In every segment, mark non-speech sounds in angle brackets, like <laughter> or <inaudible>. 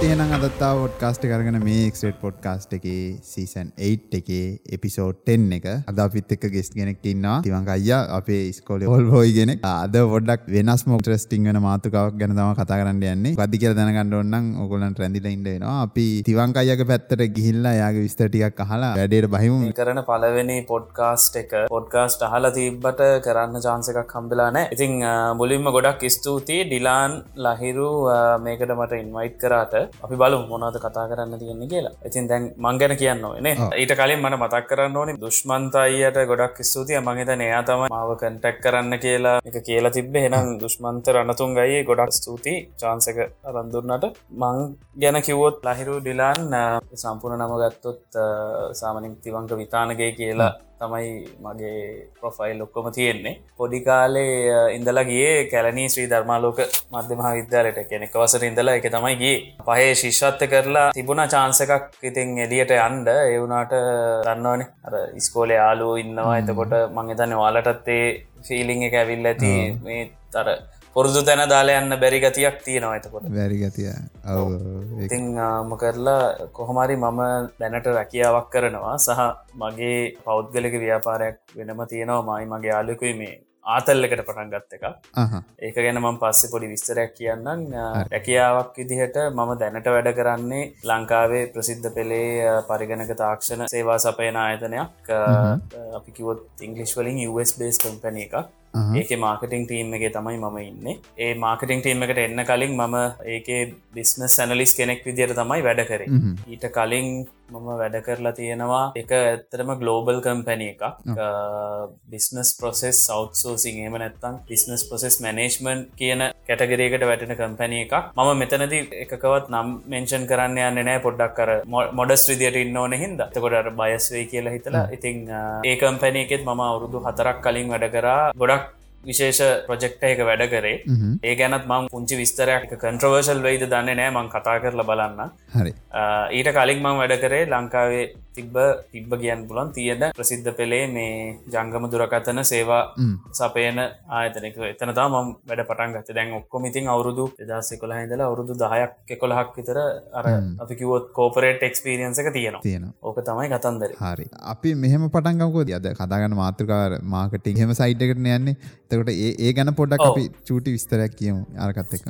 කොහොදගත්තියන අදත්තා ොඩ්කාස්ට කරන මේ එක්ට පොඩ්කාස්ට් එක සීසන් 8 එක එපිසෝඩ් 10 එක. අද අපිත් එක්ක ගෙස් ගෙනෙක් ඉන්නවා. තිවංක අයියා අපේ ස්කෝල හොල්බෝයි ගෙන අද ොඩක් වෙනස් මෝට්‍රස්ටිං වන මාතුකාවක් ගැන තම කතා කරන්න යන්නේ. පදි කියල දැනගන්න ඔන්නම් ඔගොලන් රැඳිල ඉන්ඩනවා අපි තිවංක අයක පැත්තට ගිහිල්ලා යාගේ විස්තටියක් අහලා වැඩේට බහිමු. කරන පලවෙනි පොඩ්කාස්ට් එක පොඩ්කාස්ට් අහලා තිබ්බට කරන්න චාන්සකක් හම්බිලා නෑ ඉතිං මුලින්ම ගොඩක් ස්තුතියි ඩිලාන් ලහිරු මේකට මට ඉන්වයිට් කරාට. අපි බලු මොනවද කතා කරන්න තියෙන්නේ කියලා. ඉතින් දැන් මං ගැන කියන්න ඕනේ ඊට කලින් මට මතක් කරන්න ඕනි දුෂ්මන්තයියට ගොඩක් ස්තුතිය. මහිත නයා තම මාව කන්ටැක් කරන්න කියලා එක කියලා තිබ්බේ. හෙනම් දුෂ්මන්ත රණතුන් ගයි ගොඩක් ස්තුතියි. චාන්සක රන්දුරනට මං ගැන කිව්වොත් ලහිරු ඩිලාන් සම්පූර්ණ නම ගත්තොත් සාමනින් තිවංක විතානගේ කියලා තමයි මගේ ප්‍රොෆයිල් ඔක්කොම තියෙන්නේ. පොඩිකාලේ ඉඳලගේ කැලනී ශ්‍රී ධර්මාලෝක මධ්‍යම විද්‍යාලයට කෙනෙක් වසර ඉඳලා එක තමයිගේ පහේ ශිෂ්ත්ත කරලා තිබුණ චාන්සකක් ඉතින් එලියට අන්ඩ එවුනාට දන්නවන. අර ඉස්කෝලේ යාලු ඉන්නවා. එතකොට මංගතන්න වාලටත්තේ ෆිලිං එක ඇවිල් ඇති. මේ තර පුරුදු තැන දාලා යන්න බැරි ගතියක් තියෙනවා එතකොට. වැරි ගතිය. ඉතිං මොකරලා කොහොමරි මම දැනට රැකියාවක් කරනවා. සහ මගේ පෞද්ගලික ව්‍යාපාරයක් වෙනම තියෙනවා. මයි මගේ යාලකුයි මේ ආතල්ලකට පටන් ගත්ත එක ඒක ගැන මම පස්සෙ පොඩි විස්තරයක් කියන්නම්. රැකියාවක් විදිහට මම දැනට වැඩ කරන්නේ ලංකාවේ ප්‍රසිද්ධ පෙළේ පරිගණක තාක්ෂණ සේවා සපයන ආයතනයක්. අපි කිවොත් ඉංගලිස් වලින් US බේස් කම්පැන එකක් ඒක මාර්කටිං ටීම් එක තමයි මම ඉන්න. ඒ මාර්කටිං ටීම් එකට එන්න කලින් මම ඒක බිස්නස් සැනලිස් කෙනෙක් විදිර තමයි වැඩ කර. ඊට කලින් මම වැඩ කරලා තියෙනවා එක ඇත්තරම ගලෝබල් කම්පැන එක බිස්නස් ප්‍රොසෙස් සෞත්සෝසිං එම නැත්තම් බිස්නස් ප්‍රොසෙස් මනේජ්මන්් කියන කැටගරේකට වැටෙන කම්පැන එකක්. මම මෙතනද එකකවත් නම් මෙන්ෂන් කරන්න යන්න නෑ පොඩ්ඩක් කර මොඩස් විදියට ඉන්න ඕන හිද තකොට බයස්වේ කියලා හිතලා ඉතිං ඒ කම්පැන එකෙත් මම අවුරුදු හතරක් කලින් වැඩ කරා. ගොඩක් විශේෂ ප්‍රජෙක්ට එක වැඩ කරේ. ඒ ගැනත් මං පුංචි විස්තරයක් කන්ට්‍රවර්ශල් වෙයිද දන්න නෑ මං කතා කරල බලන්න. ඊට කලින් මං වැඩ කරේ ලංකාවේ තිබ්බ තිබ්බ කියන්න පුලන් තියෙන ප්‍රසිද්ධ පෙළේ මේ ජංගම දුරකතන සේවා සපයන ආයතනක එතනතා මම් වැඩ පටන් ගත දැන් ඔක්කොම ඉතින් අවුරුදු එදස් එකොළ හිදලා අවුරුදු දහයක් එකොළහක් විතර අර අපි කිවොත් කෝපරේට් එක්ස්පිරියන්ස එක තියෙන තියෙන ඕක තමයි කතන්දර. හරි. අපි මෙහම පටන්ගකෝ අද කදාගන්න මාතෘකාර මාකටින් හෙම සයිට්කට යන්නේ. තකට ඒ ගැන පොඩක් අපි චූටි විස්තරයක් කියමු. ආරකත් එක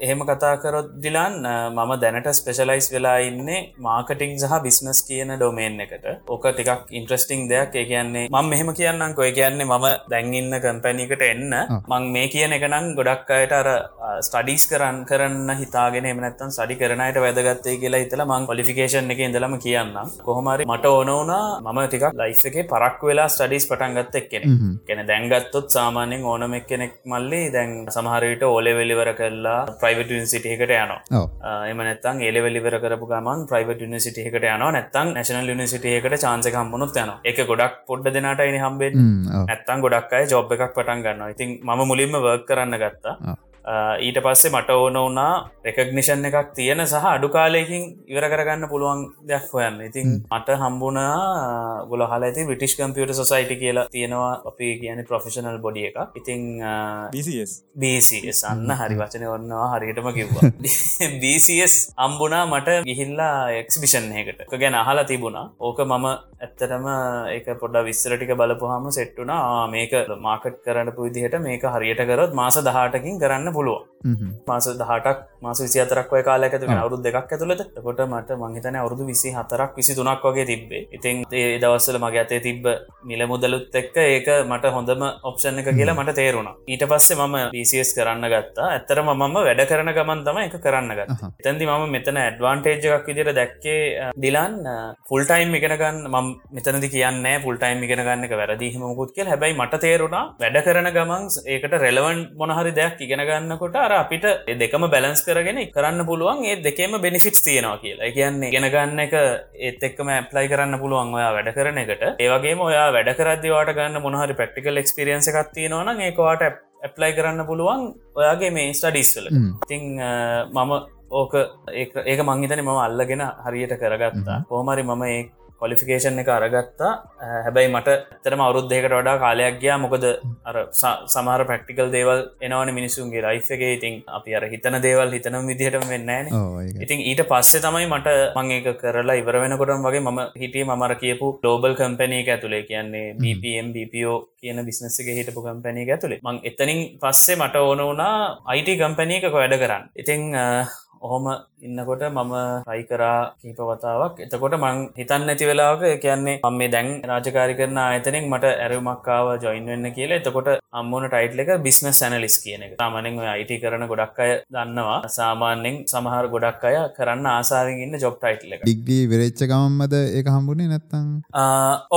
එහෙම කතා කරොත් දිලාන් මම දැනට ස්පෙශලයිස් වෙලා ඉන්නේ මාකටිං සහ බිස්නස් කියන ඩොමේන් එකට. ඕක ටිකක් ඉන්ට්‍රස්ටිං දෙයක්. ඒ කියන්නේ මං මෙහෙම කියන්නම් කොය කියන්නේ මම දැන්ඉන්න කම්පැනිකට එන්න. මං මේ කියන එකනම් ගොඩක් අයට අර ස්ටඩිස් කරන්න කරන්න හිතාගෙන එමනත්තන් සඩි කරනයට වැදගත්තේ කියලා හිතල මං කොලිෆිකේෂන් එක ඉඳලම කියන්න කොහොමරි මට ඕනවනා මම ටිකක් ලයිෆ් එක පරක් වෙලා ස්ටඩිස් පටන්ගත්ත එක්කෙන කෙන දැන්ගත්තොත් සාමානෙන් ඕනම කෙනෙක් මල්ලි දැන් සමහරයට ඕලෙවෙලිවර කරලා ප්‍රයිවට සිටියකට යනවා. එම නැත්තන් ඒලෙවෙලිවර කරපු ගමන් ප්‍රයිවට නිසිටියකට යනවා. නැත්තන් නැශනල් නිසිටියකට චාන්සක හම්බුණුත් යන එක ගොඩක් පොඩ්ඩ දෙනටයින හම්බෙන් ඇත්තන් ගොඩක් අයි ජොබ් එකක් පටන් ගන්න ඉතින් ම මුලින්ම වර්ක් කරන්න ගත්තා ඊට පස්සේ මට ඕන වනා රෙකග්නිෂන් එකක් තියෙන සහ අඩු කාලයකින් ඉවර කරගන්න පුළුවන් දෙයක් හොයන්න. ඉතින් මට හම්බුණා ගොල හල ඇති බිටිෂ් කම්පියට සොසයිටි කියලා තියෙනවා. අපි කියන ප්‍රොෆෙෂනල් බොඩිය එක ඉතිං BCS අන්න හරි වචන ඔන්නවා හරියටම කිව්වා. BCS <laughs> අම්බුණා මට ගිහිල්ලා එක්ස්බිෂන් එකට ගැන අහලා තිබුණා. ඕක මම ඇත්තටම ඒක පොඩ විස්සරටික බලපුහම සෙට්ටුනා මේක මාකට් කරන්න පුවිදිහට මේක හරියට කරොත් මාස දහටකින් කරන්න පුළුව මාස දහටක් මාස විසි අතරක් ඔය කාලක ඇතු අවුදු දෙකක් ඇතුළට කොට මට මංහිතන අවුදු විසි හතරක් විසි තුනක් වගේ තිබ්බේ. ඉතින් ඒ දවස්සල මගේ අතේ තිබ්බ මිල මුදලුත් එක්ක ඒක මට හොඳම ඔප්ෂන් එක කියලා මට තේරුණා. ඊට පස්සේ මම BCS කරන්න ගත්තා. ඇත්තරම මම වැඩ කරන ගමන් තම එක කරන්න ගත් තැන්දි මම මෙතන ඇඩ්වාන්ටේජ් එකක් විදිර දැක්කේ ඩිලන් ෆුල්ටයිම් එකනගන්න ම මෙතනදි කියන්න ෆුල්ටයිම් ඉගෙන ගන්න එක වැරදිහිමකුත් කියල. හැබයි මට තේරුණා වැඩ කරන ගමන් ඒකට රෙලවන් මොනහරි දෙයක් ඉගෙන ගන්නකොට අර අපිට දෙකම බැලන්ස් කරගෙන කරන්න පුළුවන් ඒ දෙකම බෙනිෆිටස් තියෙනවා කියලා. කියන්නේ ගෙන ගන්න එක ඒත් එක්කම ඇප්ලයි කරන්න පුළුවන් ඔයා වැඩ කරන එකට. ඒවගේ ඔයා වැඩ කරදදිවාට ගන්න මොහරි ප්‍රක්ටිකල් එක්ස්පිරියන්ස එකක් තියෙනවන ඒකවාට ඇප්ලයි කරන්න පුළුවන් ඔයාගේ මේ ස්ටඩිස්වල ඉතිං මම ඕක ඒක මංහිතන මම අල්ලගෙන හරියට කරගත්තා. කෝමරි මම ඒ කොලිෆිකේෂන් එක අරගත්තා. හැබැයි මට ඇතරම අවුරුද්ධයකට වඩා කාලයක් ගයා. මොකද අර සමහර ප්‍රක්ටිකල් දේවල් එනවන මිනිසුන්ගේ ලයිෆ් එක. ඉතින් අපි අර හිතන දේවල් හිතනම් විදිහට වෙන්නෑන ඉතින් ඊට පස්සේ තමයි මට මං ඒක කරලා ඉවර වෙනකොටම් වගේ මම හිටිය මර කියපු ලෝබල් කම්පැනී ඇතුළේ කියන්නේ BPM BPO කියන බිස්නස්සගේ හිටපු කම්පැනී ඇතුළේ මං එතනින් පස්සේ මට ඕන වුණා අයිට කම්පැනීක වැඩ කරන්න. ඉතිං ඔහොම ඉන්නකොට මම රයි කරා කීප වතාවක්. එතකොට මං හිතන්න ඇති වෙලාක කියන්නේ මම මේ දැන් රාජකාරි කරන අයතනෙක් මට ඇරමක්කාව ජොයින් වෙන්න කියලා. එතකොට අම්මෝන ටයිට් එක බිස්නස් සැනලිස් කියන එක. සාමානෙන් අයිට කරන ගොඩක් අය දන්නවා. සාමාන්‍යෙන් සමහර ගොඩක් අය කරන්න ආසාාවෙන් ඉන්න ජොබ් ටයිට් එක. ඩිග්‍රී වෙරච්චකමම්මද එක හම්බුණේ නැත්තං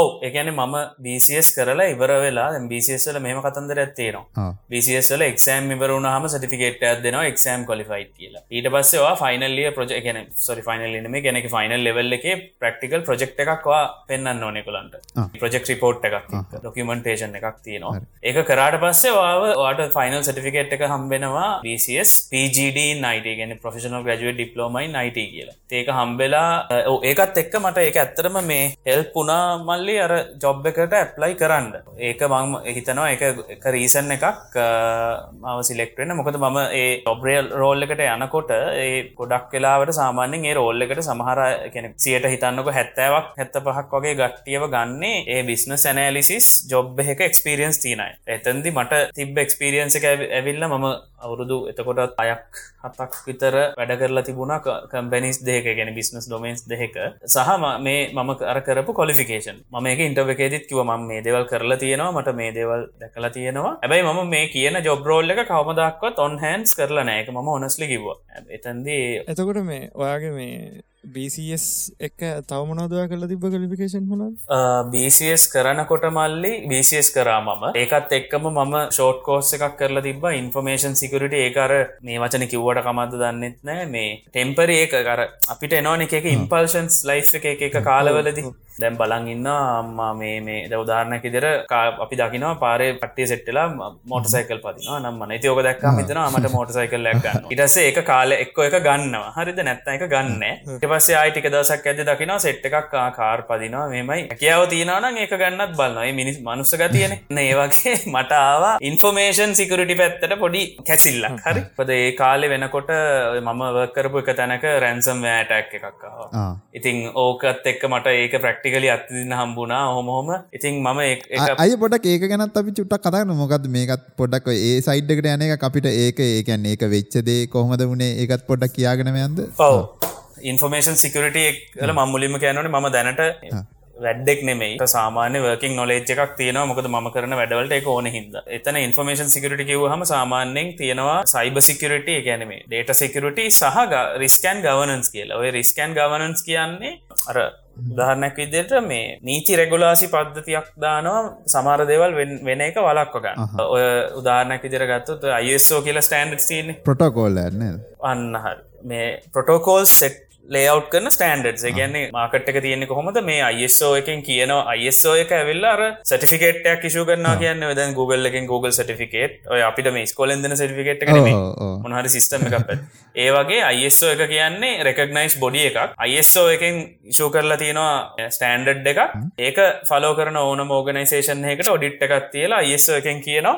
ඔව. එකන මම බිසිස් කරලා ඉවර වෙලා බිසිස්ල මෙම කතන්දර ඇත්තේනවා බිසිස්ල එක්ෂෑම් ඉවරුණ හම සටිෆිකේට දෙනවා එක්ෂෑම් කොලිෆයි් කියලා. ඊට පස්සේ ෆයිනල්ලිය ප්‍රජ ගැන සොරි ෆයිනල්ලම ගැනෙක ෆයිනල් ලෙවල් එක ප්‍රක්ටිකල් ප්‍රජෙක්් එකක්වා පෙන්න්න ඕනෙකුලන්ට ප්‍රජෙක්් රිපෝට් එකක් ඩොකමන්ටේෂන් එකක් තියෙනවා. ඒක කරාට පස්සේ වාට ෆයිනල් සටිෆිකේට් එක හම්බෙනවා BCS PGD නයිට ගැන ප්‍රෆෙෂනල් ග්‍රජුව ඩිප්ලෝමයි නයිට කියලා. ඒක හම්බෙලා ඒකත් එක්ක මට ඒක ඇත්තරම මේ හෙල් පුනා මල්ලි අර ජොබ් එකට ඇප්ලයි කරන්න. ඒක මං හිතනවා එක රීසන් එකක් මාව සිලෙක්ටෙන මොකද මම ඒ ඔබ්‍රේල් රෝල් එකට යනකොට ඒ ගොඩක් වෙලාවට සාමාන්‍යෙන් ඒ රෝල් එකට සමහර කෙන සියට හිතන්නක හැත්තෑවක් හැත්ත පහක් වගේ ගට්ටියව ගන්නේ ඒ බිස්න සැනෑලිසිස් ජොබ් එක එක්ස්පිරියන්ස් තියනයි එතන්දි මට තිබ එක්ස්පිරියන්ස එක ඇවිල්ල මම අවුරුදු එතකොටත් අයක් හතක් විතර වැඩ කරලා තිබුණ කම්පැනිස් දෙක ගැන බිස්නස් ඩොමන්ස් දෙක සහ මේ මම අර කරපු කොලිෆිකේෂන් ම මේක ඉන්ටර්වකේදත් කිව ම මේ දේවල් කරලා තියෙනවා මට මේ දේවල් දැකලා තියෙනවා. ඇබයි මම මේ කියන ජොබ්රෝල්ල එක කවමදක්වත් ඔන් හන්ස් කරලා නෑක ම ඔනස්ලි කිව එතන්දී එතකොට මේ ඔයාගේ මේ BCS එක තවමනදවා කල තිබ කලිපිකේෂන් හොන BCS කරනකොට මල්ලි BCS කරා මම. ඒකත් එක්කම මම ෂෝට් කෝස් එකක් කරලා තිබ ඉන්ෆර්මේෂන් සිකරට ඒකර මේ වචන කිව්වට කමද දන්නෙත් නෑ. මේ ටෙම්පර ඒක කර අපිට එනෝන එක ඉම්පල්ෂන්ස් ලයිස් එක එක කාලවලදි දැම් බලන් ඉන්න අම්මා මේ මේ. දවදාරණයක් ඉදිර අපි දකිනවා පාරේ පට්ටිය සෙට්ටලා මෝට සයිකල් පතිනවා නම් මන තියෝක දැක්ක මිතන මට මෝට සයිකල් ලැක්ගන්න ඉටසේ එක කාල එක්ක එක ගන්නවා. හරිද? නැත්ත එක ගන්න. ට පස්සේ ආයිටික දසක් ඇද දකිනවා සෙට් එකක් කාර් පදිනවා. මෙමයි හැකියාව තියනවන ඒක ගන්නත් බලන්නයි මිනිස් මනුස්ස ගතියන. ඒවගේ මටාවා ඉන්ෆෝමේෂන් සිකරටි පැත්තට පොඩි කැසිල්ලක්. හරි? පද ඒ කාලෙ වෙනකොට මම වකරපු එක තැනක රැන්සම් වෑටැක් එකක්කාව ඉතිං ඕකත් එක්ක මට ඒක ප්‍රක්ට ප්‍රක්ටිකලි අත්දින්න හම්බුණා. හොමහොම ඉතින් මම අය පොඩක් ඒක ගැනත් අපි චුට්ටක් කතාන්න මොකද මේකත් පොඩක් ඒ සයිඩ්කට යන එක අපිට ඒක ඒකැන් ඒක වෙච්චදේ කොහොමද වුණේ ඒකත් පොඩක් කියාගෙනමයන්ද ඔව. ඉන්ෆර්මේෂන් සිකරට එක්ල මම්මුලිම කෑනට ම දැනට වැඩෙක් නෙමයි. සාමාන්‍ය වර්කින් නොලේජ් එකක් තියෙනවා. මොකද ම කරන වැඩවලට එක ඕන හිද එතන ඉන්ෆර්මේෂන් සිකරට කිව හම සාමාන්‍යෙන් තියෙනවා සයිබ සිකරට ගැනීම ඩේට සිකරට සහ රිස්කන් ගවනන්ස් කියලා. ඔය රිස්කන් ගවනන්ස් කියන්නේ අර උදාහරණයක් විදියට මේ නීති රෙගුලාසි පද්ධතියක් දානවා සමාර දෙවල් වෙන එක වලක්ව ගන්න. ඔය උදාහරණයක් විදිර ගත්තුත් අයිස්ෝ කියල ස්ටන්ඩ් න ප්‍රොටකෝල් අන්න මේ ප්‍රොටෝකෝල් සෙට් ලේවට් කරන ස්ටන්ඩ් ගැන්නේ මාකට එක තියෙන්නේ කොහොමද? මේ අයිස්ෝ එකෙන් කියනවා. අයිස්ෝ එක ඇවිල්ලාර සටිෆිකේට්යක් කිෂු කරන්න කියන්න. වෙදන් Google එකෙන් Google සටිෆිකේට් ඔය අපිට මේ ස්කොලෙන්දන සටිෆිකේට් කන මොහරි සිස්ටම් එකක් ඒ වගේ අයිස්ෝ එක කියන්නේ රෙකගනයිස් බොඩි එකක්. අයිස්ෝ එකෙන් ෂූ කරලා තියෙනවා ස්ටන්ඩඩ් එක ඒක ෆලෝ කරන ඕන මෝගනයිසේෂන් එකට ඔඩිට් එකක් තියලා අයිස්ෝ එකෙන් කියනවා.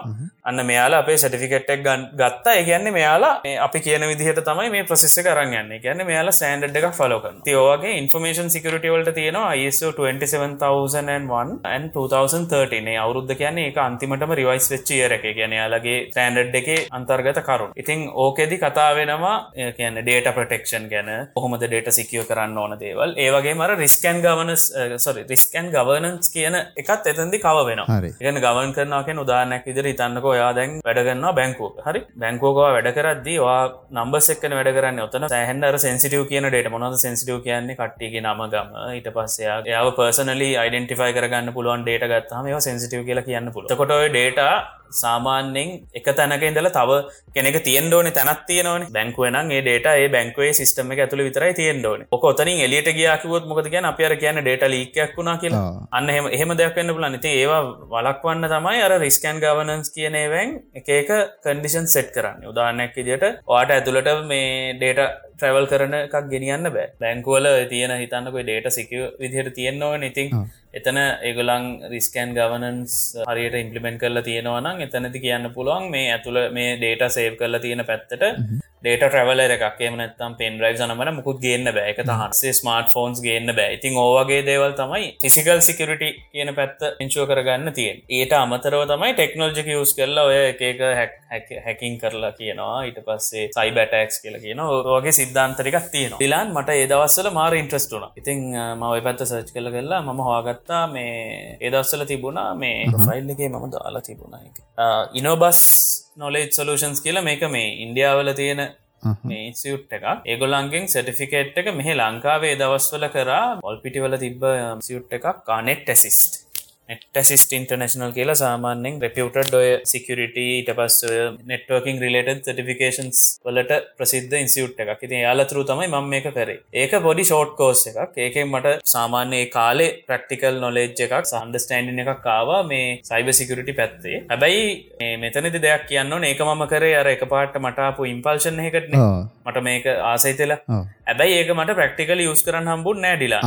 අන්න මෙයාලා අපේ සටිෆිකට්ක් ගත්තා. ඒ කියන්නේ මෙයාලා අපි කියන විදිහට තමයි මේ ප්‍රසෙස්ස කරන්න යන්න. කියන්න මෙයාලා සෑන්ඩ් එක ෆලෝ කරන තියෝගේ ඉන්ෆර්මේෂන් සිකරටවලට තියෙනවා ISO 27001 2013 අවුරුද්ධ කියන්නේ ඒ අන්තිමටම රිවයිස් වෙච්චිය එක. කියන යාලගේ තෑන්ඩ් එක අන්තර්ගත කරුන් ඉතිං ඕකෙදි කතා වෙනවා කියන ඩේට ප්‍රටෙක්ෂන් ගැන කොහොමද ඩේට සිකියෝ කරන්න ඕන දේවල්. ඒවගේ මර රිස්කන් ගවනස් සොරි රිස්කන් ගවනන්ස් කියන එකත් එතන්දි කව වෙන ගන ගවන් කරනකෙන් උදානැක් විදිර ඉතන්නක ඔයා දැන් වැඩගන්න බැංකෝ හරි? බැංකෝකවා වැඩ කරද්දී වා නම්බස් එක්කන වැඩ කරන්න. ඔතන සෑහන්ඩර සෙන්සිටියව කියන ඩේට මොනද සෙන්සිටියව කියන්නේ? කට්ටියගේ නම ගම ඊට පස්සයා එයාව පර්සනලි අයිඩෙන්ටිෆයි කරගන්න පුළුවන් ඩේට ගත්තම ඒවා සෙන්සිටියව කියලා කියන්න පුළුව කොට ඩේට සාමාන්‍යෙන් එක තැනක ඉඳල තව කෙනෙක තියන්ඩෝන තැනත් තියනවන. බැංකුවන ඒ ඩේට ඒ බැංකුවේ සිස්ටම එක ඇතුළ විතරයි තියන්ඩෝන ොක ඔතනින් එලියට ගියකිවොත් මොකද කියන අප අර කියන ඩේට ලීකයක් වුණා කියලා. අන්න එහෙම එහෙම දෙයක් වෙන්න පුලන් ඉති ඒවා වලක්වන්න තමයි අර රිස්කන් ගවනන්ස් කියනේවැන් එක එක කන්ඩිෂන් සෙට් කරන්න. උදාන්නක් ඉදිට වාට ඇතුළට මේ ඩේට ට්‍රවල් කරන එකක් ගෙනියන්න බෑ. බැංකුවල තියෙන හිතන්නකොයි ඩේට සික විදිහට තියෙන්න්නව ඉතින් එතන ඒගොලං රිස්කන් ගවනන්ස් හරියට ඉම්පලිමෙන්ට් කරලා තියෙනවනම් එතනති කියන්න පුළුවන් මේ ඇතුළ මේ ඩේට සේව් කරලා තියෙන පැත්තට ඩේට ට්‍රවල එකක්ේ. නත්තම් පෙන් රයි් නමට මුකුත් ගන්න බෑ. එක තහන්සේ ස්මර්ට ෆෝන්ස් ගන්න බෑ. ඉතින් ඕවගේ දේවල් තමයි ෆිසිකල් සිකරට කියන පැත්ත ඉංචුව කරගන්න තියෙන් ඒට අමතරව තමයි ටෙක්නෝජික යස් කරලා ඔය එක හැකින් කරලා කියනවා. ඊට පස්සේ සයි බැටක්ස් කියලා කියන ඕගේ සිද්ධාන්තරිකක් තියෙන ිලාන් මට ඒදවස්සල මාර ඉන්ට්‍රස්ටුන ඉතින් මවයි පැත්ත සර්ච් කල කරලා ම හවාගත්තා මේ ඒදස්සල තිබුණා මේ ෆයිල්ලගේ මම දාලා තිබුණ එක ඉනෝබස් නොලේජ් සලූෂන්ස් කියලා මේක මේ ඉන්ඩියාවල තියෙන මේ සියුට් එක ඒගොලන්ගෙන් සටිෆිකේට් එක මෙහ ලංකාවේ දවස්වල කරා ඔල්පිටිවල තිබ්බ සියුට් එකක් කානෙට් ඇසිස්ට නෙට්සිස්ට ඉන්ටර්නශනල් කියලා සාමාන්‍යෙන් රෙපියුටඩ් ඔය සිකරිට ඉට පස් නෙට්වර්කින් රිලේට සටිෆිකේන්ස් වලට ප්‍රසිද්ධ ඉන්සියුට් එකක්. ඉතින් යාලතුරු තමයි මම මේක කරේ. ඒක පොඩි ෂෝට් කෝස් එකක්. ඒකෙන් මට සාමාන්‍යයේ කාලේ ප්‍රක්ටිකල් නොලෙජ් එකක් සන්ඩස්ටන්ඩ එකක් කාවා මේ සයිබ සිකරිටි පැත්තේ. හැබැයි මෙතනති දෙයක් කියන්න ඒක මම කරේ අර එක පාට මටාපු ඉම්පල්ෂන් එකටන මට මේක ආසයිතලා හැබැයි ඒක මට ප්‍රක්ටිකල යස් කරන්න හම්බුන් නෑඩිලා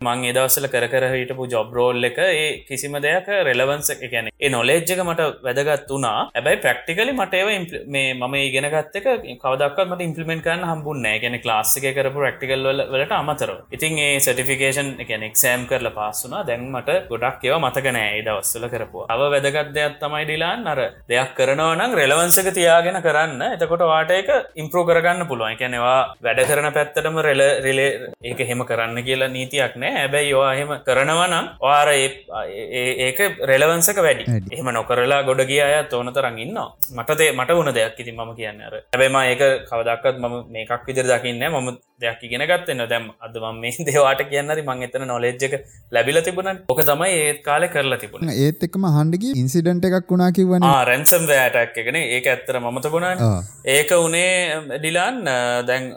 මං ඒදවසල කර හිටපු ජොබ්රෝල් එක ඒ කිසිම දෙයක් රෙලවන්ස ගැන ඒ නොලේජ්ජක මට වැදගත් වනා ඇබයි ප්‍රක්ටිකලි මටව මේ මම ඉගෙනගත්තක කවදක් මට ඉම්පලිමෙන්ට කරන්න හම්බුන්න ගැන ලාස්සික කරපු ප්‍රක්ටිකල් වලට අමතර ඉතින් ඒ සටිෆිකේෂන් එකන එක්සෑම් කරල පාස්සුනා දැන්මට ගොඩක් ඒව මතකනෑ ඒ දවස්සල කරපුවා. අව වැදගත් දෙයක් තමයි ඩිලාන් අර දෙයක් කරනවනම් රෙලවන්සක තියාගෙන කරන්න. එතකොට වාට එක ඉම්පරෝ කරගන්න පුළුවන්. එකැනවා වැඩ කරන පැත්තටම රෙල රිලේ ඒක හෙම කරන්න කියලා නීතියක් නෑ. හැබැයි යවා හෙම කරනවනම් වාර ඒක රෙලවන්සක වැඩි. එහම නොකරලා ගොඩ ගිය අය තෝන තරන් ඉන්න මටතේ මට වුණ දෙයක් ඉති ම කියන්න අර. හැබේම ඒක කවදක්ත් ම මේකක් විදිර දකින්න ම දෙයක් ඉගෙන ගත්තන්න දැම් අද ම <laughs> දේවාට කියන්නරි මං එතන නොලෙජ්ජක ලැබිල තිබුණ ඕක තමයි ඒත් කාලෙ කරලා තිබුණ. ඒත් එක්ම හන්ඩගේ ඉන්සිඩන්ට එකක් වුණා කිවන රැන්සම් වැෑටක් එකන ඒක ඇත්තර මතකුණා ඒක උනේ ඩිලාන් දැන්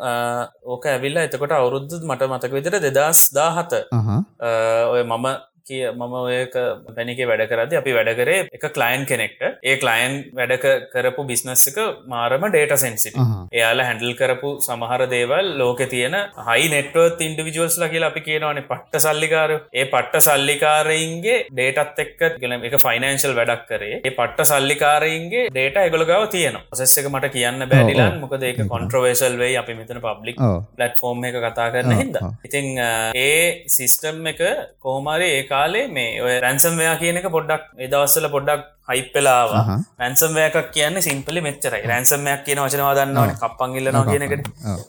ඕක ඇවිල්ලා එතකොට අවුරුද්ධ මට මතක විතර දෙදස් දාහත ඔය මම කිය මම ඔයක පැනික වැඩ කරද අපි වැඩ කරේ එක කලයින් කෙනෙක්ට. ඒ කලයින් වැඩ කරපු බිස්නස් එක මාරම ඩේට සෙන්සිට එයාල හැඩල් කරපු සමහර දේවල් ලෝක තියෙන හයි නෙට්ව ඉන්ඩිවිජුවල්ස් ල කියලා අපි කියනවනේ පට්ට සල්ලිකාර ඒ පට්ට සල්ලිකාරයින්ගේ ඩේටත් එක්ක ගලම එක ෆයිනන්ශල් වැඩක් කරේ. ඒ පට්ට සල්ලිකාරයින්ගේ ඩේට එගොලගව තියෙන ඔසෙස් එක මට කියන්න බැඩිලන් මොකද ඒක කොන්ට්‍රවේශල් වේ අපි මෙතන පබ්ලික් පලට්ෆෝර්ම් එක කතා කරන හිද ඉතිං ඒ සිිස්ටම් එක කෝමරි ඒ කාලේ මේ ඔය රැන්සම්වයා කියන එක පොඩ්ඩක් එදවස්සල පොඩ්ඩක් හයිප්පෙලාව රැන්සම්වෑකක් කියන්න සිම්පලි මෙච්චරයි. රැන්සම්මයක් කියන වචනවා දන්නවන කප්පංගිල්ලනවා කියනකට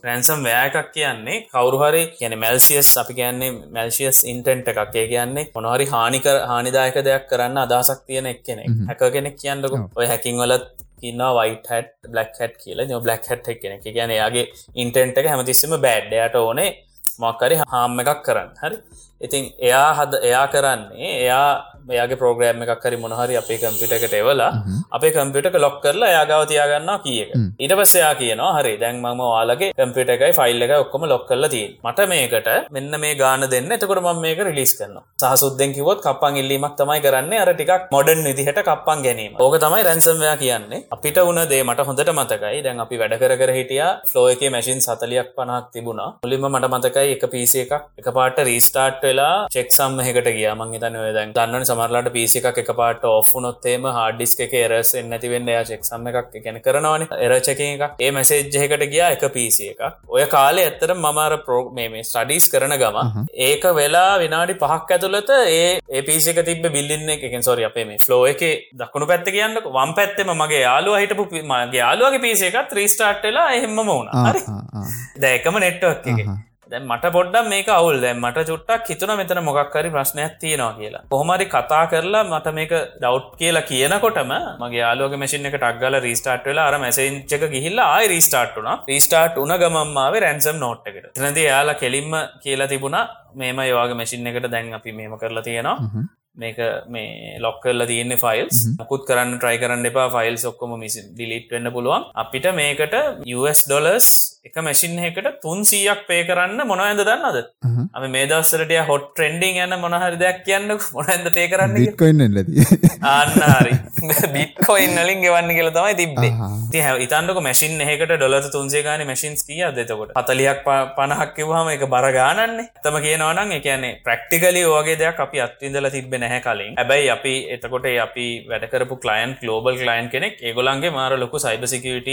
රැන්සම් වෑකක් කියන්නේ කවරුහරි කියන මැල්සිියස් අපි කියන්නේ මැල්සිියස් ඉන්ටෙන්ට් එකක්. කියන්නේ මොනහරි හානික හානිදායක දෙයක් කරන්න අදසක් තියෙන එක් කෙනෙ හැක කෙනෙක් කියන්නක. ඔය හැකින් වලත් ඉන්න වයිට හැට් බ්ලක් හැට් කියල. න බ්ලක් හැට් එක් කෙනෙ කියන යාගේ ඉන්ටෙන්ට් එක හැමතිස්සම බෑඩ්ඩයට ඕනේ මොක්කරි හාම එකක් කරන්න. හරි ඉතින් එයා හද එයා කරන්නේ එයා මෙයාගේ ප්‍රෝග්‍රෑම් එකක් හරි මොනහරි අපේ කම්පිටකට එවලා අපේ කම්පිටක ලොක් කරලා යාගාව තියාගන්න කියක ඊට පස්සයා කියනවා හරි දැන් මම වාලගේ කම්පිට එකයි ෆයිල් එක ඔක්කොම ලොක් කරලා තිය මට මේකට මෙන්න මේ ගාන දෙන්න. එතකොට ම මේක රිලිස් කරන්න සහසුද්දෙන් කිවොත් කපන් ඉල්ලීමක් තමයි කරන්නේ. අර ටිකක් මොඩන් විදිහට කප්පන් ගැනීම. ඕක තමයි රැන්සම්වයා කියන්නේ. අපිට වුණ දේ මට හොඳට මතකයි. දැන් අපි වැඩ කර කර හිටිය. ෆ්ලෝ එක මැසින් සතලියක් පනක් තිබුණා. මුලින්ම මට මතකයි එක පිසි එකක් එක පාට රීස්ටාර්ට් වෙලා චෙක්සම් හකට ගිය. මං හිතන දැන් දන්නන සමරලාට පිසි එකක් එක පාට ඔෆ්නොත්තේම හාඩිස් එක එරස් නැතිවෙන්න යා චෙක්සම් එකක් ගැන කරනවන. එරචක එකක්. ඒ මැසේජ්ජහකට ගියා එක පිසි එක ඔය කාලේ ඇත්තර මමාර ප්‍රෝග් මේ ස්ටඩීස් කරන ගම ඒක වෙලා විනාඩි පහක් ඇතුළත ඒ පිසික තිබ බිල්ලින්න එකෙන් සොරි අපේ මේ ෆ්ලෝ එක දක්ුණු පැත්ත කියන්න වම් පැත්තෙම මගේ යාලුව හිටපු මගේ යාලුවගේ පිසි එකක් ත්‍රීස්ටාට්ටලා එහෙම වුණ. දැකම නෙට්වක් එක දැ මට පොඩ්ඩක් මේක අවුල්. දැ මට චුට්ටක් හිතුන මෙතන මොක්කරි ප්‍රශ්නයක් තියෙනවා කියලා. කොහොමරි කතා කරලා මට මේක ඩව් කියලා කියනකොටම මගේ යාලෝක මසින එක ටක්ගල රීස්ටාට් වෙලා අර මැසෙන්චක ගිහිල්ලා ආයි රීස්ටාට්ුන රීස්ටාට් උන ගමම්මාවේ රැන්සම් නෝට් එකට. තනද යාලා කෙලින්ම කියලා තිබුණා. මේම යවාගේ මැසින් එකට දැන් අපි මේම කරලා තියෙනවා. මේක මේ ලොක් කල්ල තියන්න ෆයිල්ස් මුකුත් කරන්න ට්‍රයි කරන්න එපා ෆයිල් ඔක්කොම මිසි ඩිලිට් වෙන්න පුළුවන්. අපිට මේකට US ඩොලස් එක මැසින් එකට තුන් සීයක් පේ කරන්න මොන ඇද දන්නද අම මේ දස්සරටය හොට් ට්‍රෙන්ඩිං යන්න මොනහරි දෙයක් කියන්න <laughs> මොනඇද පේ කරන්න බිට්කොයින් ලති අන්නහරි බිට්කොයින් නලින් ගෙවන්න කියල තමයි තිබ්බේ. ති හැ ඉතන්නක මැසින් එකට ඩොලර තුන්සේ ගාන මැසින්ස් කිය දෙතකොට හතලියක් පණහක් කිවහම එක බරගානන්නේ තම කියනවනන් එකන්නේ ප්‍රක්ටිකලි ඕගේ දෙයක් අපි අත්විඳල තිබෙන නැහැ කලින්. හැබැයි අපි එතකොට අපි වැඩකරපු කලයින් ගලෝබල් කලයින් කෙනෙක් ඒගොලන්ගේ මාර ලොකු සයිබසිකට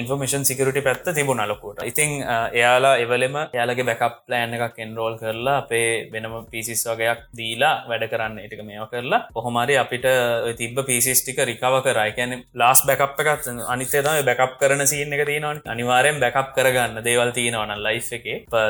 ඉන්ෆර්මේෂන් සිකරට පැත්ත තිබුණ ලොකුට ඉතිං එයාලා එවලෙම යාලගේ බැකප් ප්ලෑන් එකක් එන්රෝල් කරලා අපේ වෙනම පිසිස් වගේයක් දීලා වැඩ කරන්න. එටික මේවා කරලා කොහොමරි අපිට තිබ පිසිස්ටික රිකව කරයි කියන ලාස් බැකප් එකත් අනිතේ තම බැකප් කරන සිීන එක තියෙනවන. අනිවාරයෙන් බැකප් කරගන්න දේවල් තියෙනවන ලයි් එක.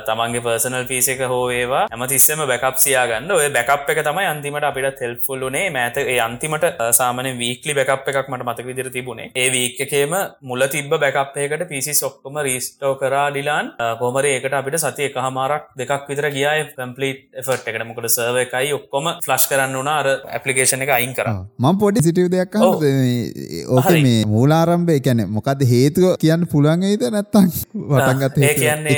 තමන්ගේ පර්සනල් පිස එක හෝඒවා ඇම තිස්සම බැකප් සියාගන්න. ඔය බැකප් එක තමයි අන්තිමට අපිට තෙල්ෆුල්ලුනේ මෑත ඒ අන්තිමට සාමන වීක්ලි බැකප් එකක් මට මතක විදිර තිබුණේ. ඒ වීක්කේම මුල තිබ බැකප්යකට පිසි ඔක්කොම රීස්ටෝ කරා ඩිලාන්. කොමර ඒකට අපිට සතිය එක හමාරක් දෙකක් විතර ගියයි කම්පලිට් එෆට් එකට. මොකට සර්ව එකයි ඔක්කොම ෆ්ලස්් කරන්න වනා අර ඇපලිකේෂන එක අයින් කර. මං පොඩි සිටිය් දෙයක් ඕක මේ මූලාරම්භය කැන මොකද හේතුව කියන්න පුළන්ගේද නැත්තං වටන්ගත්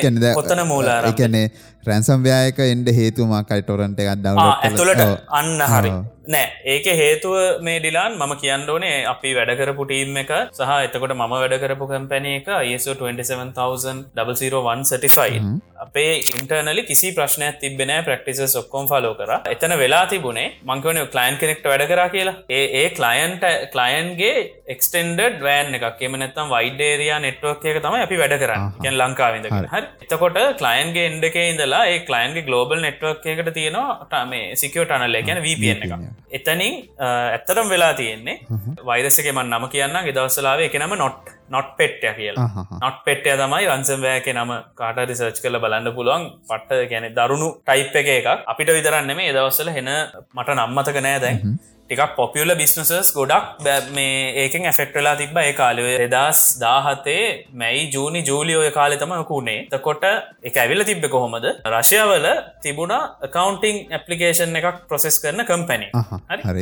කියන්නේ කොතන මූලාර එකනේ රැන්සම් ව්‍යයක එන්ඩ හේතුමාකයි ටොරන්ට එකක් දව ඇතුළට. අන්න හරි නෑ. ඒක හේතුව මේ ඩිලාන් මම කියන්න ඕනේ අපි වැඩකරපු ටීම් එක සහ එතකොට මම වැඩකරපු කැම්පැන එක ISO 27001 සටිෆයි අපේ ඉන්ටර්නලි කිසි ප්‍රශ්නයක් තිබෙන ප්‍රක්ටිස ඔක්කොම් ෆලෝ කර. එතන වෙලා තිබුණේ මංකවන කලයින් කෙනෙක්ට වැඩ කර කියලා. ඒ ඒ කලයින්ට කලයින්ගේ එක්ස්ටෙන්ඩ වෑන් එකක්. එම නැත්තම් වයිඩේරයා නෙට්වක් එක තමයි අපි වැඩ කරන්න. කියන් ලංකාවිද හරි. එතකොට කලයින්ගේ එන්ඩක ඉඳලා ඒ කලයින්ගේ ගලෝබල් නෙට්වක් එකට තියෙනවා මේ සිකෝ ටනල්ල කියන VPN එක එතනින් ඇත්තරම් වෙලා තියෙන්නේ වෛරසකෙමන් නම කියන්න ගෙදවසලාව එක නම නොට් නොට් පෙට්ටය කියලා. නොට් පෙට්ටය තමයි රන්සම්වෑක නම කාට රිසර්ච් කල බලන්න පුළුවන්. පට්ට ගැන දරුණු ටයිප් එක එකක්. අපිට විතරන්නෙම ඒදවස්සල හෙන මට නම්මතක නෑ දැන් ටිකක් පොපියල බිස්නසස් ගොඩක් මේ ඒකෙන් ඇෆෙක්ටලා තිබ ඒ කාලවේ එදස් දාහතේ මැයි ජූනි ජූලියෝය කාලෙතම කුණේ තකොට එක ඇවිල තිබ්බ කොහොමද? රශයාවල තිබුණ කකවන්ටිං ඇපලිකේෂන් එකක් ප්‍රොසෙස් කරන කම්පැනි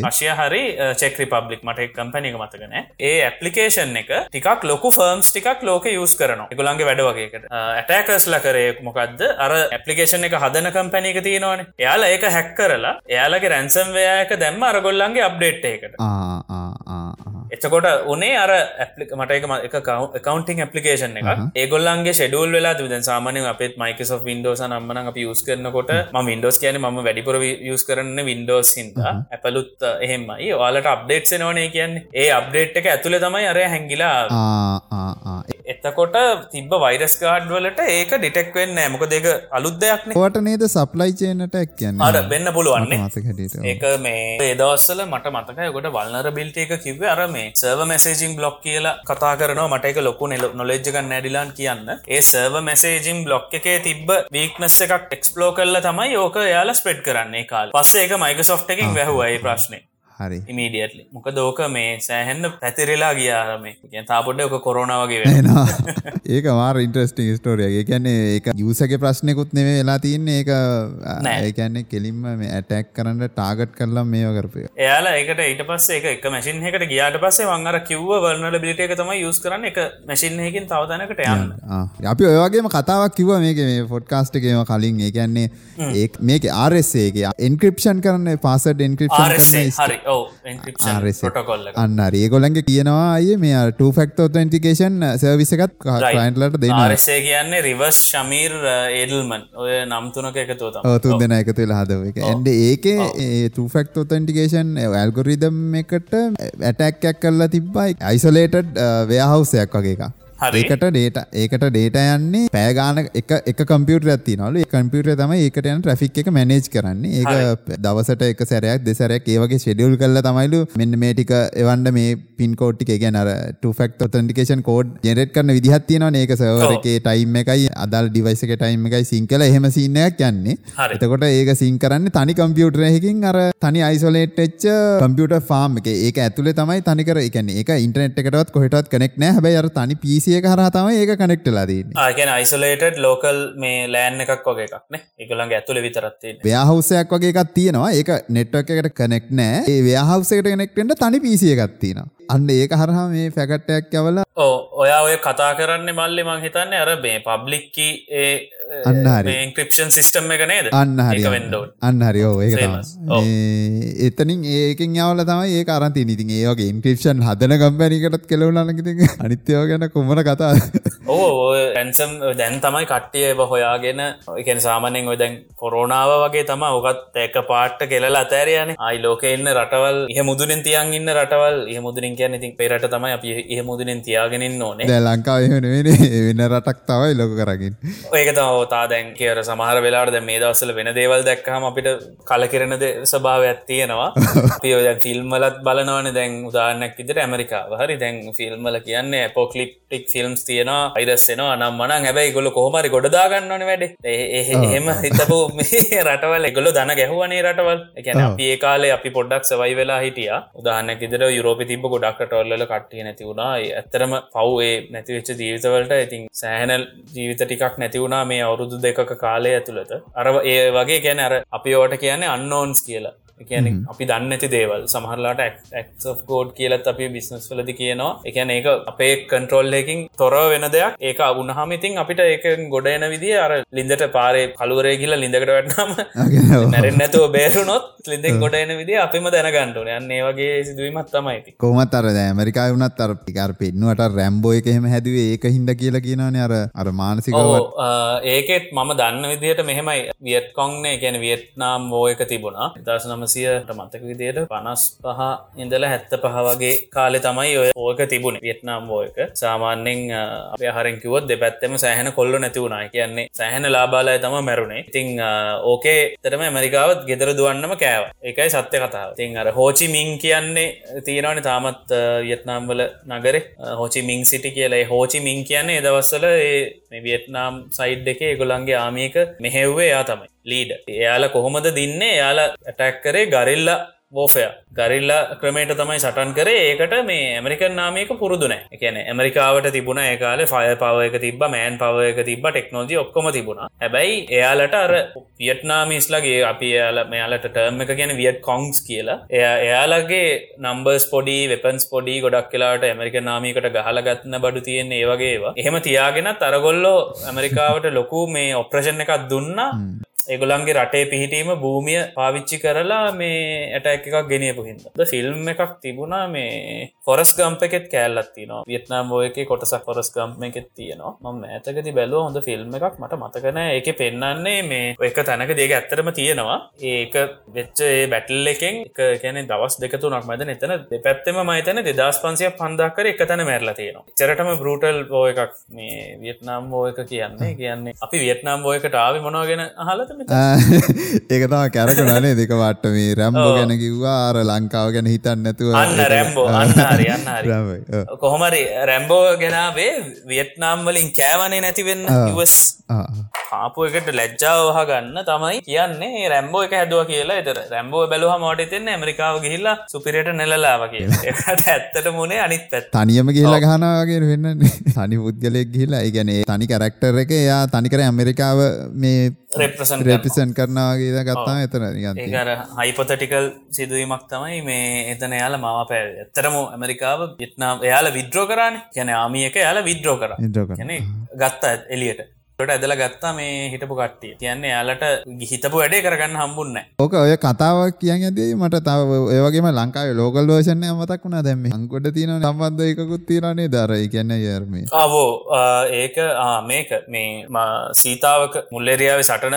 රශය හරි? චෙක් රිපබ්ලික් මට කම්පැනික මතකන ඒ ඇපලිකේෂන් එක ටිකක් ලොකු ෆර්ම්ස් ටිකක් ලෝක යස් කරන එකගුලන්ගේ වැඩ වගේකට ඇටෑකස්ල කරයෙක් මොකක්ද අර ඇපලිකේෂන් එක හදන කම්පැනික තියෙනවන. එයාලා ඒක හැක් කරලා එයාලගේ රැන්සම්වයක දැම්ම අරගොල්ලන්ගේ අප්ඩේට් එකට එතකොට උනේ අර ඇපලික මටක එක කවන්ටිං ඇපලිකේෂන් එක ඒගොල්ලන්ගේ ෂෙඩුල් වෙලා තුද සාමානය අපත් මයිකස් වින්ඩෝස නම්මන අප යස් කරනකොට ම වින්ඩෝස් කියන ම වැඩිපුර යස් කරන්න වින්ඩෝස් හිද ඇපලුත් එහෙමයි ඔයාලට අප්ඩේට් එනවනේ කියන්න. ඒ අප්ඩේට් එක ඇතුළ තමයි අර හැංගිලා එතකොට තිබ වයිරස් කාඩ් වලට ඒක ඩිටෙක් වෙන්න මොක දෙක අලුත් දෙයක්න වට නේද සප්ලයි චේනට කියන්න අර වෙන්න පුළුවන්න ඒක මේ ඒදවස්සල මට මතකයකොට වල්නර බිල්ට එක කිව අර මේ සර්ව මැසේජිං බ්ලොක් කියලා කතා කරනවා. මට එක ලොකු නෙල නොලෙජ්ජකන් නැඩිලාන් කියන්න. ඒ සර්ව මැසේජිං බ්ලොක් එකේ තිබ්බ වීක්නස් එකක් එක්ස්පලෝ කරල තමයි ඕක යාලා ස්පෙඩ් කරන්නේ කාල්. පස්සේ එක මයිකසෝ් එකින් වැැහුවයි ප්‍රශ්නය හරි. ඉමීඩියටලි මොක දෝක මේ සෑහෙන්න්න පැතිරලා ගියාරම තාපොඩ ඔක කොරෝණ වගේ වෙනවා <laughs> ඒක මාර ඉන්ට්‍රස්ටිං ස්ටෝරියගේ කියන්නේ ඒක යුසගේ ප්‍රශ්නයකුත් නෙවේ වෙලා තියන්නේ ඒක ඒකන්නේ කෙලින්ම මේ ඇටැක් කරන්න ටාගට් කරලා මේ කරපය එයාලා ඒකට ඊට පස්සේ එක එක මැසින් එකට ගියාට පස්සේ වංගර කිව්ව වර්නල බිලිට එක තමයි යුස් කරන්න. එක මැසින්හකින් තවතනකට යන්න. අපි ඔයවාගේම කතාවක් කිව මේක මේ ෆොඩ්කාස්ට එකම කලින්. ඒ කියන්නේ ඒ මේක ආරස්සේගේ එන්ක්‍රපෂන් කරන්න පාසට එන්ක්‍රපෂන් හරි අන්න ඒගොලන්ගේ කියනවා අය මේ ටෆක්ට ෝතන්ටිකේෂන් සර්විසකත් කලයින්ටලට දෙන්න ආරසේ කියන්නේ රිවස් ශමීර් ඒඩල්මන් ඔය නම්තුනක එකතුත තුන් දෙෙන එකතු වෙලා හදව එක. ඇන්ඩ ඒකේ ටෆක්ට ෝතන්ටිකේෂන් ඇල්ගොරිදම් එකට ඇටැක්කැක් කරලා තිබ්බයි අයිසොලේටඩ් ව්‍යහවසයක් වගේ එක ඒකට ඩේට ඒකට ඩේට යන්නේ පෑගාන එක එක කම්පියුටර ඇති නලු කම්පියුටර තම ඒකට යන ට්‍රෆික් එක මැනේජ් කරන්නේ. ඒක දවසට එක සැරයක් දෙසරයක් ඒවගේ ෂෙඩියල් කල්ල තමයිලු මෙන්න මේටික එවන්ඩ මේ පින්කෝට්ටික ගැනර ටෆක් ොතන්ටිකේෂන් කෝඩ් ජෙනරට් කරන විදිහත් තියෙනවා ඒක සවරගේ ටයිම් එකයි අදල් ඩිවයිසක ටයිම් එකයි සිංකල එහෙම සින්නයක් යන්නේ. එතකොට ඒක සිං කරන්න තනි කම්පියුටරයකින් අර තනි අයිසොලේට් එච්ච කම්පියට ෆාම් එක. ඒක ඇතුලේ තමයි තනිකර එකන්නේ එක ඉන්ටනෙට් එකටත් කොහටත් කනෙක් නෑ හැබයි අර තනි පිසි පිසිය කරහ තම ඒක කනෙක්ටලාදන්න ආගෙන අයිසොලේටඩ් ලෝකල් මේ ලෑන් එකක් වගේ එකක්නේ එකළන් ඇතුළ විතරත්තිේ ව්‍යහවසයක් වගේ එකක් තියෙනවා. ඒක නෙට්වක් එකට කනෙක් නෑ. ඒ ව්‍යහවසකට කනෙක්ටෙන්ට තනි පිසිය එකත්තින අන්න ඒක හරහා මේ පැකට්ටයක් යවල ඕ ඔයා ඔය කතා කරන්න මල්ලි මං හිතන්නේ අර මේ පබ්ලික්කි ඒ අන්න හරි. ඉන්ක්‍රපෂන් සිිස්ටම් එක නේද? අන්න හරි. අන්න හරි. ඒ එතනින් ඒකෙන් යවල තමයි ඒ අරන්ති ඉතින් <laughs> ඒගේ ඉන්ක්‍රපෂන් හදන ගම්පැනිකටත් කෙලවුලනකිති අනිත්‍යව ගැන කුමන කතා ඕ ඇන්සම් දැන් තමයි කට්ටිය එබ හොයාගෙන එකන සාමනෙන් ඔය දැන් කොරෝනාව වගේ තම ඔකත් ඒක පාට්ට කෙලලා අතෑරයන. අයි ලෝක ඉන්න රටවල් ඒ මුදුරෙන් තියන් ඉන්න රටවල් ඒ මුදුරින් කියන්න ඉතින් පෙරට තමයි අපි ඒ මුදුරෙන් තියාගෙනින් ඕනේ. ලංකාව <laughs> වෙන රටක් තවයි ලොක කරගින්. ඒක තම තා දැන් කියර සමහර වෙලාට දැ මේ දවසල වෙන දේවල් දැක්කහම අපිට කලකිරෙන ස්භාවයක් තියෙනවා. <laughs> පියෝ දැන් ෆිල්ම්මලත් බලනවන. දැන් උදාන්නක් ඉදිර ඇමරිකාව. හරි දැන් ෆිල්ම්මල කියන්නේ පොක්ලිප්ටික් ෆිල්ම්ස් තියෙනවා අයිදස්සෙනවා නම් මනන් හැබැයි ගොල කොහමරි ගොඩදාගන්නවන වැඩ. එහෙම හිතපු රටවල්. එගොල දන ගැහුවනේ රටවල්. එකන. අපි කාලේ අපි පොඩ්ඩක් සවයි වෙලා හිටිය. උදාහන්නක් ඉදිර යුරෝප තිබ ගොඩක් ටොල්ල කට්ටිය නැති වුණා. ඇත්තරම පව්ේ නැතිවෙච්ච ජීවිතවලට ඉතින් සෑහනල් ජීවිත ටිකක් නැති වුණා. මේ අවුරුදු දෙකක කාලය ඇතුළත. අර ඒ වගේ ගැන අර අපි ඕට කියන්නේ අන්නෝන්ස් කියලා. එකන අපි දන්න ඇති දේවල්. සමහරලාට ක් කෝඩ් කියලත් අපි බිස්නස් වලදි කියනවා. එකන ඒක අපේ කන්ට්‍රෝල්ලකින් තොරව වෙන දෙයක්. ඒක උනහම ඉතින් අපිට ඒක ගොඩ එන විදි අර ලින්දට පාරේ කළුවරේ කියල ලිඳකට වැටනම මැරෙන් නැතුව බේරුණොත් ලින්දෙක් ගොඩ එන විදි අපිම දැනගන්ටුන යන්න වගේ සිදුවීමත් තමයි කොමත් අර ඇමරිකා වුණත් අර පිකර පෙන්නුවට රැම්බෝ එක එහෙම හැදුවේ ඒක හින්ද කියලා කියනවන අර අර මානසිකව. ඕ ඒකෙත් මම දන්න විදියට මෙහෙමයි. වියට්කොංනේ ගැන වියට්නාම් එක තිබුණා. දස් නමසියට මතක විදියට පනස් පහ ඉඳල හැත්ත පහ වගේ කාලෙ තමයි ඔය ඕක තිබුණ. වියට්නාම් වෝ එක. සාමාන්‍යෙන් අප හරකිවත් දෙපැත්තම සෑහන කොල්ල නැතිවුණා කියන්නේ සෑහන ලාබාලය තම මැරුණේ. ඉතිං ඕකේ තරම ඇමරිකාවත් ගෙදර දුවන්නම කෑව. එකයි සත්‍ය කතාව. තින් අර හෝචි මින් කියන්නේ තියෙනවන තාමත් වියට්නාම්වල නගර. හෝචි මිං සිටි කියලයි හෝචි මින් කියන්නේ එදවස්සල ඒ වියට්නාම් සයිඩ් එක ගොලන්ගේ ආමියක මෙහෙව්වේ යා තමයි. ලීඩ එයාල කොහොමද දින්නේ? යාලා ඇටැක් කරේ ගරිල්ල වෝෆය ගරිල්ල ක්‍රමේට තමයි සටන් කරේ. ඒකට මේ ඇමරිකන් නාමයක පුරුදුනෑ එකන ඇමරිකාවට තිබුණ ඒකාල ෆය පව එක තිබ මෑන් පව එක තිබ ටෙක්නෝජි ඔක්කොම තිබුණා. හැබැයි එයාලට අර වියට්නාමිස්ලගේ අපි එයාල මෙයාලට ටර්ම එක ගැන වියට් කොංස් කියලා. එය එයාලගේ නම්බර්ස් පොඩි වෙපන්ස් පොඩි ගොඩක් කියලාට ඇමරික නාමිකට ගහලගත්න බඩු තියෙන්නේ ඒවගේවා එහෙම තියාගෙන තරගොල්ලෝ ඇමරිකාවට ලොකු මේ ඔප්‍රෂන් එකක් දුන්නා. ඒගොලන්ගේ රටේ පිහිටීම භූමිය පාවිච්චි කරලා මේ ඇටැක් එකක් ගෙනියපු හිද ෆිල්ම් එකක් තිබුණා මේ ෆොරස් ගම්ප එකෙත් කෑල්ලත් තිනවා වියත්නම් ෝයක කොටසක් ෆොරස් ගම්ප එකෙත් තියෙනවා. ම ඇතකති බැලෝ හොඳ ෆිල්ම් එකක් මට මතකන එක පෙන්න්නන්නේ මේ එක තැනක දේක ඇත්තරම තියෙනවා. ඒක වෙච්ච ඒ බැටල් එකෙන් එක කැනෙ දවස් දෙකතුනක් මද එතන දෙපැත්තම මයිතන දෙදස් පන්සිය පන්දාකර එක තැන මැරලා තියෙනවා. චරටම බරුටල් ෝ එකක් මේ වියට්නම් ෝ එක කියන්නේ. කියන්නේ අපි වියට්නම් ෝයකට ආවි මොනවාගෙන අහලත <laughs> ඒක තම කැරක නනේ දෙක වට්ට මේ රැම්බෝ ගැන කිව්වා අර ලංකාව ගැන හිතන්න නැතුව. අන්න රැම්බෝ අන්න හරි අන්න හරි. <laughs> රැම්බෝ, ඔව්. කොහොමරි රැම්බෝ ගෙනාවේ වියට්නාම් වලින් කෑවනේ නැතිවෙන්න ඉවස් ආ. පාපු එකට ලැජ්ජාව ගන්න තමයි කියන්නේ රැම්බෝ එක හැදුව කියලා එතර රැම්බෝ බැලුව මට තින්න ඇමරිකාව ගිහිල්ලා සුපිරයට නෙලලාව කියලා <laughs> ඒකට ඇත්තට මුණේ අනිත් පැත් තනියම කියලා ගහනවාගේ වෙන්නන්නේ තනි පුද්ගලෙක් ගිහිලා ඒගැනේ තනි කරක්ටර් එක එයා තනිකර ඇමරිකාව මේ රෙප්‍රසන් රෙපිසන් කරනවාගේ ගත්තා එතන ඒකර හයිපොතටිකල් සිදුවීමක් තමයි මේ එතන යාල මම පැල් ඇත්තරම ඇමරිකාව වියට්නාම් එයාල විද්‍රෝ කරන්න කියන ආමියක යාල විද්‍රෝ කර. ගැන ගත්තා එලියට ට ඇදල ගත්තා මේ හිටපු කට්ටිය. කියන්නේ යාලට ගිහිතපු වැඩේ කරගන්න හම්බුන්න ඕක ඔය කතාවක් කියන් ඇදී මට තව ඒවගේම ලංකාව ලෝකල් වර්ෂණය මතක් වුණා දැම අංකොට තියෙන සම්බන්ධ එකකුත් තිරනේ දර කියන්න යර්මේ ආවෝ ඒක මේක. මේ සීතාවක මුල්ලෙරියාව සටන.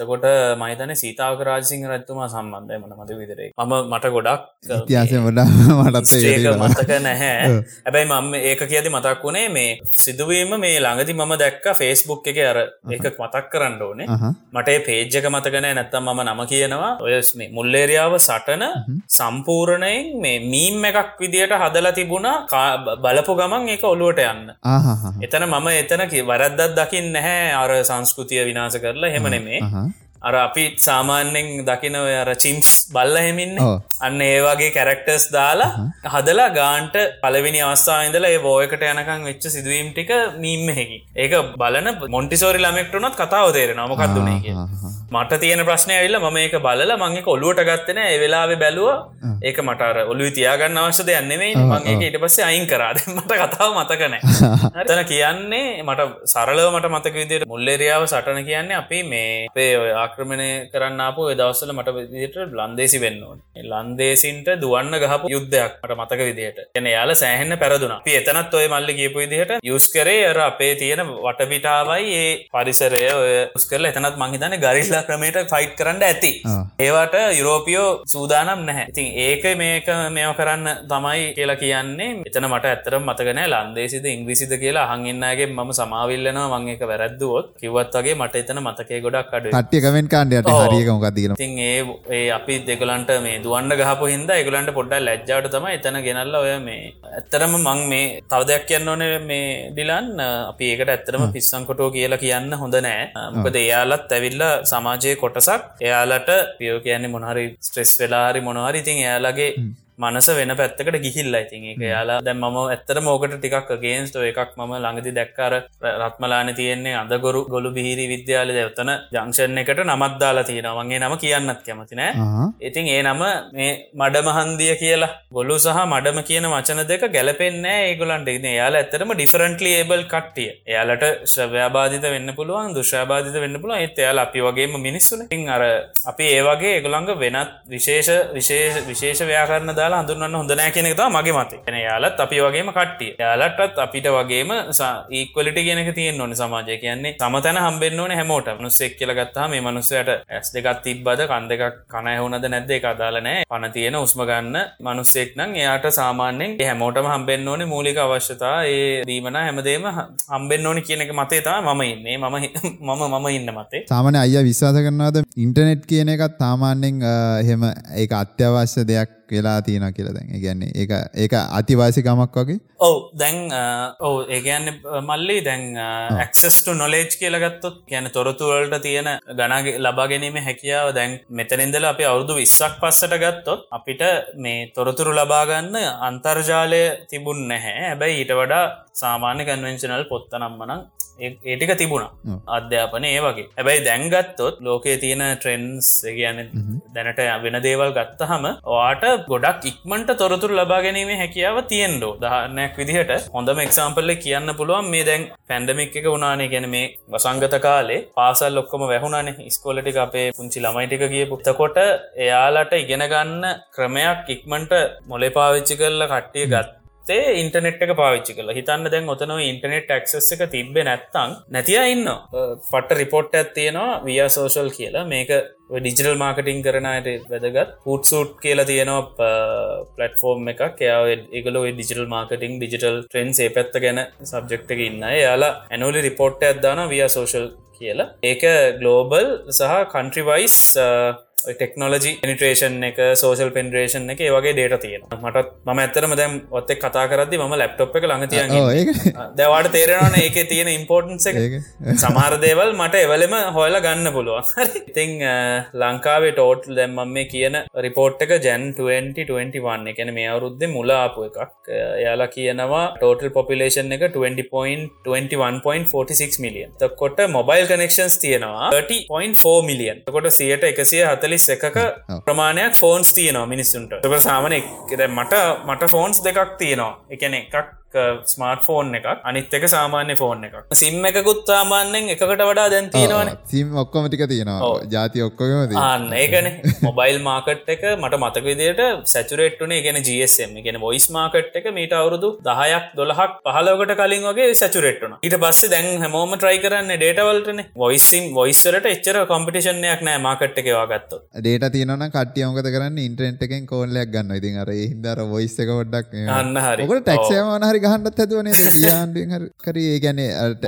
තකොට මයිතන සීතාවක රාජසිංහ රත්තුමා සම්බන්ධය මන මද විදිරේ ම මට ගොඩක් ඉතිහාසය වඩා මටත් මතක නැහැ. හැබැයි මම ඒක කියති මතක් වුණේ මේ සිදුවීම මේ ළඟදි මම දැක්ක ෆේස්බුක් එක අර ඒක මතක් කරන්න ඕනේ. මට පේජ්ජක මතකනෑ නැත්තම් මම නම කියනවා. ඔය මේ මුල්ලේරියාව සටන සම්පූර්ණයෙන් මේ මීම් එකක් විදියට හදලා තිබුණා. බලපු ගමන් ඒක ඔලුවට යන්න. එතන මම එතන වරද්දත් දකිින් නැහැ. අර සංස්කෘතිය විනාස කරලා. හෙමනෙමේ අර අපි සාමාන්‍යෙන් දකිනව අර චිම්ස් බල්ල හෙමින්න. ඔව්. අන්න ඒ වගේ කැරක්ටර්ස් දාලා හදලා ගාන්ට පලවෙනි අවස්ථාවන්දල ඒ බෝයකට යනකං වෙච්ච සිදුවීම් ටික මීම්ම හෙකි ඒක බලන මොන්ටිසෝරි ළමෙක්ටුනත් කතාව තේර නමකක්දුනේ කිය මට තියෙන ප්‍රශ්නය ඇල්ල ම ඒක බලල මංගේ කොල්ලුවට ගත්තන ඒ වෙලාවෙ බැලුව. ඒක මටර ඔලු තියාගන්න අවශ්‍යද යන්නෙමේ මගේ ඊට පස්සේ අයින් කරාද මට කතාව මතකනෑ තන කියන්නේ මට සරලව මට මතක විදියට මුල්ලෙරියාව සටන කියන්නේ අපි මේ අපේ ඔය ආක්‍රමණය කරන්න අපපු දවස්සල මට විදිට ලන්දේසි වෙන්න ඕන. ලන්දේසින්ට දුවන්න ගහපු යුද්ධයක් මට මතක විදිහට. එන යාල සෑහෙන්න පැරදුන. අපි එතනත් ඔය මල්ලි කියපු විදිහට යුස් කරේ අර අපේ තියෙන වටපිටාවයි ඒ පරිසරය ඔය උස් කරල එතනත් මහිතන ගරිල්ලා ක්‍රමයට ෆයිට් කරන්න ඇති. ඒවට යුරෝපියෝ සූදානම් නැහැ. ඉතින් ඒක මේක මෙෝ කරන්න තමයි කියලා කියන්නේ. එතන මට ඇත්තරම් මතකනෑ ලන්දේසිද ඉංග්‍රිසිද කියලා. අහඟන්නගේ ම සමාවිල්ලනවා මං එක වැරැද්දුවොත්. කිවත් වගේ මට එතන මතකේ ගොඩක් අඩු කට්ටිය කමෙන්ට් කාණ්ඩයට. හරියක මොකක්ද කියලා. ඉතින් ඒ ඒ අපි දෙගලන්ට මේ දුවන්න ගහපු හින්ද එකගලන්ට පොඩ්ඩ ලැජ්ජාට තම එතන ගෙනල්ල ඔය මේ ඇත්තරම මං මේ තව දෙයක් කියන්න ඕන මේ ඩිලන්. අපි ඒකට ඇත්තරම පිස්සංකොටෝ කියලා කියන්න හොඳ නෑ. මොකද එයාලත් ඇවිල්ල සමාජය කොටසක්. එයාලට පියෝ කියන්නේ මොනහරි ස්ට්‍රෙස් වෙලාහරි මොනහරි ඉතින් එයාලගේ මනස වෙන පැත්තකට ගිහිල්ල ඉතින් එක යාලා දැන් මම ඇත්තර මෝකට ටිකක් ගේන්ස්ටෝ එකක් මම ළඟදි දැක්කාර රත්මලාන තියෙන්නේ අදගොරු ගොලු බිහිරි විද්‍යාල දෙවතන ජංක්ෂන් එකට නමත්දාලා තියෙනවගේ නම කියන්නත් කැමතිනෑ ආ. ඉතින් ඒ නම මේ මඩමහන්දිය කියලා ගොලු සහ මඩම කියන වචන දෙක ගැලපෙන්නෑ ඒගොලන්ට ඉන්න යාල ඇතරම ඩිෆරන්ටලි ඒබල් කට්ටිය. එයාලට ශ්‍රව්‍යාබාධිත වෙන්න පුළුවන් දුෂ්‍යාබාධිත වෙන්න පුළුව ඒත් එයාල අපි වගේම මිනිස්සුන. ඉතින් අර අපි ඒවගේ ඒගොළඟ වෙනත් විශේෂ විශේෂ විශේෂ ව්‍යාකරන දාලා හඳුන්වන්න හොඳනෑ කෙනෙක් තම මගේ මතේ එන යාලත් අපි වගේම කට්ටිය. යාලටත් අපිට වගේම ඒක්වලට කියනක තියෙන් ඕන සමාජය කියන්නේ. සමතැන හම්බෙන්න්න ඕන හැමෝට. මනුස්සෙක් කියල ගත්තා මේ මනුස්සයට ඇස් දෙකත් තිබ්බද කන් දෙකක් කනයහුනද නැද්ද එක අදාලනෑ පන තියෙන උස්ම ගන්න මනුස්සෙක් නං එයාට සාමාන්‍යෙන් ඒ හැමෝටම හම්බෙන්න්න ඕන මූලික අවශ්‍යතා. ඒ දීමන හැමදේම හම්බෙන් ඕනි කියන එක මතේතා මම ඉන්නේ. මම <laughs> මම මම ඉන්න මතේ. සාමන අය විශ්වාස කරනවාද? ඉන්ටනෙට් කියන එකත් තාමාන්‍යෙන් හෙම ඒ අත්‍යවශ්‍ය දෙයක් වෙලා තියෙන කියලා දැන්. ඒ කියන්නේ ඒක ඒක අතිවාසිකමක් වගේ? ඔව දැන් ඔව ඒගැන්න මල්ලි දැන් ඇක්සස්ට නොලේජ් කියලගත්තොත් කියන තොරතුවලට තියෙන ගනගේ ලබා ගැනීම හැකියාව දැන් මෙතනින්දල අපි අවුදු විස්සක් පස්සට ගත්තොත් අපිට මේ තොරතුරු ලබාගන්න අන්තර්ජාලය තිබුන් නැහැ. හැබැයි ඊට වඩා සාමාන්‍ය කන්වෙන්ශනල් පොත්ත නම්මනං ඒටික තිබුණා. අධ්‍යාපන ඒ වගේ. හැබැයි දැන්ගත්තොත් ලෝකයේ තියෙන ට්‍රෙන්න්ස් කියන්න දැනට වෙන දේවල් ගත්තහම වාට ගොඩක් ඉක්මට තොරතුර ලබා ගැනීම හැකියාව තියෙන්ඩෝ දහනැක් විදිහට හොඳම එක්සාම්පල්ල කියන්න පුළුවන් මේ දැන් පැන්ඩමික් එක වුණානේ. ගැන මේ වසංගත කාලේ පාසල් ලොක්කොම වැැහුණනේ. ස්කෝලටික අපේ පුංචි ළමයිටික කිය පුත්තකොට එයාලට ඉගෙන ගන්න ක්‍රමයක් ඉක්මට මොලේ පාවිච්චි කරල කට්ටිය ගත් ඒ ඉන්ටනෙට් එක පාවිච්චි කල හිතන්න දැන් ඔතනව ඉන්ටනෙට් ක්සස් එක තිබ්බ නැත්තං නැතිය ඉන්න පට රිපෝට් ඇත් තියෙනවා විය සෝෂල් කියලා. මේක ඩිජිටල් මාර්කටිං කරනයට වැදගත්. පුට් සුට් කියලා තියෙනවා පලටෆෝර්ම් එකක්. එයාව එකලෝ ඩිජිටල් මාර්කටිං ඩිජිටල් ට්‍රෙන්න්ස් ඒ පැත්ත ගැන සබ්ජෙක්්ක ඉන්න. යාලා ඇනෝලි රිපෝට් ඇත්දාන විය සෝෂල් කියලා. ඒක ගලෝබල් සහ කන්ට්‍රිවයිස් ටෙක්නෝලජි නිට්‍රේෂන් එක සෝෂල් පෙන්ඩරේෂන් එක වගේ ඩේට තියෙන මටත් ම ඇතරම දැම් ඔත්තෙ කතා කරදදි ම ලැප්ටොප් එක ළඟ ඒක දැවාට තේරෙනවන ඒක තියෙන ඉම්පෝර්ටන්ස එක. ඒක. සමහර දේවල් මට එවලෙම හොයල ගන්න පුළුවන්. ඉතිං ලංකාවේ ටෝට් දැම්මම් මේ කියන රිපෝට් එක ජැන් 2021 එකන මේ අවුරුද්ධ මුලාපු එකක්. එයාලා කියනවා ටෝටල් පොපිලේෂන් එක 20.21.46 මිලියන් තකොට මොබයිල් කනෙක්ෂන්ස් තියෙනවා 30.4 මිලියන් කොට සියට එකසිය හතලිස් එකක ප්‍රමාණයක් ෆෝන්ස් තියනවා මිනිස්සුන්ට තක සාමනෙක් මට මට ෆෝන්ස් දෙකක් තියෙනවා එකන එකක් ස්මාර්ට ෆෝන් එකක් අනිත් එක සාමාන්‍ය ෆෝන් එකක්. සිම් එකකුත් සාමාන්‍යෙන් එකකට වඩා දැන් තියෙනවන. සිම් ඔක්කොමටික තියෙනවා. ජාති ඔක්කොම ආන්න ඒකන. මොබයිල් මාකට් එක මට මතක විදියට සැචුරේට්ටුනේ ගෙන GSM ගෙන වොයිස් මාකට් එක මීට අවුරුදු දහයක් දොළහක් පහලෝකට කලින් වගේ සැචුරේට්ටුන ඊට පස්සේ දැන් හැමෝම ට්‍රයි කරන්න ඩේටවල්ටන වොයිසිම් වොයිස්සලට එච්චර කොම්පිටිෂන්යක් නෑ මාකට් එක වාගත්තු ඩේට තියන කටිය මොකද කරන්න? ඉන්ට්‍රෙන්ට් එකෙන් කෝල්ලයක් ගන්න ඉතින් අර හිදර ඔයිස් එක ොඩ්ඩක් අන්න හරි. ඔකට හරි ගහන්ඩත් ඇතුවනේ ියාන්ඩ කරේ ඒ ගැන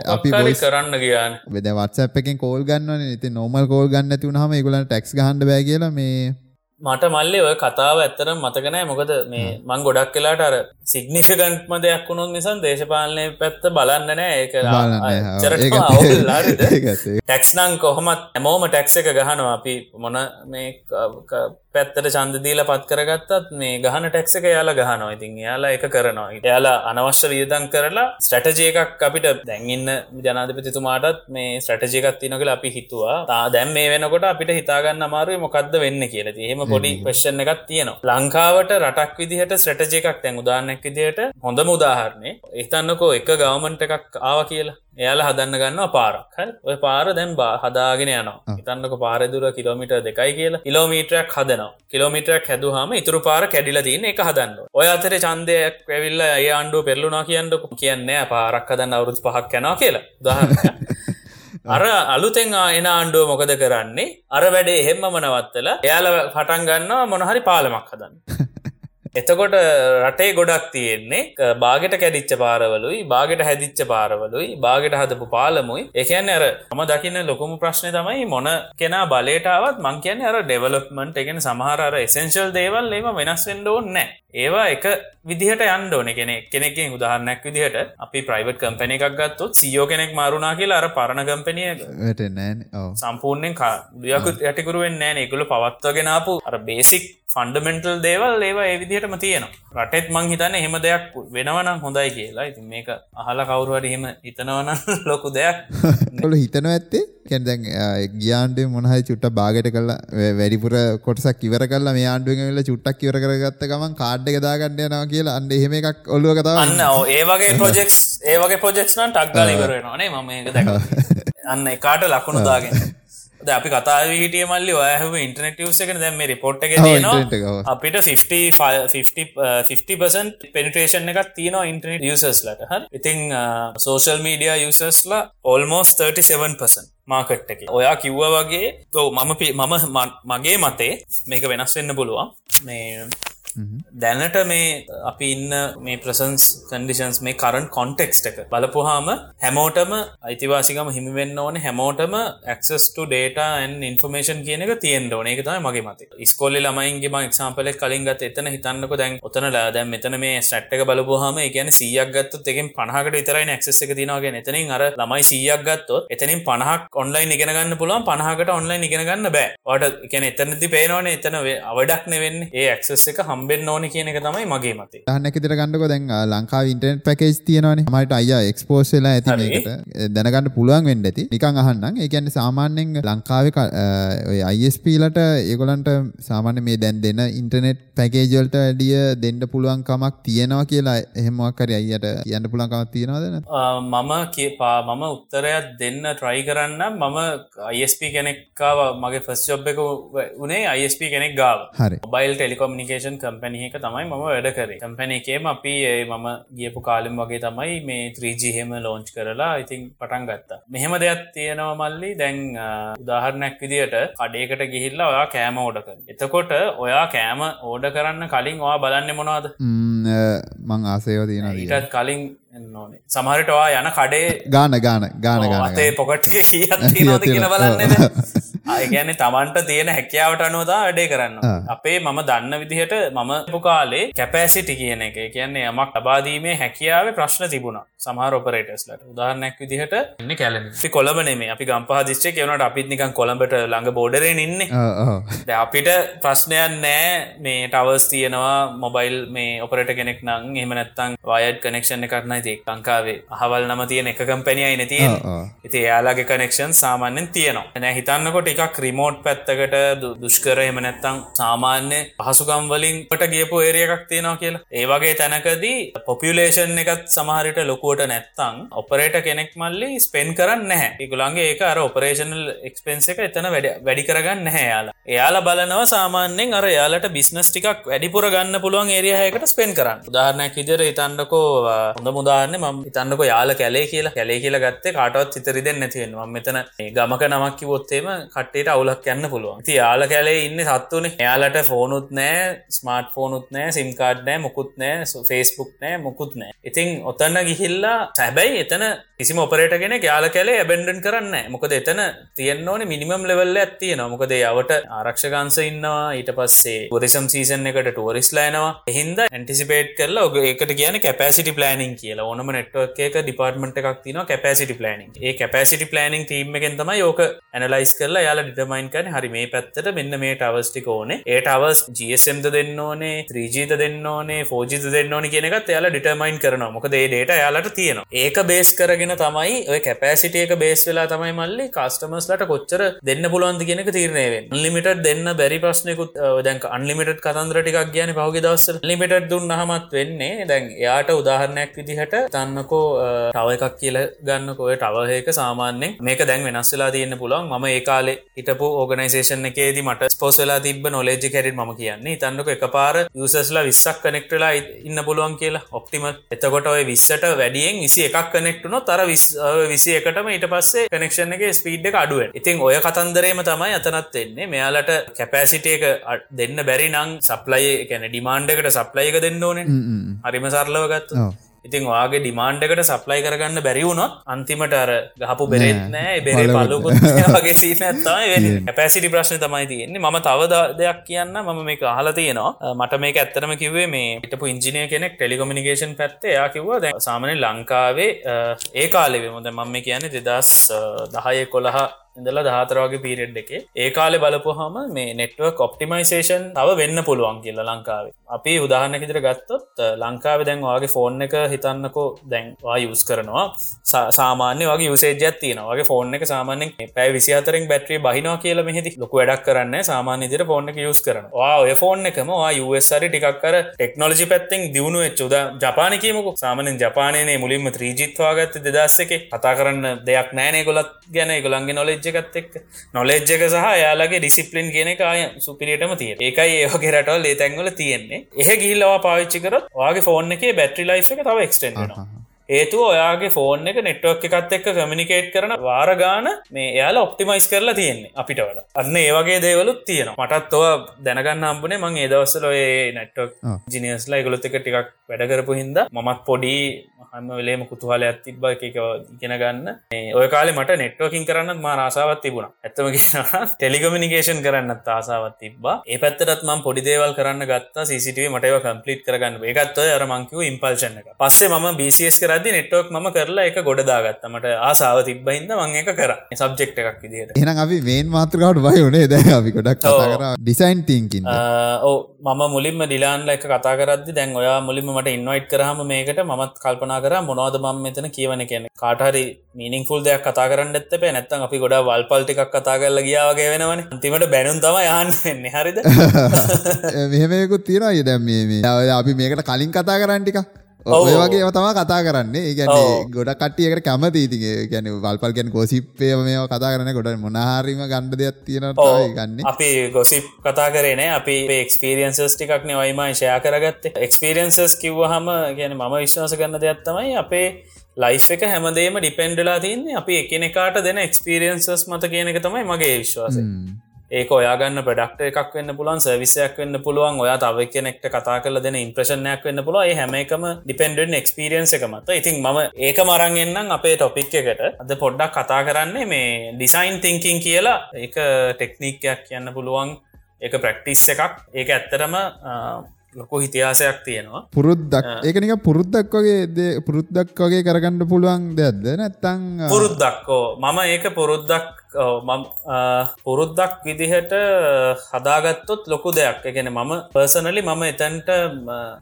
අපි බොයිස් කරන්න ගියාන. වෙද වත්සප් එකෙන් කෝල් ගන්න ඉති නොමල් කෝල් ගන්න ඇතිවුණහම ගුලන් ටක්ස් ගහන්ඩ බෑ කියලා මේ මට මල්ලි ඔය කතාව ඇත්තරම් මතකනෑ මොකද මේ මං ගොඩක් කලාට අර සිග්නිිකන්ට්ම දෙයක් වුණුත් නිසන් දේශපාලනය පැත්ත බලන්න නෑ. ඒක ටැක්ස්නං කොහොමත් ඇමෝම ටැක්ස එක ගහනවා. අපි මොන මේ පැත්තට චන්දදීල පත් කරගත්තත් මේ ගහන ටැක්ස එක යාලා ගහනවා. ඉතින් යාලා එක කරනවා. යාලා අනවශ්‍ය වියදන් කරලා ස්ටටජය එකක් අපිට දැන්ඉන්න ජනාධපතිතුමාටත් මේ ස්ටටජයකත් තිනකල අපි හිතුවා. තා දැම් මේ වෙනකොට අපිට හිතාගන්න අමාරුව මොකක්ද වෙන්න කියලති එහෙම පොඩි පශ්ෂණ එකක් තියෙනවා. ලංකාවට රටක් විදිහට ස්ටජය එකක් තැන් උදාන්නක් විදිහට හොඳම උදාහරණය එතන්නකෝ එක ගවමන්ට එකක් ආව කියලා එයාලා හදන්න ගන්න පාරක්. හ ඔය පාර දැන් බා හදාගෙන යනවා. ඉතන්නක පාරදුර කිලෝමිට දෙකයි කියලා. කිලෝමීටරයක් හදනවා. කිලෝමිටරක් හැදුහම ඉතුරු පාර කැඩිල තියන එක හදන්න ඔය අතර චන්දයක් ඇවිල්ල අය ආණ්ඩුව පෙරලුනා කියන්නක කියන්නේ පාරක් හදන්න අවුරුත් පහක් යනවා කියලා. දහ <laughs> අර අලුතෙන් එන ආණ්ඩුව මොකද කරන්නේ? අර වැඩේ එහෙම්මම නවත්තල එයාල පටන් ගන්නවා මොනහරි පාලමක් හදන්න <laughs> එතකොට රටේ ගොඩක් තියෙන්නේ බාගෙට කැඩිච්ච පාරවලුයි බාගෙට හැදිච්ච පාරවලුයි බාගෙට හදපු පාලමුයි. එකන්න අර ම දකින්න ලොකුම ප්‍රශ්නය තමයි මොන කෙනා බලේටාවත් මං කියන අර ඩෙවලොප්මන්ට් එකෙන සමහර එසෙන්ශල් දේවල් ඒම වෙනස් වෙන්ඩ ඕන්නෑ ඒවා එක විදිහට යන්න ඕන. කෙනෙ කෙනෙකින් උදාහරණයක් විදිහට අපි ප්‍රයිවට් කම්පැන එකක් ගත්තු සියෝ කෙනෙක් මාරුණා කියලා අර පරණ කම්පනිය සම්පූර්ණයෙන් දයකුත් යටිකුරුවෙන් නෑන එකකුල පවත්වගෙනාපු අර බේසික් ෆන්ඩමෙන්ටල් දේවල් ඒවා ඒ විදිහටම තියෙනවා. රටෙත් මං හිතන්න එහෙම දෙයක් වෙනවනම් හොඳයි කියලා. ඉතින් මේක අහලා කවරුවට එහෙම හිතනවන <laughs> ලොකු දෙයක්. ොල හිතන ඇත්තේ? කැදැන් ගියාන්ඩේ මොනහයි චුට්ට බාගට කල්ලා වැඩිපුර කොටසක් ඉවර කල්ලා මේ ආණ්ඩුවෙන් වෙලා චුට්ටක් ඉවර කරගත්ත ගමන් කාඩ් එක දාගන්න යනවා කියලා. අන්න එහෙම එකක් ඔල්ලුව කතාව <laughs> අන්න ඒ වගේ ප්‍රොජෙක්ස් ඒ වගේ ප්‍රොජෙක්ස්නන් ටක්ගල ඉවරෙනවානේ මම ඒක දැක අන්න එකාට ලකුණු දාගෙන අපි කතාව හිටිය මල්ලි ඔයහම ඉන්ටනෙට ස එක දැම රිපොට් එක නවා අපිට 50% පෙනිටේෂන් එකක් තියනවා ඉන්ටනෙට යසස්ලට හ ඉතිං සෝෂල් මීඩිය යසස්ලා ඔල්මෝස් 37% මාකට් එක. ඔයා කිව්ව වගේ ඔව මම මම මගේ මතේ මේක වෙනස් වෙන්න පුළුවන්. මේ Mm-hmm. දැනට මේ අපි ඉන්න මේ ප්‍රසන්ස් කන්ඩිෂන්ස් මේ කරන් කොන්ටෙක්ස්ට එක බලපුහාම හැමෝටම අයිතිවාසිකම හිමිවෙන්න ඕන හැමෝටම ක්ස්ට ඩේටන් ඉන්ෆර්මේෂන් කියන එක තියෙන් ඕන. එක තම මගේ මත ස්කොල්ලි ළමයින්ගේ එක්සාම්පලෙක් කලින් ගත් එතන හිතන්නක දැන් ඔතන දැන් මෙතන මේ සට්ක බලපුහම එකන සියක් ගත්තු එකෙන් පහකට විතරයි ක්සෙස් එක තිනවාගෙන එතනින් අර ළමයි සියක් ගත්තොත් එතනින් පණහක් ඔන්ලයින් ඉගෙනගන්න පුළුවන් පණහකට ඔන්ලයින් ඉගෙනගන්න බෑ. වට එකන එතනති පේනවන එතන අවඩක් නෙවෙන්න ඒ ක්සෙස් එක හම් හම්බෙන් ඕන කියන එක තමයි මගේ මතේ හන්නකෙතර ගන්නක දැන් ලංකා ඉන්ටර්නෙට් පැකේජ් තියෙනවන. මට අය එක්ස්පෝස් වෙලා ඇතිකට දැනගන්න පුළුවන් වෙන්න ඇති. නිකං අහන්නම්. ඒකැන්න සාමාන්‍යෙන් ලංකාව අයිස්පීලට ඒගොලන්ට සාමාන්‍ය මේ දැන් දෙන්න ඉන්ටර්නෙට් පැකේජල්ට වැඩිය දෙන්න පුළුවන්කමක් තියෙනවා කියලා එහෙමක්කර අයියට කියන්න පුළන්කමක් තියෙනවාදන මම කියපා මම උත්තරයක් දෙන්න ට්‍රයි කරන්න මම අයිස්ප කෙනෙක්කාව මගේ ෆස් ජොබ් එක උනේ අයිස්ප කෙනෙක් ගාව. හරි. බයිල් ටෙලිකොමිනිකේෂන් කම්පැනික තමයි මම වැඩ කරේ. කම්පැන එකේම අපි මම ගියපු කාලෙම් වගේ තමයි මේ 3ජහෙම ලෝංච් කරලා ඉතින් පටන් ගත්තා. මෙහෙම දෙයක් තියෙනවා මල්ලි. දැන් උදාහරණයක් විදියට කඩේකට ගිහිල්ලා ඔයා කෑම ඕඩක එතකොට ඔයා කෑම ඕඩ කරන්න කලින් ඔයා බලන්න මොනවාද? මං ආසයෝ තියෙන ඊටත් කලින් ඕනේ. සමහරටවා යන කඩේ ගාන ගාන ගාන ගාතේ පොකට් කිය බලන්න ආයගැන තමන්ට තියෙන හැකියාවට අනුවතා වැඩේ කරන්න. අපේ මම දන්න විදිහට මම පුකාලේ කැපෑසිටි කියන එක කියන්නේ යමක් අබාදීමේ හැකියාව ප්‍රශ්න තිබුණ. සමහර ඔපරේටස්ලට උදාහරනැක් විදිහට එන්න කැලමි කොළඹනේ අපි ගම්පහ දිස්්චේ කියවනට අපිත් නිකන් කොළඹට ළඟ බෝඩරෙන් ඉන්න. අපිට ප්‍රශ්නයන් නෑ. මේ ටවර්ස් තියෙනවා මොබයිල් මේ ඔපරට කෙනෙක් නං එහමනැත්තං වයඩ් කනෙක්ෂණ එකක්නයි තිේ ලංකාවේ අහවල් නම තියෙන එක කම්පැනියයි නතිය ඉති එයාලාගේ කනෙක්ෂන් සාමාන්‍යෙන් තියෙනවා. නැ හිතන්නකොට එකක් රිමෝට් පැත්තකට දුෂ්කර එම නැත්තං සාමාන්‍ය පහසුකම් වලින්ට ගියපු ඒරියකක් තියෙනවා කියලා. ඒවගේ තැනකදී පොපියලේෂන් එකත් සමහරිට ලොකුවට නැත්තං ඔපරේට කෙනෙක් මල්ලි ස්පෙන් කරන්න නැහැ. ඉකුළන්ගේ ඒක අර ඔපරේෂනල් එක්ස්පෙන්ස එක එතන වැඩ වැඩි කරගන්න නැහැ යාලා එයාලා බලනවා සාමාන්‍යෙන් අර යාලට බිස්නස් ටිකක් වැඩිපුර ගන්න පුළුවන් ඒරියහයකට ස්පෙන් කරන්න. උදාහරණයක් විදිර හිතන්නකෝ හොඳ මුදාන්න ම හිතන්නක යාල කැලේ කියලා. කැලේ කියලා ගත්තේ කාටවත් හිතරිදෙන් නැතිවෙනවා මෙතන ගමක නමක් කිවොත්තේම කට කට්ටේට අවුලක් යන්න පුළුවන්. ති යාල කැලේ ඉන්න සත්තුනේ. එයාලට ෆෝනුත් නෑ ස්මාර්ට් ෆෝනුත් නෑ සිම්කාඩ් නෑ මුකුත් නෑ ෆේස්බුක් නෑ මුකුත් නෑ. ඉතින් ඔතන්න ගිහිල්ලා සැබැයි එතන කිසිම ඔපරේටගෙන යාල කැලේ ඇබෙන්ඩන් කරන්න මොකද එතන තියන්න ඕන මිනිමම් ලෙවල්ල ඇත්තිය නොමකද යවට ආරක්ෂගන්ස ඉන්නවා. ඊට පස්සේ පුරිසම් සීසන් එකට ටුවරිස්ලානවා එහින්ද ඇන්ටිසිපේට් කරලා ඔග එකට කියන කැපසිටි ප්ලනිින් කියලා. ඕනම නෙට්වක් එක ඩිපාර්ට්මට එකක් තින කැපසිටි ප්ලනිින් ඒ කැපසිටි ප්ලනිින් තීම එකෙන් තම යෝක ඇනලයිස් කරලා යාලා ඩිටමයින් කන හරි මේ පැත්තට මෙන්න මේ ටවස්ටික ඕනේ. ඒ ටවස් ජSMද දෙන්න ඕනේ ත්‍රීජීත දෙන්න ඕනේ ෆෝජිත දෙන්න ඕනි කියෙනකත් යාලා ඩිටමයින් කරනවා. මොකද ඒ ඩේට යාලට තියෙනවා. ඒක බේස් කරගෙන තමයි ඔය කැපසිටියක බේස් වෙලා තමයි මල්ලි කස්ටමස්ලට කොච්චර දෙන්න පුළුවන්ද කියෙනක තීරණයවෙන් ලිමිට දෙන්න බැරි ප්‍රශ්නයකුත් දැන් අන්ලිමිට කතන්දර ටිකක් කියන පහුග දවස ලිමිට දුන්න හමත් වෙන්නේ. දැන් එයාට උදාහරණයක් විදිහට තන්නකෝ ටව එකක් කියල ගන්නකොය ටවහයක සාමාන්‍යෙන් මේක දැන් වෙනස් වෙලා තියන්න පුළුවන්. ම ඒ කාලේ හිටපු ඕගනයිසේෂන් එකේදී මට ස්පෝස් වෙලා තිබ නොලෙජ් කැරට ම කියන්නේ. තන්නක එක පාර යුසස්ලා විස්සක් කනෙක්ටලා ඉන්න පුළුවන් කියලා. ඔප්ටිම එතකොට ඔය විස්සට වැඩියෙන් විසි එකක් කනෙක්ටුන තර විසි එකටම ඊට පස්සේ කනෙක්ෂන් එක ස්පීඩ් එක අඩුවෙන් ඉතින් ඔය කතන්දරේම තමයි අතනත් වෙන්නේ. මෙයාලට කැපෑසිටියක දෙන්න බැරි නං සප්ලයි කැන ඩිමාන්්ඩකට සප්ලයික දෙන්න ඕනේ. හරිම සරලව ගත්ත ඉතින් වාගේ ඩිමාන්්ඩකට සප්ලයි කරගන්න බැරිවුණොත් අන්තිමට අර ගහපු බෙරෙත් නෑ බෙරේ පල්ලුකුත් <laughs> වගේ සීන ඇත්තයි පැසිටි ප්‍රශ්න තමයි තියෙන්නේ. ම තවද දෙයක් කියන්න මම මේ අහල තියෙනවා. මට මේ ඇත්තරම කිවේ මේ ඉටපු ඉංජිනය කෙනෙක් ටෙලිකොමිනිකේෂන් පැත්තේ. යා කිව්ව දැ සාමන ලංකාවේ ඒ කාලෙවේ මොද මම කියන්නේ දෙදස් දහය කොළහා ඉඳලා දහතරවාගේ පීරෙඩ් එක. ඒ කාලෙ බලපුහම මේ නෙට්වක් ඔප්ටිමයිසේෂන් තව වෙන්න පුළුවන් කියලා ලංකාවේ අපි උදාහරණකිතර ගත්තොත් ලංකාව දැන් වගේ ෆෝන් එක හිතන්නකෝ දැන්වා යුස් කරනවා. සාමාන්‍ය වගේ යුසේජත් තියෙන වගේ ෆෝන් එක සාමානෙන් පැයි විසිහතරෙන් බැට්‍රී බහිනවා කියල මෙහිදි ලොක වැඩක් කරන්න සාමාන්‍ය දිර ෆෝන් එක යුස් කරන ඔය ෆෝන් එකම යුසරි ටිකක් කර ටෙක්නෝලජි පැත්තෙන් දියුණු එච්චුද ජපානකීමක සාමනෙන් ජපානයේ මුලින්ම ත්‍රීජිත්වාගත්ත දෙදස් එක කතා කරන්න දෙයක් නෑනේ ගොලත් ගැන ගොලන්ගේ නොලෙජ් එකත් එක් නොලෙජ්ජක සහ යාලගේ ඩිසිප්ලින් කියන කාය සුපිරියටම තිය ඒකයි ඒහගේ රටවල් ඒ තැන්වල තියෙන්නේ. එහ ගිල්ලවා පාවිච්චි කරත් වගේ ෆෝන් එක බැට්‍රි ලයි් එක තව එක්ස්ටෙන්ට ඒතු ඔයාගේ ෆෝන් එක නෙට්වක් එකත් එක්ක කමිනිකේට් කරන වාරගාන මේ එයාල ඔප්ටිමයිස් කරලා තියෙන්නේ අපිට වඩ. අන්න ඒවගේ දේවලුත් තියෙන මටත් ඔව දැනගන්න හම්බුනේ මං ඒදවස්සල ඒ නැට්වක් ජිනියස්ලා ගොලොත් එක ටිකක් වැඩකරපු හින්ද මමත් පොඩි හම වෙලේම kutuහල ඇත්තිබ එක ඉගෙන ගන්න. ඔය කාලේ මට නෙට්වකින් කරන්න මා රසාවත් තිබුණ. ඇත්තම ටෙලිකමිනිකේෂන් <laughs> කරන්නත් ආසාවත් තිබා ඒ පැත්තටත් මම් පොඩි දේවල් කරන්න ගත්තා. සිටේ මටව කම්පලිට් කරගන්න ඒකත්ව අර මංකිව ඉම්පල්ෂන් එක. පස්සේ ම බිසිස් කරදදි නෙට්වක් ම කරලා එක ගොඩදාගත්තමට ආසාාව තිබ්බහින්ද මං එක කර. සබ්ජෙක්් එකක් විදිට එන අපි මේන් මාත්‍රකාට බය වනේ දැ අපි ගොඩක් ඩිසයින් තිංකින් ඕ මම මුලින්ම ඩිලාන්ල එක කතා කරදදි දැන් ඔයා මුලින්ම මට ඉන්වයිට් කරහම මේකට මත් කල්පනා කර මොනවද මම මෙතන කියවන කියන කාටහරි මීනිින් ෆුල් දෙයක් කතා කරන්න ඇත්ත පේ නැත්තන් අපි ගොඩ වල්පල්ටික් කතා කරල ගියාවගේ වෙනවන. තිමට බැනුම් තම යන්න වෙන්න. හරිද? <laughs> මෙහෙමයකුත් තියෙනවා ය දැම් මේ අපි මේකට කලින් කතා කරන්නටික ඔය වගේ තම කතා කරන්නේ. ගැන ගොඩ කටියකට කැමති. ඉතිගේ ගැන වල්පල් ගැන ගොසිප්පය මේ කතා කරන ගොඩ මොනහරීම ගණ්ඩ දෙයක් තියෙන ගන්න. අපි ගොසිප් කතා කරන අපි එක්ස්පිරියන්සස් ටිකක්න ඔයිම ශයා කරගත්ත. එක්ස්පිරියන්සස් කිව්ව හම ගැන ම විශ්වාස කරන්න දෙයක් තමයි අපේ ලයිෆ් එක හැමදේම ඩිපෙන්ඩලා තින්නේ. අපි එකනෙකාට දෙන එක්ස්පිරියන්සස් මත කියනක තමයි මගේ විශ්වාසය ඒක ඔයාගන්න ප්‍රඩක්ට එකක් වෙන්න පුළුවන් සවිසයක් වෙන්න පුළුවන් ඔයා තව කෙනෙක්ට කතා කල දෙන ඉම්ප්‍රශණයක් වෙන්න පුළුව ඒ හැම එකම ඩිපෙන්ඩෙන් එක්ස්පිරියන්ස එක මත ඉතින් මම ඒක මරන්ගෙන්න්නම් අපේ ටොපික් එකට. අද පොඩ්ඩක් කතා කරන්නේ මේ ඩිසයින් තිංකින් කියලා. එක ටෙක්නික්යක් කියන්න පුළුවන්. එක ප්‍රක්ටිස් එකක්. ඒක ඇත්තරම ලොකු හිතිහාසයක් තියෙනවා. පුරුද්දක්. ඒකනික පුරුද්දක් වගේ පුරුද්දක් වගේ කරගන්න පුළුවන් දෙයක්ද? නැත්තං පුරුද්දක්කෝ මම ඒක පුරුද්දක් පුරුද්දක් විදිහට හදාගත්තොත් ලොකු දෙයක්. එකන මම පර්සනලි මම එතැන්ට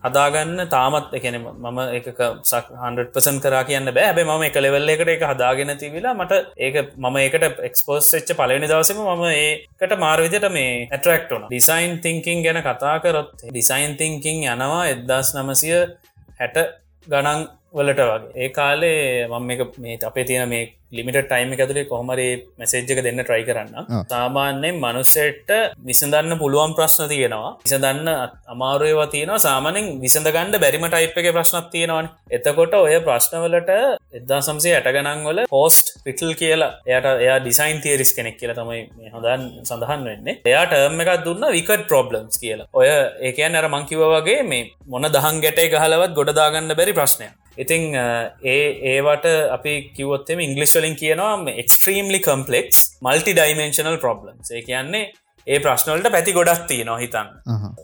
හදාගන්න තාමත් එකන මම එක සක් හන්පසන් කරා කියන්න බෑ. හැබේ මම එක ලෙවල්ල එකට එක හදාගෙන තිවිලා මට ඒක මම ඒකට එක්ස්පෝස් වෙච්ච පලනි දවසම මම ඒකට මාර්විදිට මේ ඇටරක්ටන ඩිසයින් තිංකින් ගැන කතා කරොත් ඩිසයින් තිංකින් යනවා එදදාස් නමසය හැට ගණන් වලට වගේ. ඒ කාලේ මම එක මේ අපේ තියෙන මේ ලිමිට ටයිම ඇතුලේ කොහමරේ මැසේජ්ක දෙන්න ට්‍රයි කරන්න සාමාන්‍යයෙන් මනුස්සෙට්ට විසඳන්න පුළුවන් ප්‍රශ්න තියෙනවා. විසඳන්න අමාරුවවා තියෙනවා. සාමනෙන් විසඳගන්න බැරිම ටයිප් එක ප්‍රශ්නත් තියෙනවාන. එතකොට ඔය ප්‍රශ්නවලට එදදා සම්සේ ඇටගනන් වල පෝස්ට් පිටල් කියලා එයට එයා ඩිසයින් තේරිස් කෙනෙක් කියලා තමයි හොදන් සඳහන් වෙන්නේ. එයා ටර්ම එකක් දුන්න විකට ප්‍රොබ්ලම්ස් කියලා. ඔය ඒකයන් අර මංකිව වගේ මේ මොන දහන් ගැටේ ගහලවත් ගොඩදාගන්න බැරි ප්‍රශ්නය ඉතිං ඒ ඒවට අපි කිවොත්තම ඉංගලිස්වලින් කියනවා extremely complex multi dimensional problem ඒ කියන්නේ ඒ ප්‍රශ්නවලට පැති ගොඩක් තිය නොහිතන්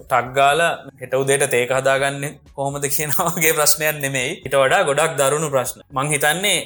ටක්ගාල හෙට උදේට තේක හදාගන්න කොහොමද කියනවාගේ ප්‍රශ්නයක් නෙමෙයි. හිට වඩා ගොඩක් දරුණු ප්‍රශ්න. මං හිතන්නේ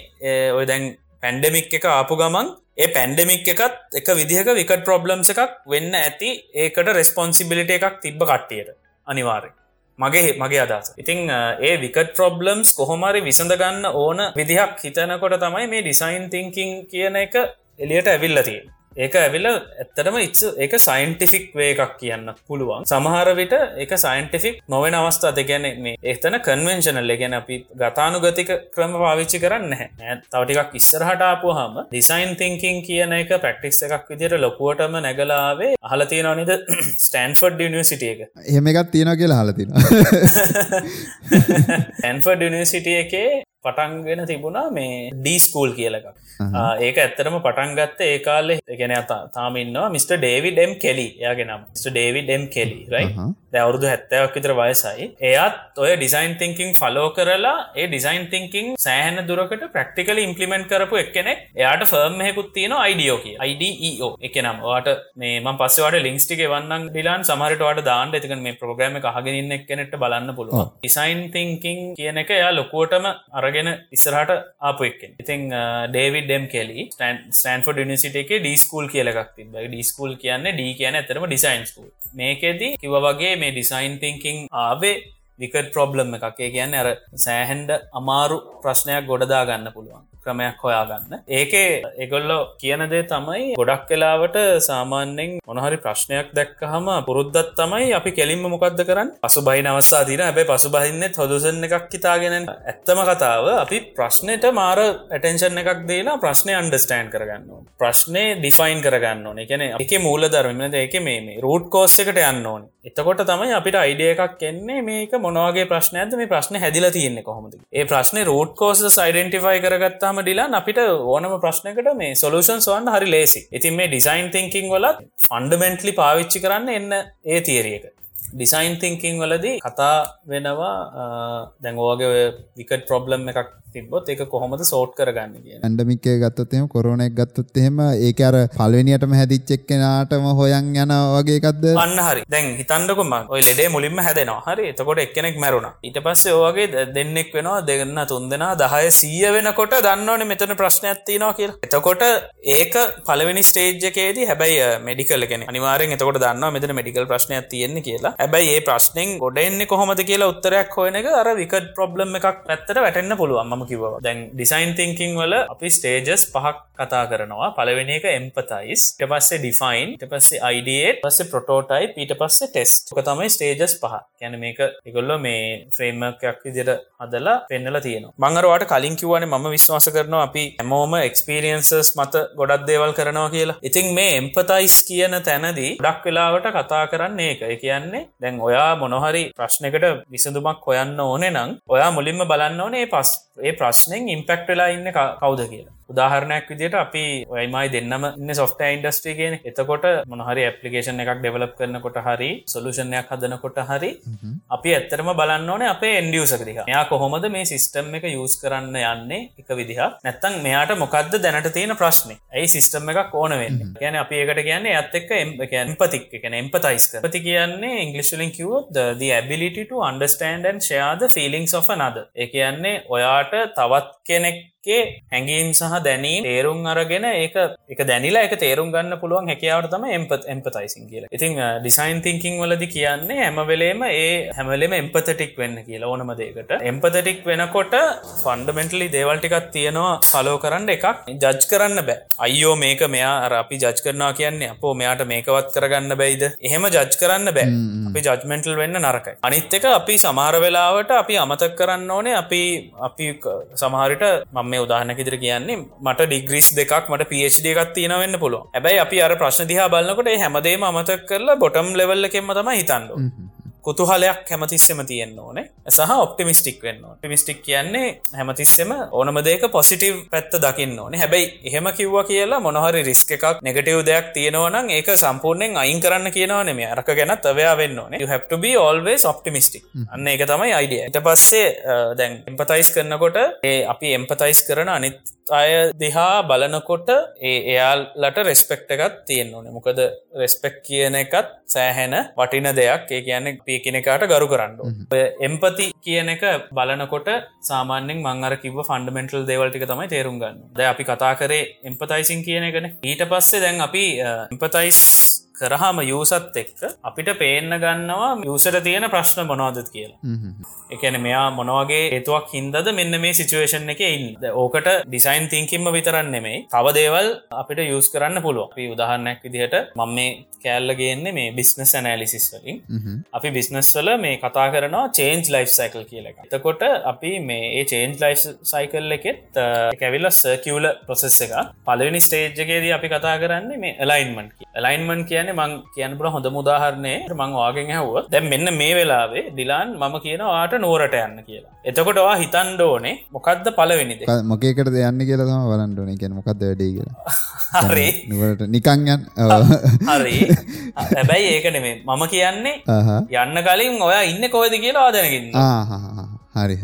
ඔය දැන් පැන්ඩෙමික් එක ආපු ගමන් ඒ පැන්ඩෙමික් එකත් එක විදිහක විකට ප්‍රොබ්ලම්ස එකක් වෙන්න ඇති. ඒකට රෙස්පොන්සිබිලිට එකක් තිබ්බ කට්ටියට. අනිවාරය මගේ මගේ අදස ඉතිං ඒ විකට ප්‍රොබ්ලම්ස් කොහොමරි විසඳගන්න ඕන විදිහක් හිතනකොට තමයි මේ ඩිසයින් තිංකින් කියන එක එලියට ඇවිල්ලතිය ඒක ඇවිල්ල ඇත්තටම ඉත්ස ඒක සයින්ටිෆික් වේ එකක් කියන්න පුළුවන්. සමහර විට එක සයින්ටිෆික් නොවෙන අවස්ථා දෙගැන මේ එතන කන්වෙන්ශනල් ගැන අපි ගතානුගතික ක්‍රම පාවිච්චි කරන්න හැ තවටිකක් ඉස්සරහට ආපුහම ඩිසයින් තිංකින් කියන එක ප්‍රක්ටික්ස් එකක් විදිර ලොකුවටම නැගලාවේ අහලතිය නොනිද ස්ටන්ෆර්ඩ් නිසිටිය එක. එහෙම එකත් තියෙන කියලා හලතින ඇන්ෆර්ඩ් නිසිටිය එකේ පටන්ගෙන තිබුණා මේ ඩීස්කූල් කියලක ඒක ඇත්තරම පටන්ගත්ත ඒ කාලෙ. ගැන තාමින්නවා මිට. ඩේවිඩ් එම් කෙලි යාගෙනම් ඩේවිඩ් එම් කෙලි රයි දැවරුදු හැත්තයක් විතර වයසයි. එයත් ඔය ඩිසයින් තිංකින් ෆලෝ කරලා ඒ ඩිසයින් තිංකින් සෑහන දුරකට ප්‍රක්ටිකල ඉම්පලිමෙන්ට් කරපු එක්කෙනෙක් එයාට ෆර්ම්හෙකුත් තියෙන අයිඩියෝ කිය. අයිඩෝ එකනම් වාට මේ පස්සවට ලිංස්ටික වන්න ඩිලාන්. සමහරටවාට දාන්න. ඇතික මේ ප්‍රෝග්‍රම එකහගෙනන්න එක්කනෙට බලන්න පුළුව ඩිසයින් තිංකින් කියන එක එයා ලොකුවටම අරගෙන ඉස්සරහට ආපු එක්කෙන් ඉතිං ඩේවිඩ් ඩෙම් කෙලි ස්ටන්ෆෝඩ නිසිට එක ඩීස්කූල් කියලක් තිබ ඩීස්කූල් කියන්න ඩී කියන ඇතරම ඩිසයින් ස්කූල් මේකෙදී කිව වගේ මේ ඩිසයින් තිංකින් ආවේ විකට ප්‍රොබ්ලම් එකක්. ඒ කියන්න අර සෑහන්ඩ අමාරු ප්‍රශ්නයක් ගොඩදා ගන්න පුළුවන්. ක්‍රමයක් හොයාගන්න. ඒකේ එගොල්ලො කියනදේ තමයි ගොඩක් කලාවට සාමාන්‍යෙන් මොනහරි ප්‍රශ්නයක් දැක්ක හම පුරුද්දත් තමයි අපි කෙලින්ම මොකක්ද කරන්න? පසු බහි අවස්ථා තින හැබයි පසු බහින්න හොදසන්න එකක් හිතාගෙන ඇත්තම කතාව අපි ප්‍රශ්නයට මාර ඇටෙන්ෂන් එකක් දේලා ප්‍රශ්නය අන්ඩස්ටෑන් කරගන්න ප්‍රශ්නය ඩිෆයින් කරගන්න ඕන. එකන එක මූල ධර්මන ඒක මේ රූට් කෝස් එකට යන්න ඕන. එතකොට තමයි අපිට අයිඩිය එකක් එන්නේ මේක මොනවාගේ ප්‍රශ්නයද මේ ප්‍රශ්න හැදිල තියන්නේ කොහොමද ඒ ප්‍රශ්න රෝට් කෝස් සයිඩෙන්ටිෆයි කරගත්තාම ඩිලාන් අපිට ඕනම ප්‍රශ්නකට මේ සොලූෂන් සොන්න හරි ලේසි ඉතින් මේ ඩිසයින් තිංකින් වලත් ෆන්ඩමෙන්ටලි පාවිච්චි කරන්න එන්න ඒ තිේරියක ඩිසයින් තිංකින් වලදී කතා වෙනවා දැන්ෝගේ විකට ප්‍රොබ්ලම් එකක් තිබොත් එක කොහොමද සෝට් කරගන්න කිය ඇන්ඩමික්කය ගත්තොත්තෙම කොරෝනයක් ගත්තොත් එහෙම ඒක අර පල්වෙනියටම හැදිච්චෙක්කෙනටම හොයන් යන වගේකක්ද අන්න හරි. දැන් හිතන්ඩකුම ඔය ලෙඩේ මුලින්ම හැදෙනවා. හරි. එතකොට එක්කෙනෙක් මැරුණ. ඊට පස්සේ ඕගේ දෙන්නෙක් වෙනවා දෙගන්න තුන් දෙනා දහය සීය වෙනකොට දන්නවන මෙතන ප්‍රශ්නයක් තියනවා කිය එතකොට ඒක පලවෙනි ස්ටේජ්කේදී හැබැයි මෙඩිකල්ගෙන අනිවාරෙන් එතකොට දන්න මෙතන මෙඩිකල් ප්‍රශ්නයක් තියෙන්නේ කියලා. හැබැයි ඒ ප්‍රශ්නෙන් ගොඩ එන්නේ කොහොමද කියලා උත්තරයක් හොයන එක අර විකට ප්‍රබ්ලම් එකක් පැත්තට වැටෙන්න්න පුළුවන්. ම කිව දැන් ඩිසයින් තිංකින් වල අපි ස්ටේජස් පහක් කතා කරනවා. පලවෙනි එක එම්පතයිස් ට පස්සේ ඩිෆයින් ට පස්සේ අයිඩියේට පස්සේ ප්‍රොටෝටයි ඊට පස්සේ ටෙස්ට ක තමයි ස්ටේජස් පහ. ගැන මේක ඉගොල්ල මේ ෆ්‍රේම්මක්යක් විදිර හදලා පෙන්නල තියෙන මංගරවාට කලින් කිවන ම විශ්වාස කරනවා අපි ඇමෝම එක්ස්පිරියන්සස් මත ගොඩක් දේවල් කරනවා කියලා. ඉතින් මේ එම්පතයිස් කියන තැනදී ඩක් වෙලාවට කතා කරන්නේ එක කියන්නේ දැන් ඔයා මොනොහරි ප්‍රශ්නකට විසඳුමක් හොයන්න ඕනේ නම් ඔයා මුලින්ම බලන්න ඕනේ පස් ඒ ප්‍රශ්නෙන් ඉම්පෙක්ට් වෙලා ඉන්න කවුද කියලා. උදාහරණයක් විදිට අපි ඔයමයි දෙන්නම සොෆ්ට ඉන්ඩස්ට්‍රී කියෙන එතකොට මොනහරි ඇපලිකේෂන් එකක් ඩෙවලප් කරනකොට හරි සොලුෂණයක් හදනකොට හරි අපි ඇත්තරම බලන්න ඕනේ අපේ එන්ඩියසකරිහ මෙයා කොහොමද මේ සිිස්ටම් එක යස් කරන්න යන්නේ එක විදිහ නැත්තං මෙයාට මොකක්ද දැනට තියෙන ප්‍රශ්නය ඇයි සිිස්ටම් එකක් ඕන වෙන්න? කියන අපි ඒකට කියන්නේ ඇත් එක්ක එම්පතික් එකන එම්පතයිස් පති කියන්නේ ඉංගලිස්ලින් කිවොත් to understand and share the feelings of another. ඒ කියන්නේ ඔයාට තවත් කෙනෙක් කෙනෙක්ගේ හැඟීම් සහ දැනීම් තේරුම් අරගෙන ඒක එක දැනිලා එක තේරුම් ගන්න පුළුවන් හැකියාවට තම එම්පත් එම්පතයිසින් කියලා. ඉතින් ඩිසයින් තිංකින් වලදි කියන්නේ හැමවෙලේම ඒ හැමලෙම එම්පතටික් වෙන්න කියලා ඕනම දේකට එම්පතටික් වෙනකොට ෆන්ඩමෙන්ටලි දේවල්ටිකත් තියෙනවා සලෝ කරන්න එකක්. ජජ් කරන්න බෑ. අයියෝ මේක මෙයා අර අපි ජජ් කරනවා කියන්නේ අපෝ මෙයාට මේකවත් කරගන්න බැයිද? එහෙම ජජ් කරන්න බෑ. අපි ජජ්මෙන්ටල් වෙන්න නරකයි. අනිත් එක අපි සමාර වෙලාවට අපි අමතක් කරන්න ඕනේ. අපි අපි සමහරිට මම උදාහනක ඉදිර කියන්නේ මට ඩිග්‍රිස් දෙකක් මට පD එකක් තියෙන වෙන්න පුළුව ඇබැයි අපි අර ප්‍රශ්න දිහා බලන්නකොට හැමදේම අමතක් කරලා බොටම් ලෙවල්ලකෙන්ම තම හිතන්න. කුතුහලයක් හැමතිස්සෙම තියෙන්න්න ඕනේ. සහ ඔප්ටිමිස්ටික් වෙන්න ටිමිස්ටික් කියන්නේ හැමතිස්සෙම ඕනම දේක පොසිටව් පැත්ත දකින්න ඕනේ. හැබැයි එහෙම කිව්ව කියලා මොනහරි රිස්ක එකක් නෙගටව් දෙයක් තියෙනවනම් ඒක සම්පූර්ණයෙන් අයින් කරන්න කියනව නෙම අරක ගැන තවයා වෙන්න ඕනේ. Be always optimistic. අන්න ඒක තමයි අයිඩිය ඊට පස්සේ දැන් එම්පතයිස් කරනකොට ඒ අපි එම්පතයිස් කරන අනිත් අය දිහා බලනකොට ඒ එයාල්ලට රෙස්පෙක්ට එකත් තියෙන්න්න ඕනේ. මොකද රෙස්පෙක් කියන එකත් සෑහෙන වටින දෙයක්. ඒ කියන්නේ පිය කෙනෙකාට ගරු කරන්න එම්පති කියන එක බලනකොට සාමාන්‍යෙන් මංගර කිව ෆන්ඩමෙන්ටල් දේවල්ටික තමයි තේරුම් ගන්න ද අපි කතා කරේ එම්පතයිසින් කියන එකන. ඊට පස්සේ දැන් අපි එම්පතයිස් කරහම යසත් එක්ක අපිට පේන්න ගන්නවා යසට තියෙන ප්‍රශ්න මොනවාදත් කියලා. එකන මෙයා මොනවගේ ඒතුවක් හින්දද මෙන්න මේ සිචුවේෂන් එක ඉන්න. ඕකට ඩිසයින් තිංකින්ම විතරන්න නෙමේ තව දේවල් අපිට යස් කරන්න පුළුව අපි උදාහරණයක් විදිහට මම මේ කෑල්ල ගේන්නේ මේ බිස්නස් ඇනෑලිසිස් වලින්. අපි බිස්නස් වල මේ කතා කරනවා චේන්ජ් ලයිෆ් සයිකල් කියල එක එතකොට අපි මේ ඒ චේන්ජ් ලයිෆ් සයිකල් එකෙත් කැවිල්ල සර්කියවල ප්‍රොසෙස් එක පලවෙනි ස්ටේජ්ගේදී අපි කතා කරන්නේ මේ එලයින්මන් එලයින්මන් කියන කියන්නේ මං කියන්න පුළ හොඳ මුදාහරණය මං වාගෙන් හැව දැ මෙන්න මේ වෙලාවේ ඩිලාන් මම කියනවාට නෝරට යන්න කියලා. එතකොටවා හිතන්ඩෝනේ මොකක්ද පලවෙනිද මොකේකට දෙයන්න කියලා තම වලන්ඩෝන කියෙන මොකක්ද වැඩේ කියලා. <laughs> හරි. නුවට නිකංයන් <laughs> <laughs> හරි. හැබැයි ඒක නෙමේ මම කියන්නේ යන්න කලින් ඔයා ඉන්න කොවද කියලා ආදනකින්න හරි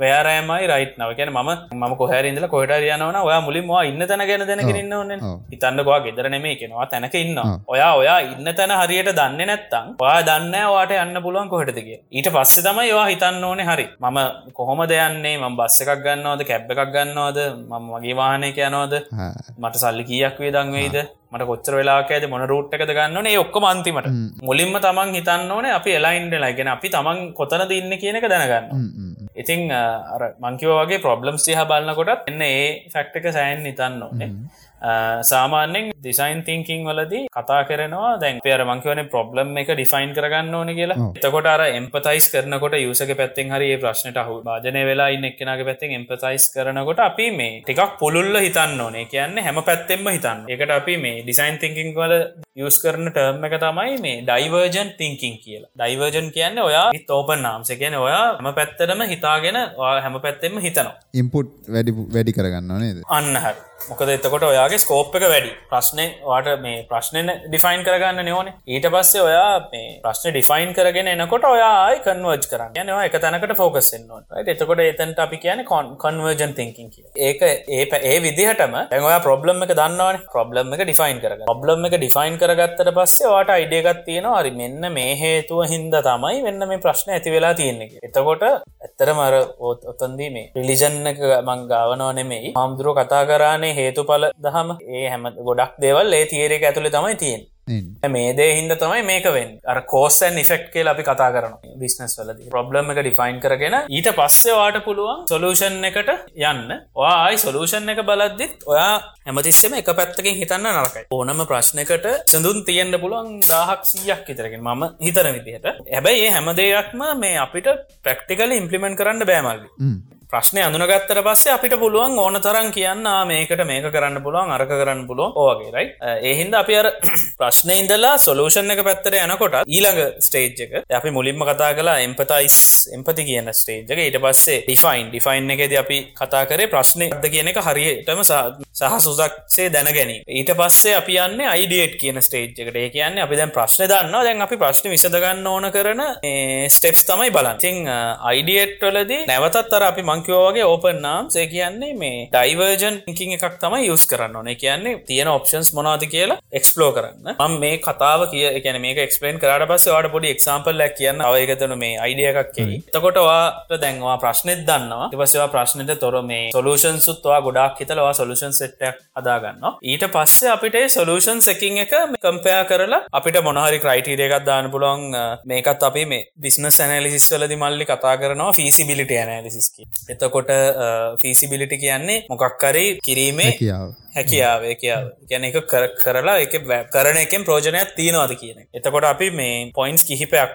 වෑරෑමයි රයිට් නව කියන ම ම කොහැරඉදල කොහට යනවන ඔයා මුලින්වා ඉන්න තැන ගැන දැනකිරන්න ඕන හිතන්නකවා ගෙදර නෙමේ කෙනවා තැනක ඉන්න ඔයා ඔයා ඉන්න තැන හරියට දන්න නැත්තම් ඔයා දන්න වාට යන්න පුළුවන් කොහටතික ඊට පස්සේ තමයි ඒවා හිතන්න ඕනේ හරි. මම කොහොම දෙයන්නේ ම බස්ස එකක් ගන්නවද? කැබ් එකක් ගන්නවද? මම වගේ වානය යනවද? මට සල්ලි කියක් වේ දංවෙයිද මට කොච්චර වෙලාකෑද මොන රූට් එකද ගන්නනේ ඔක්කො අන්තිමට. මුලින්ම තමන් හිතන්න ඕනේ අපි එලයින්ඩ ලයිගෙන අපි තමන් කොතන දන්න කියන එක දැනගන්න ඉතිං මංකිව වගේ ප්‍රොබ්ලම්ස් සිහ බලන්නකොටත් එන්න ඒ ෆැක්ටක සෑන් නිතන්න ඕනේ සාමාන්‍යෙන් දිසයින් තිංකින් වලදී කතා කරනවා දැන් පේර මංකවන ප්‍රොබ්ලම් එක ඩිෆයින් කරගන්න ඕන කියලා. එතකොට අර එම්පතයිස් කරනකොට යුසක පැත්තෙන් හරි ප්‍රශ්නට හු භාජනය වෙලා ඉන්න එක්නගේ පැත්තෙන් එම්පතයිස් කරනකොට අපි මේ ටිකක් පුළුල්ල හිතන්න ඕනේ. කියන්න හැම පැත්තෙන්ම හිතන්න. එකට අපි මේ ඩිසයින් තිංකින් වල යස් කරන ටර්ම් එක තමයි මේ ඩයිවර්ජන් තිංකින් කියලා. ඩයිවර්ජන් කියන්න ඔයා තෝපන් නාම්ස කියන ඔයා හැම පැත්තරම හිතාගෙන හැම පැත්තෙම හිතනවා. ඉම්පුට් වැඩි වැඩි කරගන්න නේද? අන්න හරි මොකද එතකොට ඔයාගේ ස්කෝප් එක වැඩි. ප්‍රශ්නය වාට මේ ප්‍රශ්නය ඩිෆයින් කරගන්න නෝන ඊට පස්සේ ඔයා මේ ප්‍රශ්න ඩිෆයින් කරගෙන එනකොට ඔයායි කන්වර්ජ් කරන්න. යනවා එක තැනකට ෆෝකස්සෙන්න්නවා එතකොට එතන්ට අපි කියන කොන් කන්වර්ජන් තිංකින් ඒක ඒ ඒ විදිහටම ඇවා ප්‍රබ්ලම් එක දන්නවන. ප්‍රබ්ලම් එක ඩිෆයින් කර ඔබ්ලම් එක ඩිෆයින් කරගත්තට පස්සේ වාට අයිඩියගත් තියෙනවා. හරි මෙන්න මේ හේතුව හින්ද තමයි වෙන්න මේ ප්‍රශ්න ඇති වෙලා තියෙන්නේ එතකොට ඇත්තර මර ඕත් ඔතන්දී මේ පිලිජන්න එක මං ගාවනව නෙමෙයි. හාමුදුරුව කතා කරන්නේ හේතුඵල දහම ඒ හැම ගොඩක් දෙවල් ඒ තීරක ඇතුළි තමයි තියෙන් මේ දේ හින්ද තමයි මේකවෙන් අර කෝස්සන් ඉෆෙක්් කියල අපි කතා කරන බිස්නස් වලද. ප්‍රබ්ලම් එක ඩිෆයින් කරගෙන ඊට පස්සේවාට පුළුවන් සොලූෂන් එකට යන්න. ආයි සොලූෂන් එක බලද්දිත් ඔයා හැමතිස්සම එක පැත්තකින් හිතන්න නරකයි. ඕනම ප්‍රශ්නකට සඳුන් තියෙන්න්න පුළුවන් දාහක් සීයක් විතරකින් මම හිතන විදිහට. හැබැයි ඒ හැම දෙයක්ම මේ අපිට ප්‍රක්ටිකල ඉම්පලිමෙන්ට් කරන්න බෑමල්ලි ප්‍රශ්නය අඳුනගත්තර පස්සේ අපිට පුළුවන් ඕන තරන් කියන්න මේකට මේක කරන්න පුළුවන් අරක කරන්න පුළුවන් ඕගේ රයි ඒහින්ද අපි අර <clears throat> ප්‍රශ්නය ඉඳලා සොලූෂන් එක පැත්තර යනකොට ඊළඟ ස්ටේජ් එක අපි මුලින්ම කතා කලා එම්පතයිස් එම්පති කියන ස්ටේජ් එක. ඊට පස්සේ ඩිෆයින් ඩිෆයින් එකද අපි කතා කරේ ප්‍රශ්නයද කියන එක හරියටම සහ සුසක්සේ දැනගැනි ඊට පස්සේ අපි යන්න අයිඩියට් කියන ස්ටේජ් එකට. ඒ කියන්නේ අපි දැන් ප්‍රශ්න දන්න දැන් අපි ප්‍රශ්න විසඳගන්න ඕන කරන ස්ටෙප්ස් තමයි බලන් තිං අයිඩියට් වලදී නැවතත් අර අපි මං මංකිවෝගේ ඕපන් නාම්සේ කියන්නේ මේ ඩයිවර්ජන් කින් එකක් තමයි යස් කරන්න ඕනේ. කියන්නේ තියෙන ඔප්ෂන්ස් මොනාද කියලා එක්ස්පලෝ කරන්න. ම මේ කතාව කිය කියන මේක එක්ස්පලන් කරට පස්ස වාට පොඩි එක්සාම්පල් ලක් කියන්න. අවයකතන මේ අයිඩිය එකක් කෙයි එතකොටවාට දැන්වා ප්‍රශ්නෙත් දන්නවා. ඉවසවා ප්‍රශ්නයට තොර මේ සොලූෂන් සුත්වා ගොඩක් හිතලවා සොලූෂන් සෙට්ටක් හදාගන්න ඊට පස්සේ අපිට සොලූෂන් සැකින් එක කම්පයා කරලා අපිට මොනහරි ක්‍රයිටීරියකත් දාන්න පුළොන් මේකත් අපි මේ බිස්නස් ඇනලිසිස් වලදි මල්ලි කතා කරනවා ෆිසිබිලිට ඇනලිසිස්කි එතකොට ෆිසිබිලිටි කියන්නේ මොකක්කරි කිරීමේ කියාව හැකියාව කියාව ගැන එක කරලා එක කරන එකෙන් ප්‍රෝජනයක් තියෙනවාද කියන එතකොට අපි මේ පොයින්ස් කිහිපයක්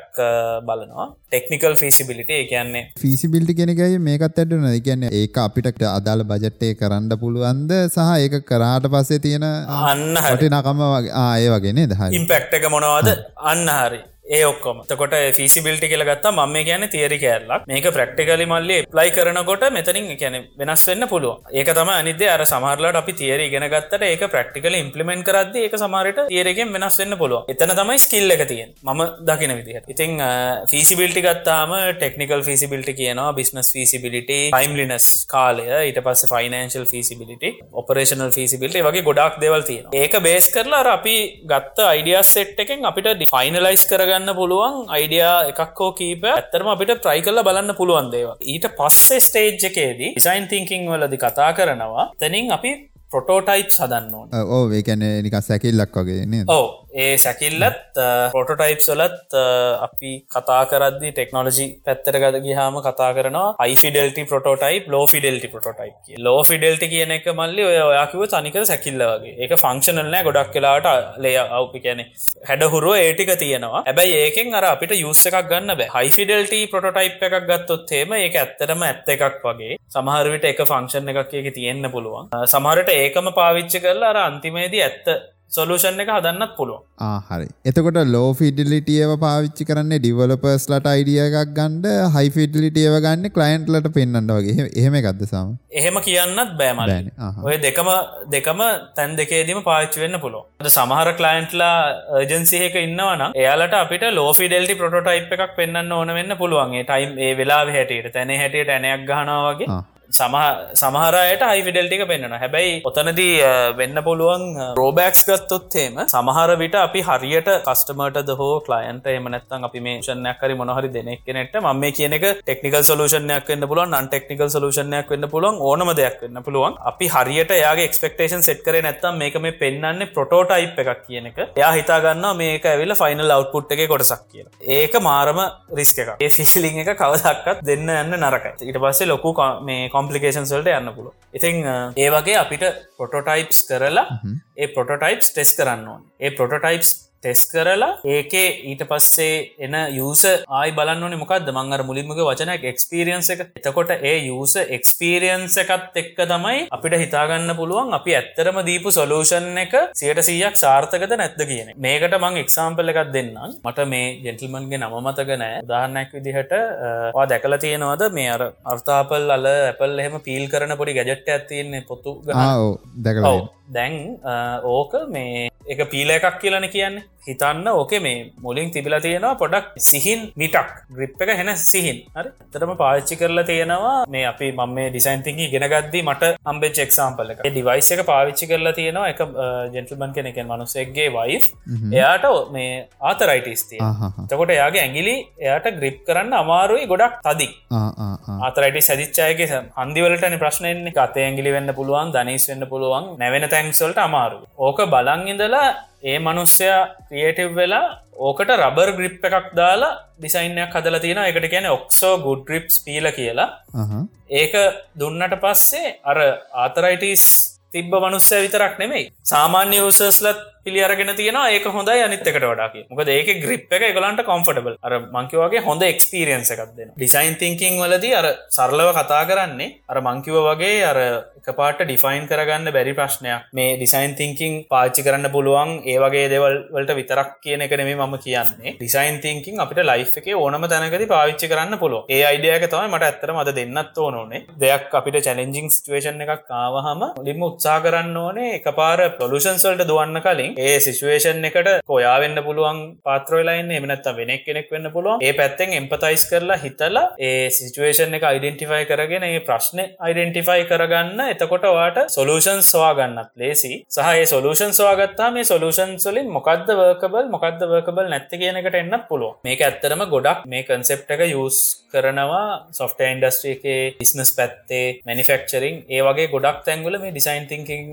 බලනවා. ටෙක්නිකල් ෆිසිබිලිට කියන්නේ ෆිසිබිල්ටි කෙනකයි මේකත් ඇටන කියන්න ඒක අපිට අදාළ බජට්ටේ කරන්න පුළුවන්ද සහ ඒක කරාට පස්සේ තියෙන අන්න හට නකම වගේ? ආය වගේනේ දහ ඉම්පෙක්ට එක මොනවාද? අන්න හරි ඒ ඔක්කොම. තකොට ෆිසිබිල්ටි කියල ගත්තා මම කියන තිේරි කෑල්ලක්. මේක ප්‍රක්ටිකලි මල්ලි ප්ලයි කරනකොට මෙතනින් කියන වෙනස් වෙන්න පුළුව ඒක තම අනිද අර සමහරලාට අපි තිේරි ගෙන ගත්තට ඒක ප්‍රක්ටිකල ඉම්පලිමෙන්ට කරද ඒක සමහරට තේරගෙන් වෙනස් වෙන්න පුළුව එතන තමයි ස්කිල්ල එක තියෙන් ම දකින විදිහ ඉතිං ෆිසිබිල්ටි ගත්තාම ටෙක්නිකල් ෆිසිබිල්ටි කියනවා බිස්නස් ෆිසිබිලිට යිම්ලිනස් කාලය ඊට පස්ස ෆයිනන්ශල් ෆිසිබිලිට ඔපරේෂනල් ෆිසිබිල්ට වගේ ගොඩක් දෙවල් තියෙන ඒක බේස් කරලා අපි ගත්ත අයිඩිය සෙට් එකෙන් අපිට ෆයිනලයිස් කරග ගන්න පුළුවන් අයිඩියා එකක් හෝ කීප ඇත්තරම අපිට ට්‍රයි කල්ල බලන්න පුළුවන් දේවා ඊට පස්සේ ස්ටේජ් එකේදී ඩිසයින් තිංකින් වලදි කතා කරනවා. තැනින් අපි පොටෝටයිප් සදන්න ඕන. ඕ ඒකැන නික සැකිල්ලක් වගේ ඕ ඒ සැකිල්ලත් පොටෝටයිප් සොලත් අපි කතා කරදදි ටෙක්නෝලජි පැත්තර ගද ගහම කතා කරනවා අයිෆිඩල්ටි පොටෝටයිප් ලෝ ෆිඩල්ටි පොටෝටයි් ලෝ ෆිඩල්ටි කියන එක මල්ලි ඔය ඔයාකිව තනික සැකිල්ල වගේ. ඒක ෆංක්ෂනල්නෑ ගොඩක් කලාට ලේ අවපි කියන හැඩහුරුව ඒටික තියෙනවා. ඇබැයි ඒකෙන් අර අපිට යුස්ස එකක් ගන්න බෑ. හයිෆිඩල්ටි පොටෝටයිප් එකක් ගත්තොත්තේම ඒක ඇත්තරම ඇත්ත එකක් වගේ. සමහරවිට එක ෆංක්ෂන් එකක් එක තියෙන්න්න පුළුවන්. සමහරට ඒකම පාවිච්චි කරලා අර අන්තිමේදී ඇත්ත සොලූෂන් එක හදන්නත් පුළුව හරි. එතකොට ලෝ ෆිඩලිටියව පාවිච්චි කරන්න ඩිවලපර්ස් ලට අයිඩිය එකක් ගන්ඩ හයි ෆිඩලිටියව ගන්න කලයින්ට්ලට පෙන්න්නට වගේ. එහෙම ගත්ද සම? එහෙම කියන්නත් බෑමල ඔය දෙකම දෙකම තැන් දෙකේදීම පාච්චි වෙන්න පුළුව සමහර කලයින්ට්ලා ජන්සිහක ඉන්නවන එයාලට අපිට ලෝෆිඩල්ටි පොටයිප් එකක් පෙන්න්න ඕන වෙන්න පුළුවන්ගේ ටයිම් ඒ වෙලා හැටියට තැන හැටියට ඇනයක් ගහනාවගේ සමහරයට හයිෆිඩල්ටික පෙන්න්න හැබැයි ඔතනදී වෙන්න පුළුවන් රෝබෑක්ස් ගත්තොත්තේම සමහර විට අපි හරියට කස්ටමට හෝ කලයින්ට එමනත්තන් අපි මේ ෂණයක් හරි මොනහරි දෙනෙක් කෙනෙට ම මේ කියනක ටෙක්නිකල් සලූෂණයක් වන්න පුළුවන් අන් ටෙක්නිකල් සලූෂණයක් වන්න පුළුවන් ඕනම දෙයක් වන්න පුළුවන්. අපි හරියට යාගේ එක්ස්පෙක්ටේෂන් සෙට් කර නැත්තම් මේක මේ පෙන්න්නන්නේ ප්‍රොටෝටයිප් එකක් කියන එක. එයා හිතාගන්න මේක ඇවිල ෆයිනල් අවට්පුට් එක කොටසක් කියලා. ඒක මාරම රිස්ක එක ඒ ෆිසිලිං එක කවදක්කත් දෙන්න යන්න නරක ඊට පස්සේ ලොකු මේ කොම්පලිකේෂන් සල්ට යන්න පුල ඉතිං ඒ වගේ අපිට පොටෝටයිප්ස් කරලා ඒ පොටෝටයිප්ස් ටෙස් කරන්න ඕන්. ඒ පොටෝටයිප්ස් ටෙස් කරලා ඒකේ ඊට පස්සේ එන යුස ආයි බලන්නනේ මොකක්ද මංගර මුලින්මක වචනයක් එක්ස්පිරියන්ස එක. එතකොට ඒ යුස එක්ස්පිරියන්ස එකත් එක්ක තමයි අපිට හිතාගන්න පුළුවන් අපි ඇත්තරම දීපු සොලූෂන් එක සියට සීයක් සාර්ථකද නැත්ද කියන මේකට මං එක්සාම්පල් එකක් දෙන්නම්. මට මේ ජෙන්ටල්මන්ගේ නම මතක නෑ. උදාහරණයක් විදිහට දැකල තියෙනවද? මේ අර අර්ථාපල් අල ඇපල් එහෙම පීල් කරන පොඩි ගැජට්ට ඇතින්නේ පොතු දැකල දැන් ඕක මේ එක පීල එකක් කියලන කියන්න. හිතන්න ඕකේ මේ මුලින් තිබිලා තියෙනවා පොඩක් සිහින් මිටක්. ග්‍රිප් එක හෙන සිහින්. හරි? තරම පාච්චි කරලා තියෙනවා මේ අපි මම මේ ඩිසයින්තිකි ගෙනගත්දී මට අම්බෙච් එක්සාම්පල එක. ඩිවයිස් එක පාවිච්චි කරලා තියෙනවා එක ජෙන්ටල්බන් කෙනෙකෙන් මනුසෙක්ගේ වයි එයාට මේ ආතරයිටස්තිය තකොට එයාගේ ඇගිලි එයාට ග්‍රිප් කරන්න අමාරුයි ගොඩක් තදි ආතරයිට සදිච්චායගේ හන්දිවලටන ප්‍රශ්නයෙන් අතේ ඇගිලි වෙන්න පුළුවන් දනිස් වෙන්න පුළුවන් නැවෙන තැන්ක්සල්ට අමාරු ඕක බලං ඉඳලා ඒ මනුස්්‍යයා ක්‍රියටව් වෙලා ඕකට රබර් ග්‍රිප් එකක් දාලා ඩිසයින්යක් හදල තියෙන එකට කියන ඔක්සෝ ගුඩ් ්‍රිප්ස් පීල කියලා. ඒක දුන්නට පස්සේ අර ආතරයිටස් තිබ්බ මනුස්සය විතරක් නෙමෙයි. සාමාන්‍ය යසස්ලත් පිළියරගෙන තියෙන ඒක හොඳයි අනිත්තකට වඩාක මොකද ඒක ග්‍රිප් එක ගලන්ට කොම්ෆටබල් අර මංකිවගේ හොඳ එක්ස්පිරියන්ස එකක්දෙන ඩිසයින් තිංකින් වලදී අර සරලව කතා කරන්නේ අර මංකිව වගේ අර එකපාට ඩිෆයින් කරගන්න බැරි ප්‍රශ්නයක්. මේ ඩිසයින් තිංකින් පාච්චි කරන්න පුළුවන් ඒ වගේ දෙවල් වලට විතරක් කියන එක නෙමේ මම කියන්නේ. ඩිසයින් තිංකින් අපිට ලයි් එක ඕනම තැනකද පාවිච්චි කරන්න පුළුව ඒ අයිඩියක තමයි මට ඇත්තර මද දෙන්නත් ඕනෝනේ දෙයක් අපිට චැලෙන්ජිං ස්ටේෂන් එකක් කාවහම ලිම උත්සා කරන්න ඕනේ එක පාර පොලුෂන්සල්ට දුවන්න කලින් ඒ සිචුවේෂන් එකට කොයාවෙන්න පුළුවන් පාත්‍රවෙලාන්න එමනත් වෙනෙක් කෙනෙක් වෙන්න පුළුවන්. ඒ පැත්තෙන් එම්පතයිස් කරලා හිතලා ඒ සිචුවේෂන් එක අයිඩෙන්ටිෆයි කරගෙන ඒ ප්‍රශ්න අයිඩෙන්ටිෆයි කරගන්න. එතකොට වාට සොලූෂන් සවා ගන්නත් ලේසි. සහ ඒ සොලූෂන් සවාගත්තා මේ සොලූෂන් සොලින් මොකක්ද වර්කබල් මොකක්ද වර්කබල් නැත්ත කියනකට එන්නත් පුළුව මේක ඇත්තරම ගොඩක් මේ කන්සෙප් එක යස් කරනවා සොෆ්ට ඉන්ඩස්ට්‍රිය එකේ බිස්නස් පැත්තේ මනිෆෙක්චරිං ඒ වගේ ගොඩක් තැන්ගුල මේ ඩිසයින් තිංකින්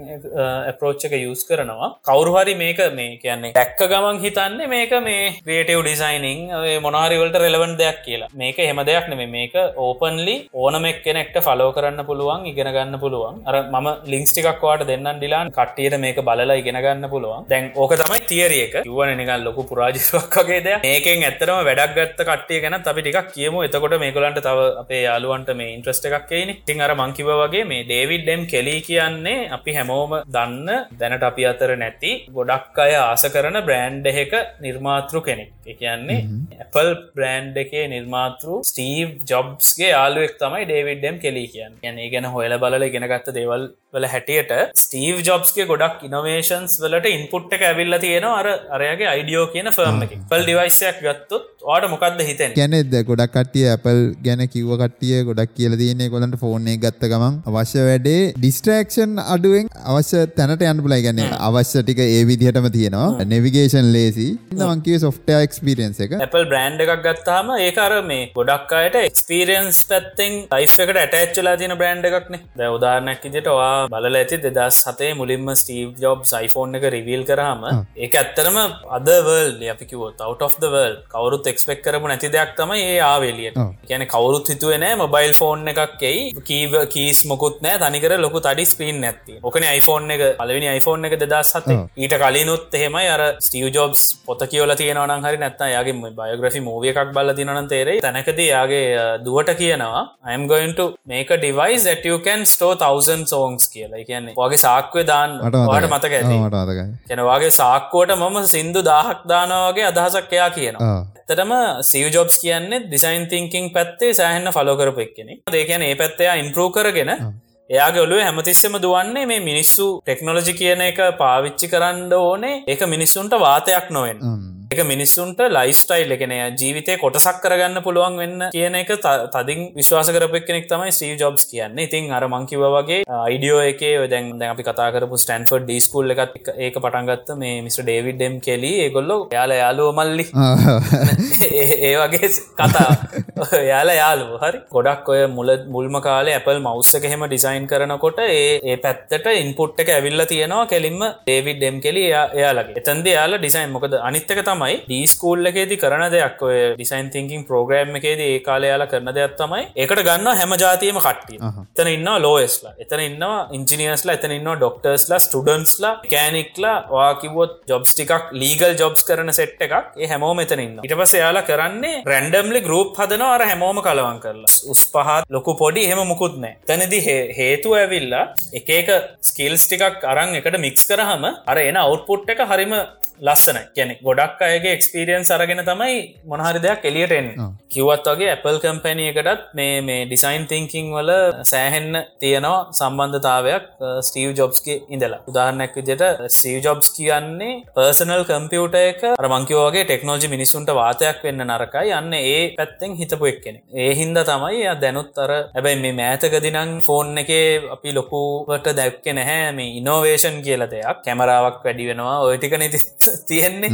අපරෝච් එක යස් කරනවා. කවරුහරි මේක මේ කියන්නේ දැක්ක ගමන් හිතන්නේ මේක මේ ක්‍රේටව් ඩිසයිනිං මොනාරිවලට රෙලවන් දෙයක් කියලා. මේක හෙම දෙයක් නෙම මේක ඕපන්ලි ඕනමෙක් කෙනෙක්ට ෆලෝ කරන්න පුළුවන් ඉගෙන ගන්න පුළුවන්. අර ම ලිංක්ස්ටිකක් වාට දෙන්න ඩිලාන්. කට්ටියට මේක බලලා ඉගෙන ගන්න පුළුවන්. දැන් ඕක තමයි තියරියක යුවන නිකල් ලොකු පුරාජිස්වක් වගේ දෙ මේකෙන් ඇත්තරම වැඩක් ගත්ත කට්ටිය ගැන අපි ටිකක් කියමු. එතකොට මේකලන්ට තව අපේ යාලුවන්ට මේ ඉන්ට්‍රස්ට එකක් කියනි තින් අර මංකිව වගේ මේ ඩේවිඩ් ඩෙම් කෙලී කියන්නේ අපි හැමෝම දන්න දැනට අපි අතර නැති ගොඩක් අය ආස කරන බ්‍රෑන්්ඩ එක නිර්මාතෘ කෙනෙක්. කියන්නේ Apple බ්‍රෑන්් එකේ නිර්මාතෘ ස්ටීව් ජොබ්ස්ගේ යාලුවෙක් තමයි ඩේවිඩ්ඩම් කෙලී කියන්න. ගැන ගැන හොයල බලල ගෙනගත්ත දේවල් වල හැටියට ස්ටීව් ජොබ්ස්ගේ ගොඩක් ඉනවේශන්ස් වලට ඉන්පුට් එක ඇවිල්ල තියෙන අර අරයාගේ අයිඩියෝ කියන ෆර්ම එක. පල් ඩිවයිසයක් ගත්තුත් වාට මොකක්ද හිතෙන් ගැනෙද ගොඩක් කටිය Apple ගැන කිව්ව කටිය ගොඩක් කියල තියන්නේ කොලට ෆෝර්නේ ගත්ත ගමන්. අවශ්‍ය වැඩේ ඩිස්ට්‍රක්ෂන් අඩුවෙන් අවශ්‍ය තැනට යන්න පුලයි ගැන්න අවශ්‍ය ටික ඒ විදිහටම තියෙනවා. නෙවිගේෂන් ලේසි නවන්ගේ සොෆ්ටය එක්ස්පිරියන්ස එක. Apple බ්‍රන්් එකක් ගත්තාම ඒකර මේ ගොඩක් අයට එක්ස්පිරියන්ස් පැත්තෙන් ලයිෆ් එකට ඇටච්චලා තින බ්‍රන්් එකක්නේ. ද උදාරනැක් ඉදිටවා බලල ඇති දෙදස් සතේ මුලින්ම ස්ටීව් ජොබ් සයිෆෝන් එක රිවීල් කරහම ඒක ඇත්තරම අදවල් අපිකිව තවට of වල් කවරුත් එක්ස්පෙක් කරපු නැති දෙයක් තමයි ඒ ආවෙලියට කියන කවරුත් හිතුවනෑ මොබයිල් ෆෝන් එකක්කෙයි කීව කීස් මොකුත් නෑ. තනිකර ලොකු තඩි ස්පීන් නැති ඕකන iPhoneෆෝන් එක. පලවෙනි iPhoneෆෝන් එක දෙදස් සත ඊට කලිනුත් එහෙමයි. අර ස්ටීව් ජොබ්ස් පොත කියවල තියෙනවන හරි නැත්තා යාගේ බයෝග්‍රෆි මූවිය එකක් බල තිනන තේරේ තැනකති යාගේ දුවට කියනවා I'm going to make a device that you can store thousand songs කියලා. කියන්නේ වගේ සාක්වේ දාන්න වාට මතක ඇති. කෙනවාගේ සාක්කුවට මම සින්දු දාහක් දානවාගේ අදහසක් එයා කියනවා. ඇත්තටම සිව ජොබ්ස් කියන්නේ ඩිසයින් තිංකින් පැත්තේ සෑහන්න ෆලෝ කරපු එක්කෙනෙ ඒ කියන ඒ පැත්තයා ඉන්පරූ කරගෙන එයාගේ ඔලුව හැමතිස්සම දුවන්නේ මේ මිනිස්සු ටෙක්නොලජි කියන එක පාවිච්චි කරන්න ඕනේ. ඒක මිනිස්සුන්ට වාතයක් නොවෙන් එක මිනිස්සුන්ට ලයිස්ටයිල් එකනය ජීවිතය කොටසක් කරගන්න පුළුවන් වෙන්න කියන එක තදින් විශ්වාස කරපක් කෙනෙක් තමයි ස්ටීව ජොබ්ස් කියන්න. ඉතින් අර මංකිව වගේ අයිඩියෝ එක දැන් දැන් අපි කතා කරපු ස්ටන්ෆර්ඩ් ඩීස්කූල් එකත් ඒක පටන්ගත්ත මේ මිස් ඩේවිඩ් ඩෙම් කෙලි ඒගොල්ලො යාල යාලුව මල්ලි. ඒ වගේ කතා. යාල යාලු හරි. ගොඩක් ඔය මුල මුල්ම කාලේ Apple මවස්ස එක හෙම ඩිසයින් කරනකොට ඒ ඒ පැත්තට ඉන්පුට් එක ඇවිල්ල තියෙනවා කෙලින්ම ඩේවිඩ් ඩෙම් කෙලි එයාලගේ. එතන්ද යාල ඩිසයින් මොකද අනිත්තක තමයි තමයි ඩීස්කූල් එකේති කරන දෙයක්. ඔය ඩිසයින් තිංකින් ප්‍රෝග්‍රම් එකේද ඒ කාලයාල කරන දෙයක් තමයි එකට ගන්න හැම ජාතියම කට්ටිය. එතන ඉන්න ලෝස්ලා එතන ඉන්නවා ඉංජිනියස්ලා එතන ඉන්න ඩොක්ටර්ස්ලා ස්ටඩන්ස්ලා කෑනික්ලා වාකිවොත් ජොබ්ස් ටිකක් ලීගල් ජොබ්ස් කරන සෙට් එකක්. ඒ හැමෝම එතන ඉන්න ඉට පස යාලා කරන්නේ රැන්ඩම්ලි ගරුප් හදන අර හැමෝම කලවන් කරලා. උස් පහත් ලොකු පොඩි හෙම මුකුත් නෑ තැනදි හේතු ඇවිල්ලා එකක ස්කිල්ස් ටිකක් අරං එකට මික්ස් කරහම අර එන අවුට්පුට් එක හරිම ලස්සන කියන ගොඩක් අයගේ එක්ස්පිරියන්ස් අරගෙන තමයි මොනහරි දෙයක් එලියටෙන් කිවත් වගේ Apple කම්පැනිය එකටත් මේ මේ ඩිසයින් තිංකින් වල සෑහෙන්න තියෙනවා සම්බන්ධතාවයක් ස්ටීව් ජොබ්ස්ගේ ඉඳලා. උදාහරණයක් විදිට ස්ටීව් ජොබ්ස් කියන්නේ පර්සනල් කම්පියුට එක. අරමංකිවගේ ටෙක්නෝජි මිනිසුන්ට වාතයක් වෙන්න නරකයි. යන්න ඒ පැත්තෙන් හිතපු එක්කෙන ඒ හින්ද තමයි දැනුත් අර ඇබැයි මේ මෑතකදිනං ෆෝන් එක අපි ලොකුවට දැක්ක නැහැ. මේ ඉනෝවේෂන් කියල දෙයක්. කැමරාවක් වැඩි වෙනවා. ඔයටික නිති තියෙන්නේ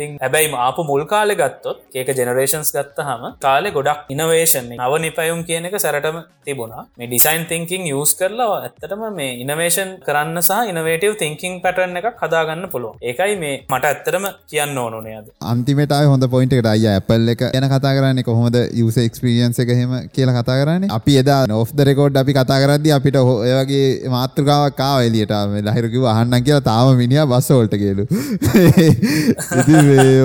ඉතින් හැබැයි ආපු මුල් කාලෙ ගත්තොත් ඒක ජෙනරේෂන්ස් ගත්ත හම කාලෙ ගොඩක් ඉනවේෂන් නව නිපයුම් කියන එක සැරටම තිබුණා. මේ ඩිසයින් තිංකින් යස් කරලා ඇත්තටම මේ ඉනවේෂන් කරන්න සහ ඉනවේටව තිංකින් පැටර්න එකක් හදාගන්න පුළුව ඒකයි මේ මට ඇත්තරම කියන්න ඕනනයද අන්තිමට හොඳ පොයින්ට එකට අය ඇපල් එක යන කතා කරන්න කොහොමද? යුස එක්ස්පිරියන්ස එක හෙම කියලා කතා කරන්න. අපි එදා නොෆ් රෙකෝඩ් අපි කතා කරද්දි අපිට ඔයගේ මාතෘකාවක් කාව එලියට ලහිරකිව අහන්න කියලා තාම මිනිිය බස්සවලට කියලු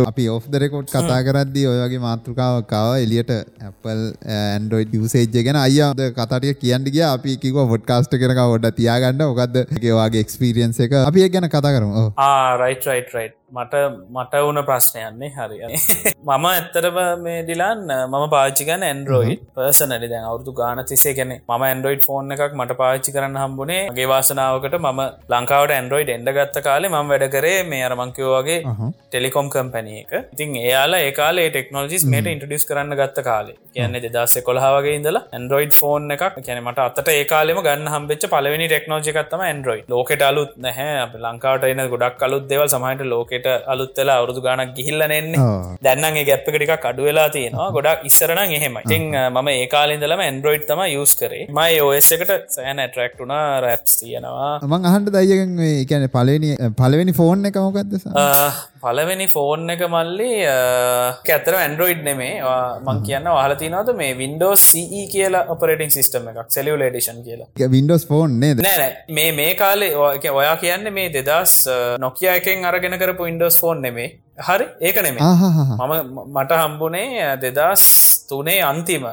අපි ඔෆ් දරෙකොට් කතා කරද්දී ඔයගේ මාතෘකාවකාව එලියට Apple ඇන්ඩරෝයිඩ් යුසේජ් ගැන. අයද කතාටිය කියන්න ගිය. අපි කිව ොඩ්කාස්ට කරක ොඩ තියාගන්න. ඔකක්ද ඒවාගේ එක්ස්පිරියන්ස එක. අපි ගැන කතා කරම. රයිට් රයිට් රයිට් මට මට වුණ ප්‍රශ්නයන්නේ හරි. <laughs> මම ඇත්තරම මේ දිලාන් මම පාච්චිකන ඇන්ඩරෝයිඩ් පර්සනලි දැන් අවුදු ගාන තිසේ ගැන ම ඇන්ඩරෝයිඩ් ෆෝන් එකක් මට පාච්චි කරන්න හම්බුණේ ගේ වාසනාවකට මම ලංකාවට ඇන්ඩරෝයිඩ් එඩ ගත්ත කාලේ ම වැඩ කරේ මේ අරමංකයෝගේ ටෙලිකොම් කම්පැනිය එක. ඉතින් එයාලා ඒකාලේ ටෙක්නෝජිස් මේට ඉන්ටඩියස් කරන්න ගත්ත කාලේ. කියන්නේ දෙදස්ස කොළහාවගේ ඉඳලා ඇන්ඩරෝයිඩ් ෆෝන් එකක් කියන මට අතට ඒකාලෙම ගන්න හම්බෙච් පලවෙනි ටෙක්නෝජිකත්තම ඇන්ඩරෝයිඩ් ලෝකට අලුත් නැහැ. ලංකාවට එන ගොඩක් අලුත් දෙවල් සමහට ලෝකට අලුත්තලා අවුරදු ගණක් ගිහිල්ලනෙන්නේ දැන්නගේ ගැප්පකට අඩුවෙලා තියෙනවා. ගොඩක් ඉස්සරන එහෙම ඉතින් මම ඒකාලින්දලම ඇන්ඩරෝයිඩ් තම යස් කරේ. මයි ඔස් එකට සෑන ටරක්ටුනා රැප්ස් තියෙනවා. මං අහන්ට දයගෙන් එකන පලනි පලවෙනි ෆෝන් එක මොකක්දස පලවෙනි ෆෝන් එක මල්ලි ඇතර ඇන්ඩරෝයිඩ් නෙමේ. මං කියන්න වාලතිනවද මේ වින්ඩෝ CE කියලා ඔපරේටින් සිස්ටම එකක් සෙලියලේඩිෂන් කියලා. වින්ඩෝස් ෆෝන් නේද? නෑ මේ මේ කාලේ ඔයා කියන්න මේ දෙදස් නොකිය එකෙන් අරගෙන කරපු ඉන්ඩෝස් ෆෝන් නෙමේ. හරි? ඒක නෙමේ. මම මට හම්බුනේ දෙදස් තුනේ අන්තිම.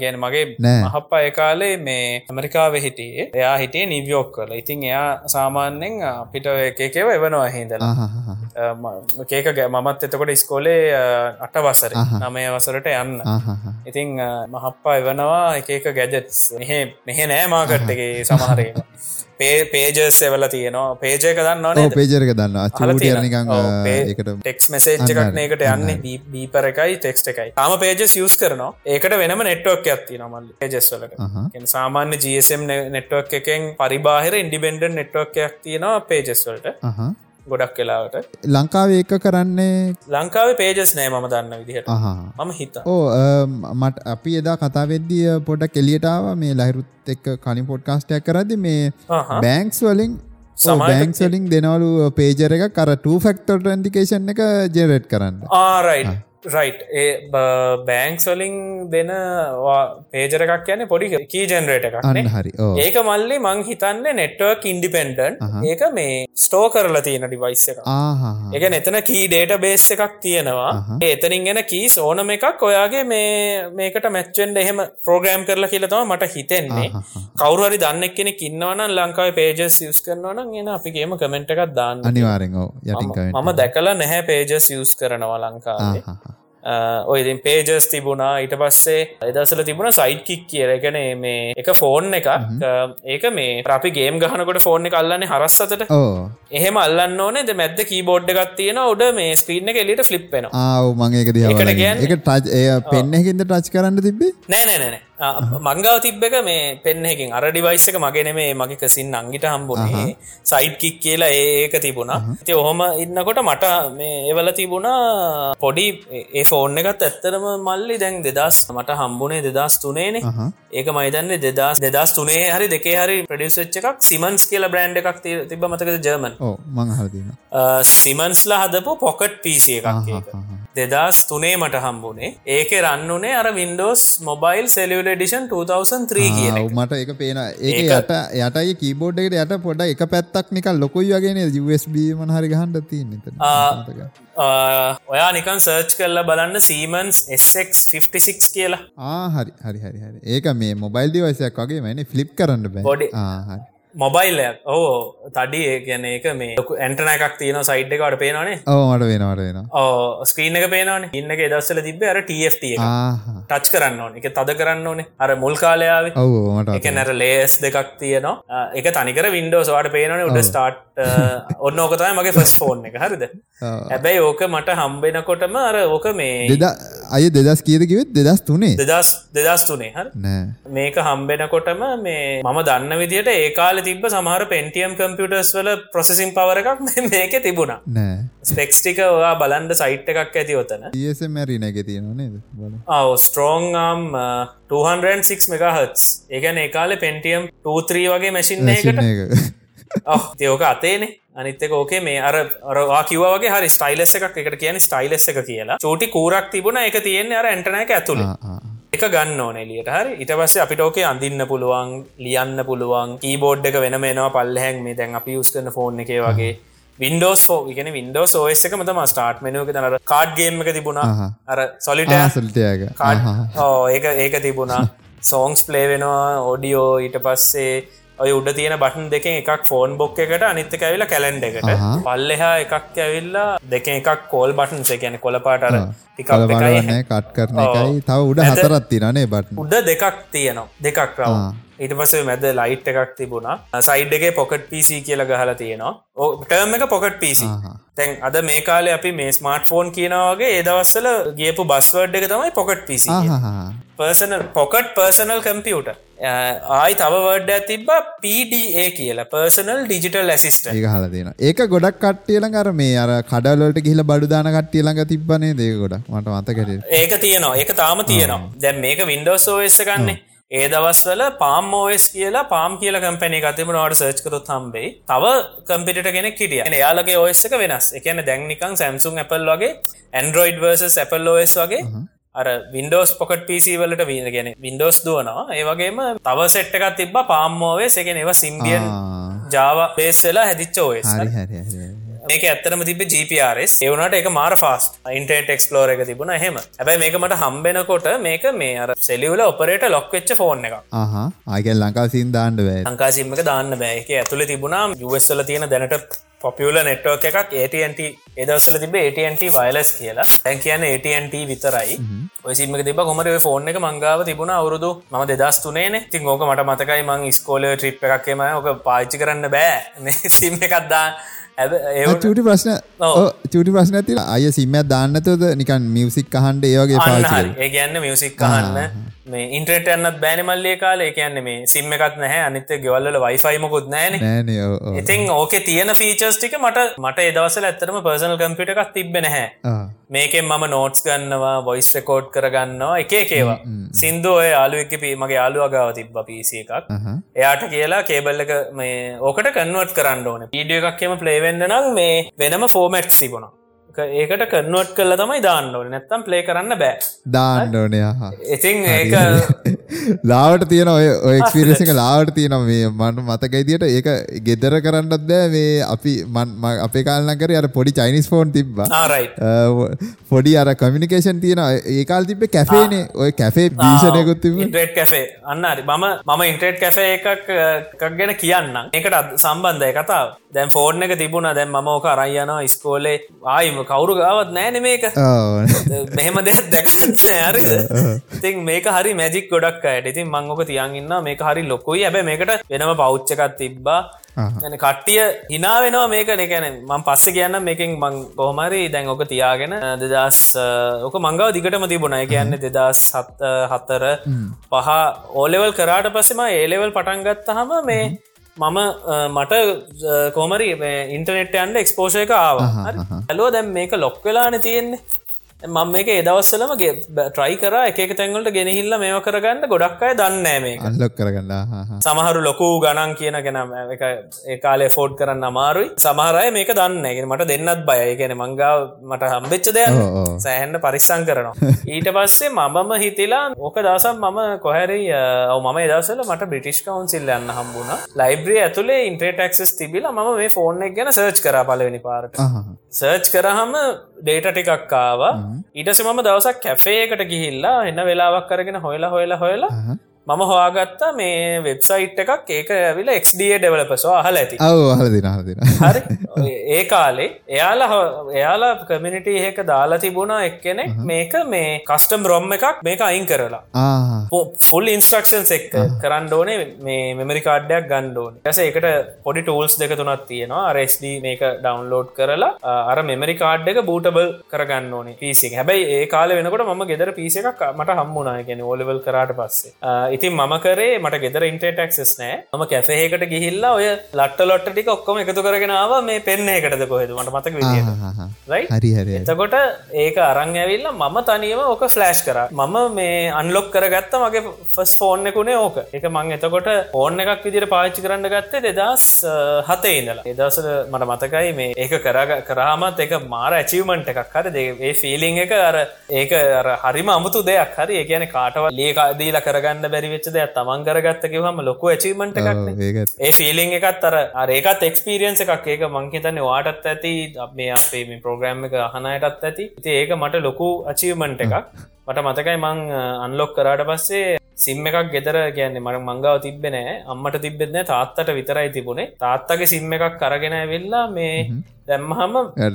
ගැන මගේ මහප්පා ඒකාලේ මේ ඇමරිකාව හිටියේ. එයා හිටිය නිවියෝක් කල ඉතින් එයා සාමාන්‍යෙන් අපිට එකකව එවනවා හිදලා කේක ගැ මත් එතකොට ස්කෝලේ අට වසර නමය වසරට යන්න. ඉතිං මහප්පා එවනවා එකක ගැජෙට්ස් මෙහෙ මෙහෙ නෑ මාකට්ටගේ සමහරේ පේ පේජස් එවල තියනවා. පේජයක දන්න පේජරක දන්න එකට ටෙක්ස් මෙසේජ් එකක්න එකට යන්න. බීපර එකයි ටෙක්ස්ට එකයි. තාම පේජස් යස් කරනවා. ඒකට වෙනම නෙට්වක් ඇත්ති නමල් පේජස්වලට සාමාන්‍ය GSM නෙට්වක් එකෙන් පරිබාහිර ඉන්ඩිබෙන්ඩ නෙට්වක්යක් තියෙනවා පේජස්වලට ගොඩක් වෙලාවට. ලංකාව ඒක කරන්නේ ලංකාවේ පේජස් නෑ මම දන්න විදිහට. මම හිත ඕ මට අපි එදා කතාවෙද්දිය පොඩක් කෙලියටාව මේ ලහිරුත් එක්ක කලින් පොඩ්කාස්ටයක් කරද මේ බෑංක්ස් වලින් බෑංක්ස්වලින් දෙනවලු පේජර එක කර 2 ෆෙක්ටර් ඇන්ඩිකේෂන් එක ජෙරට් කරන්න. ආරයි රයි් ඒ බෑංක්ස්වලින් දෙන පේජර එකක් කියන පොඩි කී ජෙනරේට එකක් හරි. ඒක මල්ලි මං හිතන්න නෙට්වක් ඉන්ඩිපෙන්ඩන් ඒක මේ ස්ටෝ කරලා තියෙන ඩිවයිස් එක එක එතන කී ඩේට බේස් එකක් තියෙනවා. එතනින් ගෙන කී ඕනම එකක් ඔයාගේ මේ මේකට මැච්චෙන්ඩ එහෙම ප්‍රෝග්‍රෑම් කරලා කියලතම මට හිතෙන්නේ. කවරුහරි දන්න කෙනෙ කින්නවන ලංකාව පේජස් යස් කරනවන එන අපිගේම කමෙන්ට් එකක් දාන්න. අනිවාරෙන් මම දැකලා නැහැ පේජස් යස් කරනවා ලංකාවේ ඔයඉතින් පේජස් තිබුණා. ඊට පස්සේ එදසල තිබුණ සයිට් කික් කියර ගැන මේ එක ෆෝන් එකක්. ඒක මේ අපි ගේම් ගහනකොට ෆෝන් එක අල්ලන්නේ හරස්සතට එහෙම අල්ලන්න ඕනේ. ද මැද කීබෝඩ් එකක් තියෙන උඩ මේ ස්ක්‍රීන එක එලිට ෆලිප්පෙන ආව මගේ එක දිහ පෙන්න්නහින්ද ටච් කරන්න තිබේ නෑනෑනෑ මංගාව තිබ්බ එක මේ පෙන්නෙකින් අර ඩිවයිස්සක මගෙන මේ මගේ සින් අංගිට හම්බුනේ. සයිට් කික් කියලා ඒක තිබුණා. ති ඔහොම ඉන්නකොට මට මේ එවල තිබුණා පොඩි ඒ ෆෝන් එකත් ඇත්තරම මල්ලි. දැන් දෙදස් මට හම්බුනේ දෙදස් තුනේනේ ඒක මයිතන්න දෙදස් දෙදස් තුනේ හරි දෙකේ හරි ප්‍රඩියසච්ච එකක් සිමන්ස් කියලා බ්‍රන්ඩ් එකක් තිබ මතකද? ජර්මන් සිමන්ස්ලා හදපු පොකට් පිසි එකක් දෙදස් තුනේ මට හම්බුනේ. ඒක රන්නුනේ අර වින්ඩෝස් මොබයිල් සෙලියල ඩිෂන් 2003 කියන මට එක පේන ඒ යට යටයි කීබෝඩ් එකට යට පොඩ එක පැත්තක් නිකල් ලොකුයි වගෙන USB මනහරි ගහන්ඩ තියන්න ඔයා නිකන් සර්ච් කරලා බලන්න සීමන්ස් SX56 කියලා. ආහරි හරි හරි හරි ඒක මේ මොබයිල් දිවසයක් වගේ මන ෆ්ලිප් කරන්න බෑ. පොඩි මොබයිල්ලයක් ඕ තඩි ගැන එක මේ ඇන්ටන එකක් තියන සයිට් එකට පේනනේ ඕමට වෙනවට වෙන ඕ ස්ක්‍රීන එක පේනවන. ඉන්න එක දස්සල තිබ අර TFT ටච් කරන්න ඕන. එක තද කරන්න ඕනේ. අර මුල් කාලයාව ඔවුමට එක නැර ලේස් දෙකක් තියනවා. එක තනිකර වින්ඩෝස් වාට පේනන උඩ ස්ටාට් ඔන්න ඕකතයි මගේ ෆස් ෆෝන් එක. හරිද? හැබැයි ඕක මට හම්බෙනකොටම අර ඕක මේ අය දෙදස් කියදකිවත් දෙදස් තුනේ. දෙදස් දෙදස් තුනේ. හ මේක හම්බෙනකොටම මේ මම දන්න විදිට ඒකාල තිබ සමහර පෙන්ටියම් කම්පියටර්ස් වල ප්‍රසෙසින් පවර එකක් <laughs> මේක තිබුණා. ස්පෙක්ස්ටික ඔයා බලන්ඩ සයිට් එකක් ඇති ඔතන. මැරි නැග තියෙනනේ ඔව ස්ට්‍රෝන්ම් 206 මෙගහත්ස් ඒගැන ඒකාල පෙන්ටියම් 23 වගේ මැසින් එකට යෝක අතේනේ. අනිත්තක ඕකේ මේ අර අරවා කිවගේ හරි ස්ටයිලස් එකක්. එකට කියන ස්ටයිලස් එක කියලා. චෝටි කූරක් තිබුණ. එක තියෙන්නේ අර ඇන්ටනෑක ඇතුළ එක ගන්න ඕන එලියට හරි? ඉට පස්සේ අපිට ඕකේ අඳන්න පුළුවන් ලියන්න පුළුවන් කීබෝඩ් එක වෙන මේනවා පල්ලහැන් මේ දැන් අපි යස් කරන ෆෝන් එක වගේ. වින්ඩෝස් ෝ ගෙන වින්ඩෝ සෝස් එක මතම ස්ටාර්ට් මෙනුවක තනර කාඩ්ගේම එක. තිබුණා. අර සොලිට ඕ ඒක ඒක තිබුණා. <laughs> සෝංස් ප්ලේ වෙනවා ඔඩියෝ ඊට පස්සේ ඔය උඩ තියෙන බටන් දෙකෙන් එකක් ෆෝන් බොක් එකට අනිත්තක ඇවිලා කැලන්ඩ එකට. පල්ලෙහා එකක් ඇවිල්ලා දෙක එකක් කෝල් බටන් එකැන කොලපාට අර ටිකක් එකයි. කලබලවන්නේ කට් කරන එකයි. තව උඩ හතරත් තිරනේ බට උඩ දෙකක් තියනවා. දෙකක් රව. ඊට පසේ මැද ලයිට් එකක් තිබුණා. සයිඩ් එක පොකට් පිසි කියල ගහලා තියෙනවා. ටර්ම එක පොකට් පිසි. තැන් අද මේ කාලේ අපි මේ ස්මාර්ට් ෆෝන් කියනවාගේ ඒදවස්සල ගියපු බස්වර්ඩ් එක තමයි pocket PC personal pocket personal computer ආයි තව වර්ඩ තිබ PDA කියලා පර්සනල් ඩිජිටල් ඇසිස්ට ඒක හල දෙන ඒක ගොඩක් කට්ටියලඟ අර මේ අර කඩල්ලට ගිහිල බඩුදාන කට්ටිය ළඟ තිබ්බනේ දේක ගොඩක් මට මතකට ඒක තියනවා. ඒක තාම තියනවා. දැන් මේක වින්ඩෝස් ෝස් ගන්නේ. ඒ දවස්වල පාම් ෝස් කියලා පාම් කියල කම්පැනි ගතිම නවට සර්ච්කතුත් හම්බේ තව කම්පිට කෙනෙක් හිටිය. එයාලගේ ඔස් එක වෙනස්. එකන දැන්නිකං සැම්සුන් Apple වගේ ඇන්ඩරෝයිඩ් වර්ස Apple ෝස් වගේ අර වින්ඩෝස් පොකට් පිසි වලට වීගෙන වින්ඩෝස් දුවනවා. ඒවගේම තව සෙට් එකක් තිබ පාම්මෝවේ එකන ඒව සිම්බියන් ජාව පේස්සලා හැදිච්ච ඔස් හරි හරි හරි මේක ඇත්තරම තිබ GPRS ඒවනට එක මාර ෆාස්ට ඉන්ටට එක්ස්ලෝර එක තිබුණ හෙම හැබයි මේක මට හම්බෙනකොට මේක මේ අර සෙලියවල ඔපරේට ලොක් වෙච්ච ෆෝන් එක ආහා. ආයකල් ලංකා සින් දාන්නඩ බෑ. ලංකාසිම්මක දාන්න බෑක ඇතුළ තිබුණා යුවස්වල තියෙන දැනට පොපියල නෙට්වර්ක එකක් AT&T එදවසල තිබ AT&T වයිලස් කියලා. තැන් කියන්න AT&T විතරයි. ඔසිම තිබ කොමර ෆෝන් එක මංගාව තිබුණ අවුරුදු ම දෙදස් තුනේ ති ඕක මට මතකයි මං ස්කෝල ට්‍රිප් එකක්කම ඕක පාච්චි කරන්න බෑ. සිම් එකක්දා චුටි ප්‍රශ්න චුටි ප්‍රශ්න ඇති අය සිම්මයක් දාන්නතොද නිකන් මියසික් කහන්ඩ ඒවගේ අන්න පාචි හරි. ඒ කියන්න මියසික් අහන්න. මේ ඉන්ට්‍රට යන්නත් බෑන මල්ලිය කාල. කියන්න මේ සිම්ම එකත් නැහැ. අනිත ගෙවල්ල වයිෆයිමකුත් නෑන ඉතින් ඕක තියෙන ෆීචර්ස් ටික මට මට එදවසල ඇත්තරම පර්සනල් කම්පිට එකක් තිබෙන හැ මේකෙන් මම නෝට්ස් ගන්නවා වොයිස් රෙකෝඩ් කරගන්නවා එක එකේවා සිින්දු ඔය යාලුවෙක් පී මගේ යාලුවගාව තිබ්බ පිසි එකක්. එයාට කියලා කේබල්ල එක මේ ඕකට කන්නුවත් කරන්න ඕන. පීඩිය එකක්කෙම ප්ලේවෙන්න නම් මේ වෙනම ෆෝමට් තිබුණා. ඒකට කන්නුවට් කල්ල තමයි දාන්න ඕන. නැත්තම් ප්ලේ කරන්න බෑ. දාන්න ඕනය ඉතින් ඒක ලාවට තියෙන ඔය ඔක්ස්පිරස එක ලාවට තියෙන මේ මට මතකයිදියට ඒක ගෙදර කරන්නත් දෑ මේ අපි මන් ම- අපේ කාලනකර අර පොඩි චයිනිස් ෆෝන් තිබ්බ. පොඩි අර කමිනිකේෂන් තියෙන ඒකාල් තිබ කැෆේනේ ඔය කැෆේ භීෂණයකුත් තිබ ඉන්ට්‍රේට් කැෆේ අන්නරි මම මම ඉන්ට්‍රේට් කැෆේ එකක් ගැන කියන්න එකට සම්බන්ධය කතාව. දැන් ෆෝර්න් එක තිබුණ. දැන් මම ඕක අරයනවා ස්කෝලේ ආයිම කවුරු ගාවත් නෑන මේක. මෙහෙම දෙයක් දැකත් හරිද? <laughs> ඉතින් මේක හරි මැජික් ගොඩක් අයට. ඉතින් මංගෝක තියන්ගන්න මේක හරි ලොකුයි. ඇබ මේකට වෙනම පෞච්චකත් තිබ්බා. ඇන කට්ටිය හිනා වෙනවා මේක. එකන මං පස්ස කියන්න මේකින් මං කොහමරි දැන් ඕක තියාගෙන දෙදස් ඕක මංගව දිගටම තිබුණයි කියන්න දෙදස් සත් හත්තර පහ ඕලෙවල් කරාට පස්සෙම ඒලෙවල් පටන්ගත්ත හම මේ මම මට කෝමරි ඉන්ටනෙට් අන්ඩ එක්ස්පෝෂය එක ආව. ඇලෝ දැම් මේක ලොක් වෙලාන තියෙන්නේ මං මේක ඒදවස්සලම ට්‍රයි කර. එක තැන්වලට ගෙනහිල්ල මේව කරගන්න. ගොඩක් අය දන්නෑ මේක. අල්ලොක් කරගන්න. සමහරු ලොකු ගණන් කියන ගෙන ඒකාලේ ෆෝඩ් කරන්න අමාරුයි. සමහරය මේක දන්න මට දෙන්නත් බය ගැන මංගාව මට හම්බෙච්ච දෙයක්. සෑහන්ඩ පරිස්සං කරනවා. <laughs> ඊට පස්සේ මමම හිතිලා ඕක දසම් මම කොහැරි ඔව මම දසල මට බ්‍රිටිෂ් කවන්සිල් යන්න හම්බුණ. ලයිබ්‍රිය ඇතුළේ ඉන්ට්‍රේටක්ස් තිබිලා ම මේ ෆෝන් එක ගැන සර්ච් කර පලවෙනි පාරට. සර්ච් කරහම ඩේට ටිකක් ආවා. ඊටස මම දවසක් කැෆේකට ගිහිල්ලා එන්න වෙලාවක් කරගෙන හොයලා හොයලා හොයලා මම හොයාගත්තා මේ වෙබ්සයිට් එකක්. ඒක ඇවිල එක්ඩ ඩෙවලපසෝ අහල ඇති. ඔව හල දින හල දින හරි. ඒ කාලේ එයාලා එයාලා කමිනිට ඒක දාලා තිබුණා එක්කෙනෙක්. මේක මේ කස්ටම් රොම් එකක් මේක අයින් කරලා. ෆුල් ඉන්ස්ට්‍රක්ෂන්ස් එක් කරන්න ඕනේ. මේ මෙමරි කාඩ්ඩයක් ගණ්ඩෝන ඇස එකට පොඩි ටූල්ස් දෙක තුනත් තියෙනවා. රස්D මේක ඩවන්ලෝඩ් කරලා අර මෙමරි කාඩ් එක බූටබල් කරගන්න ඕනේ පිසි හැබැයි ඒ කාල වෙනකොට ම ගෙදර පිස එකක් මට හම්මුණනා ගෙන ඕලෙවල් කරාට පස්සේ ඉතින් මම කරේ මට ගෙදර ඉන්ටේටක්සස් නෑ. ම කැෆේකට ගිහිල්ලා ඔය ලට්ට ලොට්ට ටික ඔක්කොම එකතු කරගෙනාව මේ පෙන්න එකටද කොහෙද? මට මතක විදිට රයි හරි හරි එතකොට ඒක අරං ඇවිල්ල මම තනියම ඕක ෆලෑෂ් කර. මම මේ අන්ලොක් කරගත්ත මගේ ෆස් ෆෝන් එකකුණේ ඕක. එක මං එතකොට ඕන්න එකක් විදිර පාච්චි කරන්න ගත්තේ දෙදස් හතේ ඉඳලා. එදසල මට මතකයි මේ ඒක කරග කරාමත් එක මාර ඇචිවමන්ට එකක්. හරි ඒ ෆිලිං එක අර ඒක හරිම අමුතු දෙයක්. හරි ඒ කියන කාටවල් ලේකාදීලා කරගන්න බැරිවෙච්ච දෙයක් තමන් කරගත්ත කිවහම ලොකු ඇචිවමන්ට එකක් ඒ ෆිලිං එකත් අර අරේකත් එක්ස්පිරියන්ස එකක්. ඒක මංහිතන්නේ වාටත් ඇති මේ අපේ මේ ප්‍රෝග්‍රම් එක අහනයටත් ඇති. ඉති ඒක මට ලොකු අචීවමන්ට එකක්. මට මතකයි මං අන්ලොක් කරාට පස්සේ සිම් එකක් ගෙදර කියන්නේ මට මංගාව තිබෙනෑ අම්මට තිබෙන්න තාත්තට විතරයි තිබුණේ. තාත්තගේ සිම් එකක් කරගෙන ඇවෙල්ලා මේ දැම්මහම.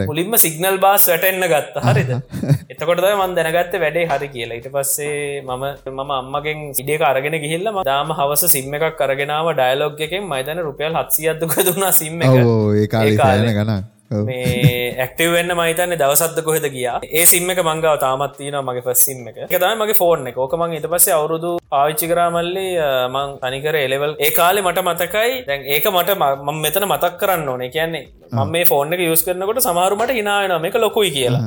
මුලින්ම සිගනල් බාස් වැටෙන්න්න ගත්ත. හරිද? එතකොට මන් දැනගත්ත වැඩේ හරි කියලා. ඊට පස්සේ මම මම අම්මගෙන් ඉඩේ අරගෙන ගිහිල්ල දාම හවස සිම් එකක් කරගෙනාව ඩයිලොග් එකෙන් මයිතන රුපියල් හත්සියද්දුක දුන්නා සිම් එක. ඔව් ඒ කාලේ මේ ඇක්ටවෙන්න මහිතන්න දවසත්ද කොහෙද ගියා. ඒ සිම්ම එක මංගව තාමත්තින මගේ පස්සිම් එක. තමයි මගේ ෆෝර්න එක. ඕකමං ඉට පස්සේ අවුරුදු පාවිච්චි කරාමල්ලි මං තනිකර එලෙවල් ඒ කාලෙ මට මතකයි දැන් ඒක මට ම මෙතන මතක් කරන්න ඕනේ. කියන්නේ මම මේ ෆෝර්න එක යස් කරනකොට සමහරුමට හිනායන මේක ලොකුයි කියලා.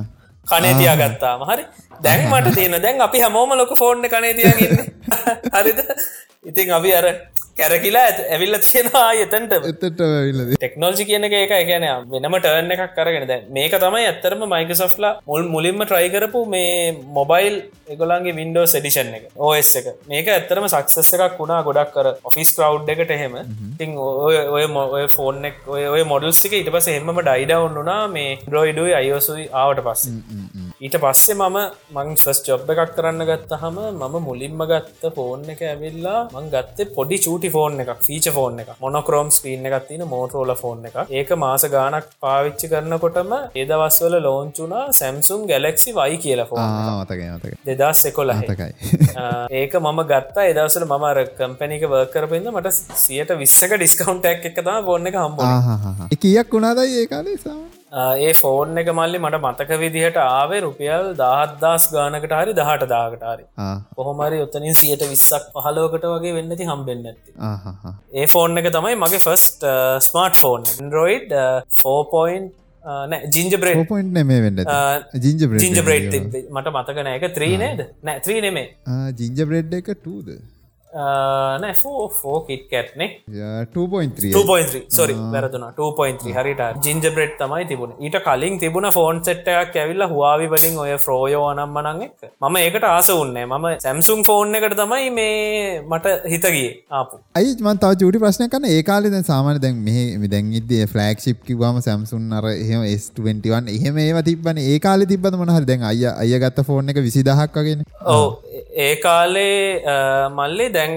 කනේ තියාගත්තාම. හරි දැන් <laughs> මට තියෙන දැන් අපි හැමෝම ලොක ෆෝර්න කනේ තියගන්න <laughs> හරිද? ඉතින් අපි අර කැරකිලා ඇත ඇවිල්ල තියෙනවා එතන්ට එතට විල්ලද ටෙක්නෝජි කියන එක එක ගැන වෙනම ටර්න එකක් කරගෙන දැ මේක තමයි ඇත්තරම මයිකසොෆ්ලා මුල් මුලින්ම ට්‍රයිකරපු මේ මොබයිල් එගොලන්ගේ වින්ඩෝ සඩිෂන් එක ඕස් එක. මේක ඇත්තරම සක්සස් එකක් වුණා ගොඩක් කර ඔෆිස් කව් එකට එහෙම. තින් ඔය ඔය මොය ෆෝර්නෙක් ඔය ඔය මොඩල්ස්ක ඉට පස එහම ඩයිඩවන් වුනා මේ ඩ්‍රෝයිඩුයි අයෝසුයි ආවට පස්ස ඊට පස්සේ මම මං ෆස් ජොබ් එකක් කරන්න ගත්තහම මම මුලින්ම ගත්ත ෆෝන් එක ඇවිල්ලා මං ගත්තේ පොඩි චූටි ෆෝන් එකක් ෆීච ෆෝන් එක මොනොක්‍රෝම් ස්පීන් එකක් තින මෝටරෝල ෆෝන් එක ඒක මාස ගානක් පාවිච්චි කරනකොටම ඒදවස්වල ලෝංචුනා සැම්සුම් ගැලෙක්සි වයි කියලා ෆෝන් දෙදස් මතකයි. <laughs> ඒක මම ගත්තා. එදවසල මම කම්පැනික වර්කරපෙන්න්න මට සියට විස්සක ඩිස්කවන්ටක් එක තම ෆෝන් එක හම්බ. එකයක් වුණාදයි ඒ කාලේ? සාම ඒ ෆෝන් එක මල්ලි මට මතක විදිහට ආවේ රුපියල් දහත්දස් ගානකට හරි දහට දාගටාරි කොහොමරි ඔත්තනින් සියට විස්සක් පහලෝකට වගේ වෙන්නති හම්බෙන්න්න ඇති. ඒ ෆෝන් එක තමයි මගේ first smart phone Android 4. Gingerbread point නෙමේ වෙන්න. ජිංජ ජිංජ බ්‍රේඩ් මට මතක නෑක ත්‍රී නේද? නෑ ත්‍රී නෙමේ. ජිංජ බ්‍රෙඩ් එක ටූද නෑ ෆෝ ෆෝ කිට් කැට්නේ 2.3 2.3 සොරි වැරදුන. 2.3 හරිට ජිංජ බ්‍රෙඩ් තමයි තිබුණ. ඊට කලින් තිබුණ ෆෝන් සෙට්ටයක් ඇවිල්ල හවාවි වලින් ඔය ෆ්‍රෝයෝ නම්මනං එක් මම ඒකට ආස උන්නේ මම සැම්සුම් ෆෝන් එකට තමයි මේ මට හිතගේ ආපු. අයි මන් තව චුටි ප්‍රශ්න කන්න ඒ කාලෙ දැන් සාමාන්‍ය දැන් මෙහෙ දැන් ඉද්දී ෆ්ලෑග් ෂිප් කිව්වම Samsung අර එහෙම S21 එහෙම ඒවා තිබ්බනේ. ඒ කාලේ තිබ්බද මොන හරි? දැන් අයියා අයියා ගත්ත ෆෝන් එක 20000ක් වගේනේ. ඔව ඒ කාලේ මල්ලේ දැන්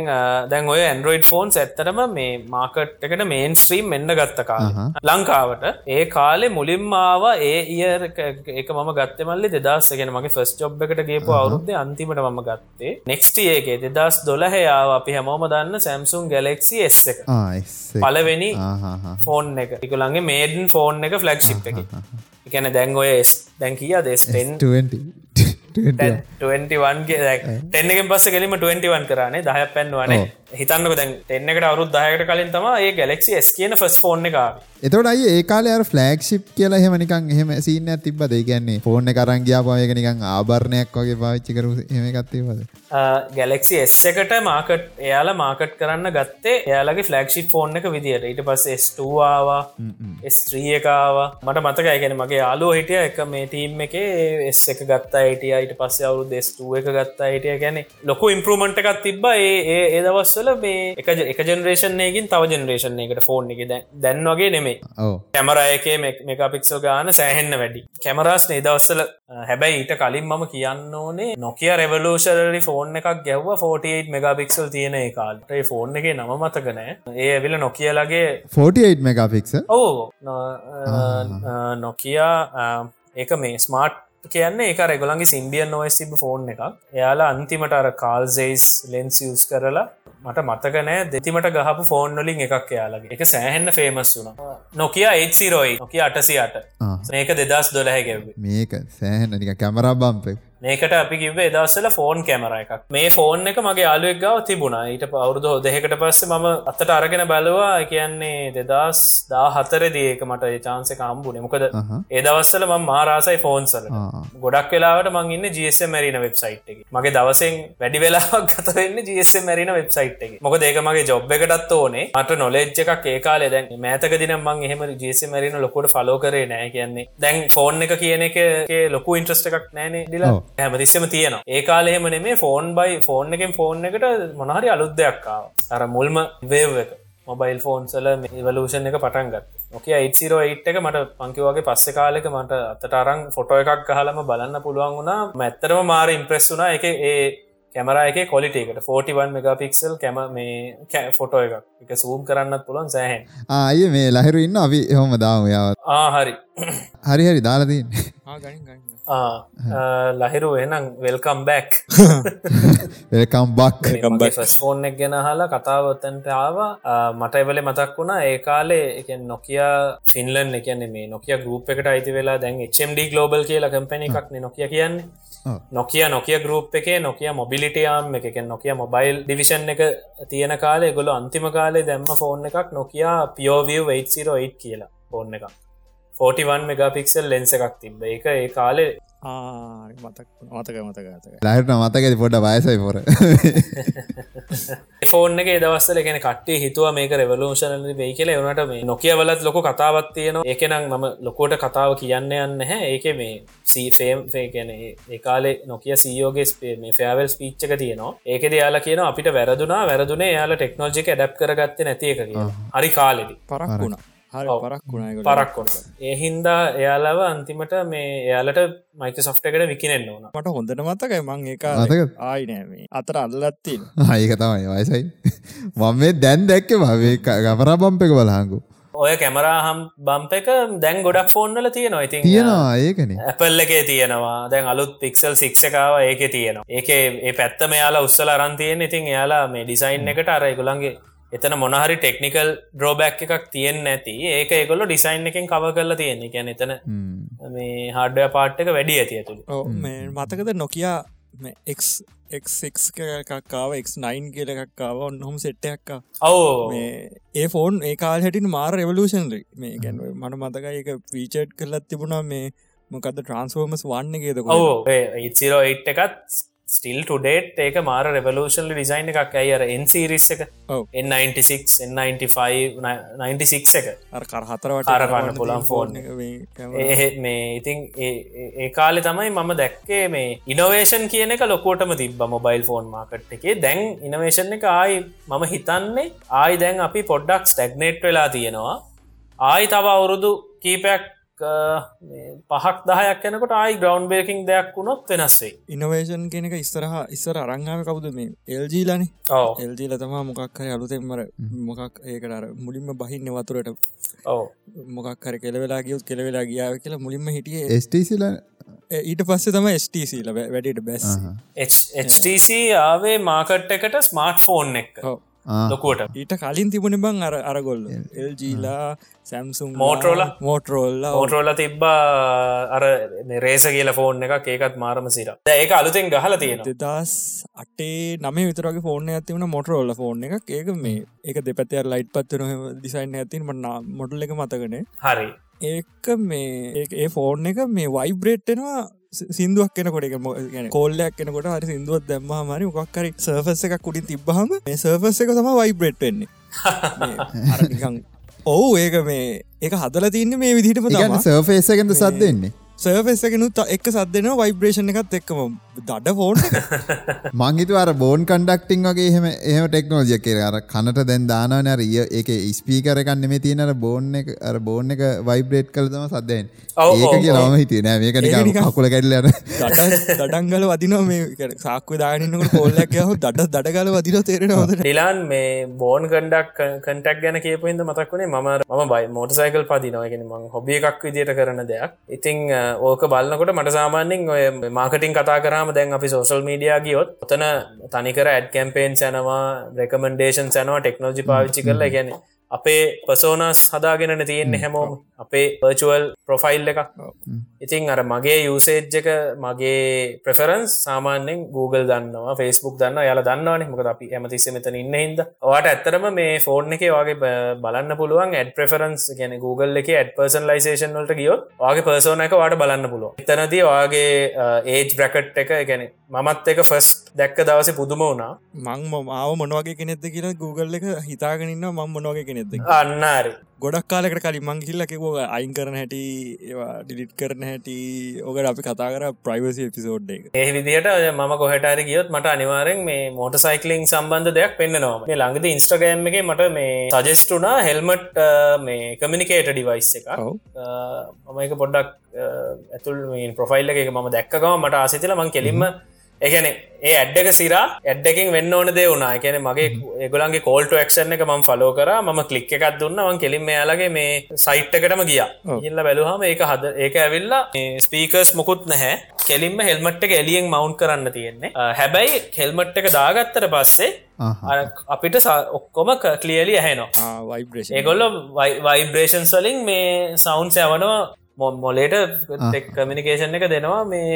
දැන් ඔය ඇන්ඩරෝයිඩ් ෆෝන්ස් ඇත්තරම මේ මාකට් එකට මේන් ස්ත්‍රීම් එන්න ගත්ත කාල. ලංකාවට. ඒ කාලේ මුලින්ම ආව ඒ ඉයර් එක මම ගත්ත මල්ලි දෙදස්සගෙන මගේ ෆස් ජොබ් එකට ගේපු අවුද්ධ අන්තිමට මම ගත්තේ. නෙක්ස්ට ඒකේ දෙදස් දොලහයාව අපි හැමෝම දන්න සැම්සුන් ගැලෙක්සි එස් එක. පලවෙනි. ෆෝන් එක. එකළන්ගේ මේඩන් ෆෝන් එක. ෆලක්ෂිප් එක එකන දැන් ඔය දැන් කියා දෙස් පෙන් 20 21 21ගේ ටෙන්නගෙන් පස්ස කෙලීම 21 කරනේ දහ පැන්වනේ හිතන්නක දැන් එන්නකට අවරුත් දායකට කලින් තම ඒ ගැලෙක්සි ස් කියන ෆස් ෆෝන් එක එතකොට අයි ඒ කාලේ අර ෆ්ලෑග් ෂිප් කියලා එහෙම නිකන් එහෙම සීන් එකක් තිබ්බද? ඒ කියන්නේ අරන් ගියාපුවම ඒක නිකන් ආභරණයක් වගේ එකක් තිබ්බද? ගැලෙක්සි එස් එකට මාකට් එයාලා මාකට් කරන්න ගත්තේ එයාලගේ ෆලක්ෂිප් ෆෝන් එක විදිට ඊට පස් ස්ටවා ස්ත්‍රී එකවා මට මතක ගැන මගේ යාලුව හිටිය එක මේ ටීම් එක එස් එක ගත්තා හිටිය. ඊට පස්සේ අවුරු දෙස්ටුව එක ගත්තා හිටිය. ගැන ලොකු ඉම්පරමට එකක් තිබ්බ. ඒ ඒ දවස්වල මේ එක එක ජනරේෂනයකින් තව ජනරේෂන් එකට ෆෝන් එක. දැන් වගේ නෙමේ කැමරයක මේක පික්සල් ගාන සෑහෙන්න වැඩි. කැමරස් නේදවස්සල හැබැයි ඊට කලින් මම කියන්න ඕනේ නොකිය රෙවලූෂරි ෆෝන් එකක් ගැව්ව 48 මෙගපික්සල් තියෙන කාල්ට ෆෝන් එක නම මතකනෑ ඒ ඇවිල නොකියලගේ 48 මෙගපික්සල් ඕ නොකියා ඒක මේ ස්මාර්ට් කියන්නේ එක රෙගොලන්ගේ සිම්බියන් නොවස් තිබ ෆෝන් එකක්. එයාලා අන්තිමට අර කාල්සෙයිස් ලෙන්ස් යස් කරලා මට මතකනෑ දෙතිමට ගහපු ෆෝන් වලින් එකක් එයාලගේ. එක සෑහෙන්න ෆේමස් වුණ. නොකිය 8රෝයි නොකිය අටසි අට මේක දෙදස් දොලහැ ගැව්වේ. මේක සෑහෙන නික කැමරා බම්පේ මේකට අපි කිවේ දවස්සල ෆෝන් කැමර එකක්. මේ ෆෝන් එක මගේ යාලුවෙක් ගව තිබුණා. ඊට අවුරුදු දෙකට පස්සේ මම අත්තට අරගෙන බලවා. කියන්නේ දෙදස් දා හතරදඒක මට චාන්සක අම්බුණ මොකද ඒ දවස්සල ම මාරාසයි ෆෝන්සල ගොඩක් වෙලාවට මං ඉන්න ජස මැරින වෙබ්සයිට් එක. මගේ දවසෙන් වැඩි වෙලාක් ගතවෙන්න ජස මැරින වෙබ්සයිට් එක. මොක ඒක මගේ ජොබ් එකටත් ඕනේ. මට නොලෙජ් එකක් ඒකාලේ දැන් මෑතක දින මං එහෙම ජස මැරින ලොකොට ෆලෝ කරේ නෑ. කියන්නේ දැන් ෆෝන් එක කියන එක ලොකු ඉන්ට්‍රස්ට එකක් නෑනේ ඩිලා හැමතිස්සම තියෙන ඒ කාලෙම නෙමේ ෆෝන් බයි ෆෝන් එකෙන් ෆෝන් එකට මොනහරි අලුත් දෙයක්කාව අර මුල්ම වේව් එක මොබයිල් ෆෝන්සල වලූෂන් එක පටන්ගත් ඒසිරෝ ඒට් එක මට පංකිවගේ පස්ස කාලෙක මට අතට අරං ෆොටෝ එකක් හලම බලන්න පුළුවන් වුණා. මැත්තරම මාර ඉම්ප්‍රෙස් වුනා එක ඒ කැමරා එක කොලිටේකට 41 මෙගපික්සල් කැම මේ ෆොටෝ එක එක සූම් කරන්නත් පුළන් සෑහෙන් ආය මේ ලහිරු ඉන්න අපි හොම දාම යාවත්. ආහරි හරි. හරි දාලතින් ලහිරු එනම් වෙල්කම් බැක් ඒකම් බක් ෆෝන් එක් ගැන හලා කතාවත්තන්ට ආවා. මට එවලේ මතක් වුණා ඒ කාලේ එක නොකිය ෆින්ලන් එකන මේ නොකිය ගරුප් එකට අයිති වෙලා දැන් HMD ගලෝබල් කියලා කම්පැනි එකක් නොකිය කියන්නේ. නොකිය නොකිය ගරුප් එක නොකිය මොබිලිටයාම් එක නොකිය මොබයිල් ඩිවිෂන් එක තියෙන කාලේ ගොල අන්තිම කාලේ දැම්ම ෆෝන් එකක් නොකියා පියෝවිය 808 කියලා ෆෝන් එකක් 41 මෙගපික්සල් ලෙන්ස එකක් තිබ එක ඒ කාලේ මතක් මතක මතක ලහිට මතක පොඩ වයසයි පොර. ෆෝන් එක දවස්සල ගෙන කටේ හිතුව මේක රෙවලූෂණ වෙයි කියල. වනට මේ නොකිය වලත් ලොක කතාවත් තියෙන ඒකනම් මම ලොකෝට කතාව කියන්න යන්න හැ ඒක මේ සීෆේම් ෆේකන ඒකාලේ නොකිය සීයෝගේ ස්පේ මේ ෆෑවල් ස්පීච්චක තියනවා. ඒකද යාලා කියන අපිට වැරදුනා වැරදුනේ යාලා ටෙක්නෝජික ඩැප් කරගත්ත නැති එක හරි කාලෙදි. පරක් වුණා පරක් වුණ පරක්කොට ඒහින්දා එයාලව අන්තිමට මේ එයාලට මයික සොෆ්ටකට විකිනෙන්න ඕන. මට හොඳට මතකයි මං එක ආයිනෑම අතර අල්ලත්ති <laughs> ඒක තමයි වයසයි. <laughs> මම මේ දැන් දැක්ක භවේ ගමරා බම්ප එක බලහංගු. ඔය කැමරාහම් බම්ප එක දැන් ගොඩක් ෆෝන්නල තියෙනවා. ඉතින් තියෙනවා ඒකන. ඇපල් එකේ තියෙනවා. දැන් අලුත් පික්සල් සික්ෂකාව ඒක තියෙනවා. ඒක ඒ පැත්ත මෙයාලා උත්සල අරන්තියෙන් ඉතින් එයාලා මේ ඩිසයින් එකට අර ගුලන්ගේ එතන මොනහරි ටෙක්නිකල් ඩ්‍රෝබැක් එකක් තියෙන් නැති. ඒක ඒකොල්ල ඩිසයින් එකෙන් කව කරලා තියෙන්නේ. ගැන එතන මේ හාඩය පාට්ක වැඩි ඇති ඇතුළ. මතකද නොකයා එකක්කාව එක්9 කියල එකක්කාව ඔන්නහොම සෙට්ටයක්කා ඔවු. ඒ ෆෝන් ඒ කාල් හැටින් මාර රෙවලූෂන්රි මේ ගැන මට මතක එක පීචට් කරලත් තිබුණා මේ මොකද ට්‍රන්ස්ෆෝර්මස් වන්න ගේද ඕ ඉසිරෝ එට් එකත් ස්ටිල් ටඩේට් ඒක මාර රෙවලූෂන් ඩිසයින් එකක් ඇයිර එන්සිරිස් එක එන්96 96 එක. කරහතරවට අරගන්න පුළන් ෆෝන් මේ ඉතින් ඒ කාලෙ තමයි මම දැක්කේ මේ ඉනොවේෂන් කියන එක ලොකෝටම තිබ මොබයිල් ෆෝන් මාකට් එකේ. දැන් ඉනවේෂන් එක ආයි මම හිතන්නේ ආයි දැන් අපි පොඩ්ඩක් ස්ටැග්නේට් වෙලා තියෙනවා. ආයි තව අවුරුදු කීපයක් පහක් දහයක් යනකොට ආයි ග්‍රවන්් බේකින් දෙයක් වුණොත් වෙනස්සේ ඉනවේෂන් කෙනෙක ඉස්සරහ ඉස්සර අරංගාව කවුද මේ එල්ජීලනි එල්ජීල තමා මොකක්කර අලුතෙන්මර මොකක් ඒකට අර මුලින්ම බහින්න වතුරට. මොකක්කර කෙලවෙලා ගියුත් කෙලවෙලා ගියාව කියලා මුලින්ම හිටිය ස්ටසිල ඊට පස්සේ තම ස්ටසිල වැඩට බැස් HTC ආවේ මාකට් එකට ස්මාර්ට් ෆෝන් එක ලොකුවට. ඊට කලින් තිබුණ බං අර අරගොල්ල. එල්ජීලා සැම්සුම් මෝටරෝල මෝටරෝල්ල ඕටරෝල තිබ්බා අර රේස කියල ෆෝන් එක ඒකත් මාරම සිර. ඒක අලුතෙන් ගහල තියෙන දෙදස් අටේ නම විතරගේ ෆෝර්න ඇතිවන මොටරෝල්ල ෆෝන් එක ඒක මේ ඒක දෙපැතිර ලයිට් පත්වන දිසයින් ඇතින් මන්න මොඩල් එක මතකන හරි. ඒක මේ ඒ ෆෝර්න් එක මේ වයිබ්‍රේට්ටෙනවා සිින්දුවක් කෙනකොට ගැන කෝල්ලයක් කෙනකොට හරි සිින්දුවත් දැම්ම මරි මොක්කරි සර්ෆස් එක කුඩින් තිබ්බහම මේ සර්ෆස් එක තම වයිබ්‍රේට්වෙන්නේ ඔවු ඒක මේ ඒක හදල තින්න මේ විදිහටම සර්ෆේසකෙන්ද සද්දෙන්නේ සර්ෆෙස්සගෙනුත් එක් සදන වයිබ්‍රේෂණ එකත් එක්කම දඩ ෆෝන් <laughs> මංහිතු අර බෝන් කන්ඩක්ටිං වගේ එහෙම එහම ටෙක්නෝජය කර අර කනට දැන් දානවන අර ඒ ඒක ස්පීකරකන්න මේ තියෙනර බෝන් එක අර බෝන් එක වයිබ්‍රේට් කළතම සදයෙන් ඒක කියලාම හිතිය නෑ මේක කකුල කැඩලන දඩංගල වදින මේ සාක්ව දානන්නකට පොල්ලක් යහ දඩ දඩගල වදින තේරෙනවද? ඩිලාන් මේ බෝන් කන්ඩක් කටක් ගැන කියපුහිද මතක්වනේ මම මම බයි මෝටසයිකල් පදිනවගෙන මං හොබිය එකක් විදිට කරන දෙයක්. ඉතිං ඕක බලන්නකොට මට සාමාන්‍යෙන් ඔය මාකටින් කතා කරම දැන් අපි සෝසල් මීඩියා ගියොත් ඔතන තනිකර ඇඩ් කැම්පේන් සැනවා රෙකමන්ඩේෂන් සැනවා ටෙක්නෝජි පාවිච්චි කරලා. ගැන අපේ පසෝනස් හදාගෙනන තියෙන්නේ හැමෝම අපේ පර්චුවල් ප්‍රොෆයිල් එක ඉතින් අර මගේ යුසේජ් එක මගේ ප්‍රෆරන්ස් සාමාන්‍යෙන් Google දන්නවා ෆස්බුක් දන්න යාල දන්නවන. මොකද අපි ඇමතිස්ස මෙතන ඉන්න හිද වාට ඇත්තරම මේ ෆෝර්න් එක වගේ බලන්න පුළුවන් ඇඩ් ප්‍රෆරන්ස් ගැන Google එක ඇඩ් පර්සන් ලයිසේෂන් වලට ගියොත් වගේ පර්සෝන එක වාට බලන්න පුළුව එතනදී වගේ ඒජ් බ්‍රකට් එක ගැන මමත් එක ෆස්ට් දැක්ක දවස පුදුම වුණා. මං මාව මොනවගේ කෙනෙත්ද කියලා Google එක හිතාගෙනන්න මං මොනවගේ කෙනෙ නැද්ද අන්නාරි ගොඩක් කාලකට කලින් මං හිල්ලක අයින් කරන හැටි ඩිලිට් කරන හැටි. ඕකට අපි කතා කර ප්‍රයිවසි එපිසෝඩ් එක. ඒ විදිහට මම කොහටරි ගියොත් මට අනිවාරෙන් මේ මෝට සයිකලිං සම්බන්ධ දෙයක් පෙන්න්නවා. මේ ළඟද ඉන්ස්ටගෑම් එක මට මේ සජෙස්ටුනා හෙල්මට් මේ කමිනිකේට ඩිවයිස් එක මම එක පොඩ්ඩක් ඇතුල් ප්‍රොෆයිල් එක ම දැක්කව මට ආසිතිල මං කෙලින්ම එකන ඒ ඇඩ්ඩක සිරා ඇඩ්ඩකින් වෙන්න ඕන දේ වුණනා කියන මගේ ඒගොලන්ගේ කෝල්ට ක්ෂන එක ම ෆලෝ කර. ම කලික් එකක් දුන්න. වන් කෙලින් මෙයාලගේ මේ සයිට්කටම ගිය. ඉල්ල බැලුහම ඒක හද ඒක ඇවිල්ලා ස්පීකර්ස් මොකුත් නැහැ. කෙලින්ම හෙල්මට් එක එලියෙන් මවුන්් කරන්න තියෙන්නේ. හැබැයි හෙල්මට් එක දාගත්තර පස්සේ අපිට ඔක්කොම කලියලි ඇහෙනවා. ඒගොල්ල වයිබ්‍රේෂන් සලින් මේ සෞන්් සැවනවා මොලේට කමිනිකේෂන් එක දෙනවා මේ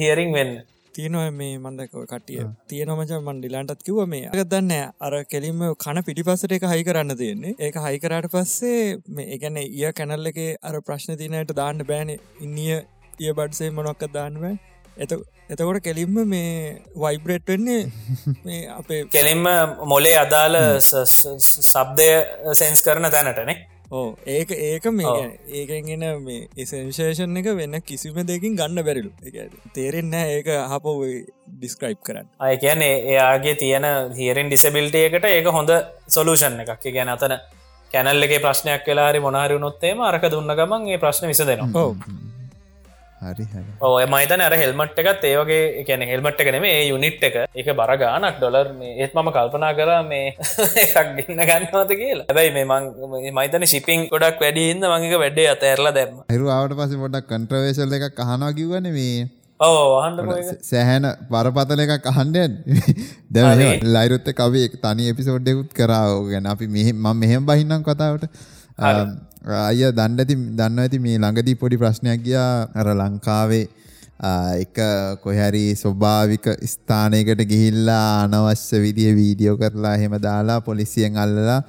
හියරිං වෙන්න තියනො මේ මන්දක කටිය තියනොමච මන්ඩිලාන්ටත් කිව මේ. අක දන්න අර කෙලින්ම කන පිටිපසට එක හයි කරන්න තියෙන්නේ. ඒක හයිකරට පස්සේ මේ එකන ඒ කැනල්ල එක අර ප්‍රශ්න තිනයට දාන්න බෑන. ඉන්නිය ඒ බඩ්සේ මොනොක්ක දාන්නව එත එතකොට කෙලින්ම මේ වයිබ්‍රේට් වෙන්නේ <laughs> මේ අපේ කෙලින්ම මොලේ අදාළ සබ්දය සෙන්ස් කරන තැනටනේ ඕ ඒක ඒක මේ ඒකෙන්ගෙන මේ එසවිශේෂන් එක වෙන්න කිසිම දෙකින් ගන්න බැරිලු. තේරෙන්න ඒක හපෝ ඩිස්ක්‍රයිප් කරන්න. අය කියන්නේ එයාගේ තියෙන හිරෙන් ඩිසබිල්ටයකට ඒක හොඳ සොලූෂන් එකක්. ගැන අතන කැනල්ල එක ප්‍රශ්නයක් වෙලාරි මොනාහරි නොත්තේම අරක දුන්න ගමන් ඒ ප්‍රශ්න විස දෙනවා හරි ඔය මයිතන අර හෙල්මට් එකත් ඒවගේ කියන හෙල්මට් එක නෙමේ යුනිට් එක. එක බරගානක් ඩොලර් මේ ඒත් මම කල්පනා කර මේ <laughs> එකක් ගන්න ගන්නවත කියලා. හැබයි මේ මං මයිතන ශිපින් ගොඩක් වැඩිහින්ද මංක වැඩේ අතඇරලා දැම හිරුවාවට පස පොඩක් කන්ට්‍රවේශල් එක කහනවා කිවන මේ. සෑහැන බරපතල එකක් අහන්ඩයන් <laughs> දැ ලයිරුත්ත කවේ තනි එපිසෝඩ්ඩෙකුත් කරාව ගැන. අපි මෙහෙම මෙහෙම බහින්නම් කතාවට අය දන්න ඇති දන්න ඇති මේ ළඟදී පොඩි ප්‍රශ්නයක් ගියා. අර ලංකාවේ එක කොහැරි ස්වභාවික ස්ථානයකට ගිහිල්ලා අනවශ්‍ය විදිිය වීඩියෝ කරලා හෙම දාලා පොලිසියෙන් අල්ලලා.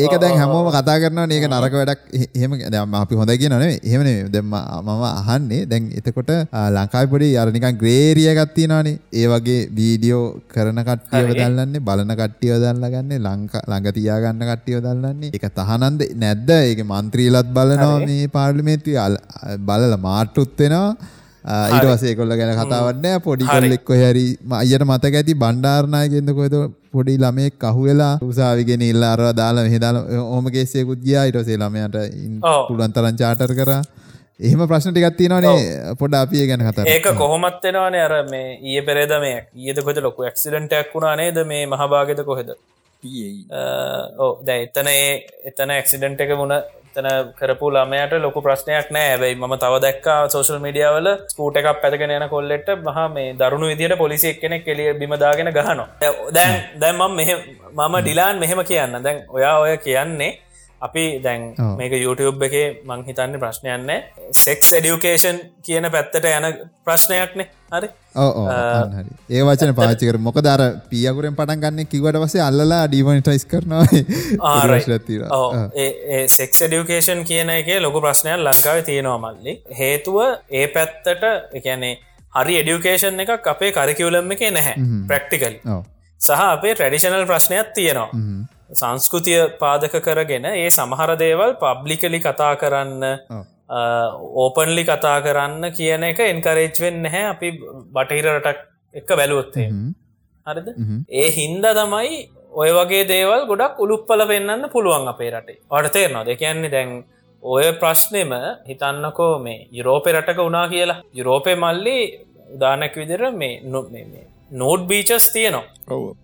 ඒක දැන් හැමෝම කතා කරන ඒක නරක වැඩක්. හෙම දම අපි හොඳ කියනන හෙමන දෙම මම අහන්නේ දැන් එතකොට ලංකායිපොඩි අරනිකන් ග්‍රේරිය ගත්තිනානේ ඒ වගේ වීඩියෝ කරන කට්ටියව දල්ලන්නේ බලන කට්ටියව දල්ලගන්න ලංකා ළඟතියාගන්න කට්ටියව දල්ලන්නේ. එක තහනන්ද? නැද්ද? ඒක මන්ත්‍රීලත් බලනවා මේ පාර්ලිමේන්තුව. බල මාට්ටුත්වෙනවා පස්සේ ඒගොල්ල ගැන කතාවන්න පොඩි කොල්ලෙක් හැරි අයට මතක ඇති බණ්ඩාරනායකෙන්ද කොයිද පොඩි ළමයෙක් අහුවෙලා උසාවිගෙන ඉල්ල අරවා දාලා මෙහෙදාල ඕම ගේසයකුත් ගියා. පස්සේ ළමයට පුළුවන් තරම් චාටර් කරා. එහෙම ප්‍රශ්න ටිකක් තියෙනවානේ. පොඩ අපි ගැන කතා ඒක කොහොමත් වෙනවානේ. අර මේ ඊයේ පෙරේද මේ ඊයේද කොහෙද ලොකු ඇක්සිඩන්ට් එකක් වුණා නේද? මේ මහභාගෙද කොහෙද ඕ දැන් එතන ඒ එතන ඇක්සිඩන්ට් එක වුණ තන කරපු ළමයට ලොකු ප්‍රශ්නයක් නෑ. ඇබයි ම තව දැක්කා සෝශල් මඩියාවල ස්කූට එකක් පැතගෙන යන කොල්ලෙට මහ මේ දරුණු විදිට පොලිසි කෙනෙක් කෙලිය බිමදාගෙන ගහනවා. දැන් දැන් මම මෙහ මම ඩිලාන් මෙහෙම කියන්න. දැන් ඔයා ඔය කියන්නේ අපි දැන් මේක YouTube එකේ මං හිතන්න ප්‍රශ්නයන්න සෙක්ස් එඩියුකේෂන් කියන පැත්තට යන ප්‍රශ්නයක්නේ හරි? ඒ වචන පාචිකර මොක දර පියකුරෙන් පටන් ගන්න කිවට වසේ අල්ලලා ඩීමනිටයිස් කරනවා. සෙක්ස් එඩියුකේෂන් කියන එක ලොකු ප්‍රශ්නයක් ලංකාව තියෙනවා මල්ලි. හේතුව ඒ පැත්තට එකනේ හරි එඩියුකේෂන් එකක් අපේ කරිකිවලම් එක නැහැ ප්‍රක්ටිකල් සහ අපේ ට්‍රඩිෂනල් ප්‍රශ්නයක් තියෙනවා සංස්කෘතිය පාදක කරගෙන ඒ සමහර දේවල් පබ්ලිකලි කතා කරන්න ඕපන්ලි කතා කරන්න කියන එක එන්කරේජ් වෙන්න හැ අපි බටහිර රටක් එක බැලුවොත්තේ හරිද? ඒ හින්ද තමයි ඔය වගේ දේවල් ගොඩක් උළුප්පල පෙන්න්න පුළුවන් අපේ රටේ. වට තේරනවා දෙකන්නේ දැන් ඔය ප්‍රශ්නෙම හිතන්නකෝ මේ යුරෝපය රටක වුණා කියලා. යුරෝපය මල්ලි උදානැක් විදිර මේ නො මේ නෝඩ් බීචස් තියනවා.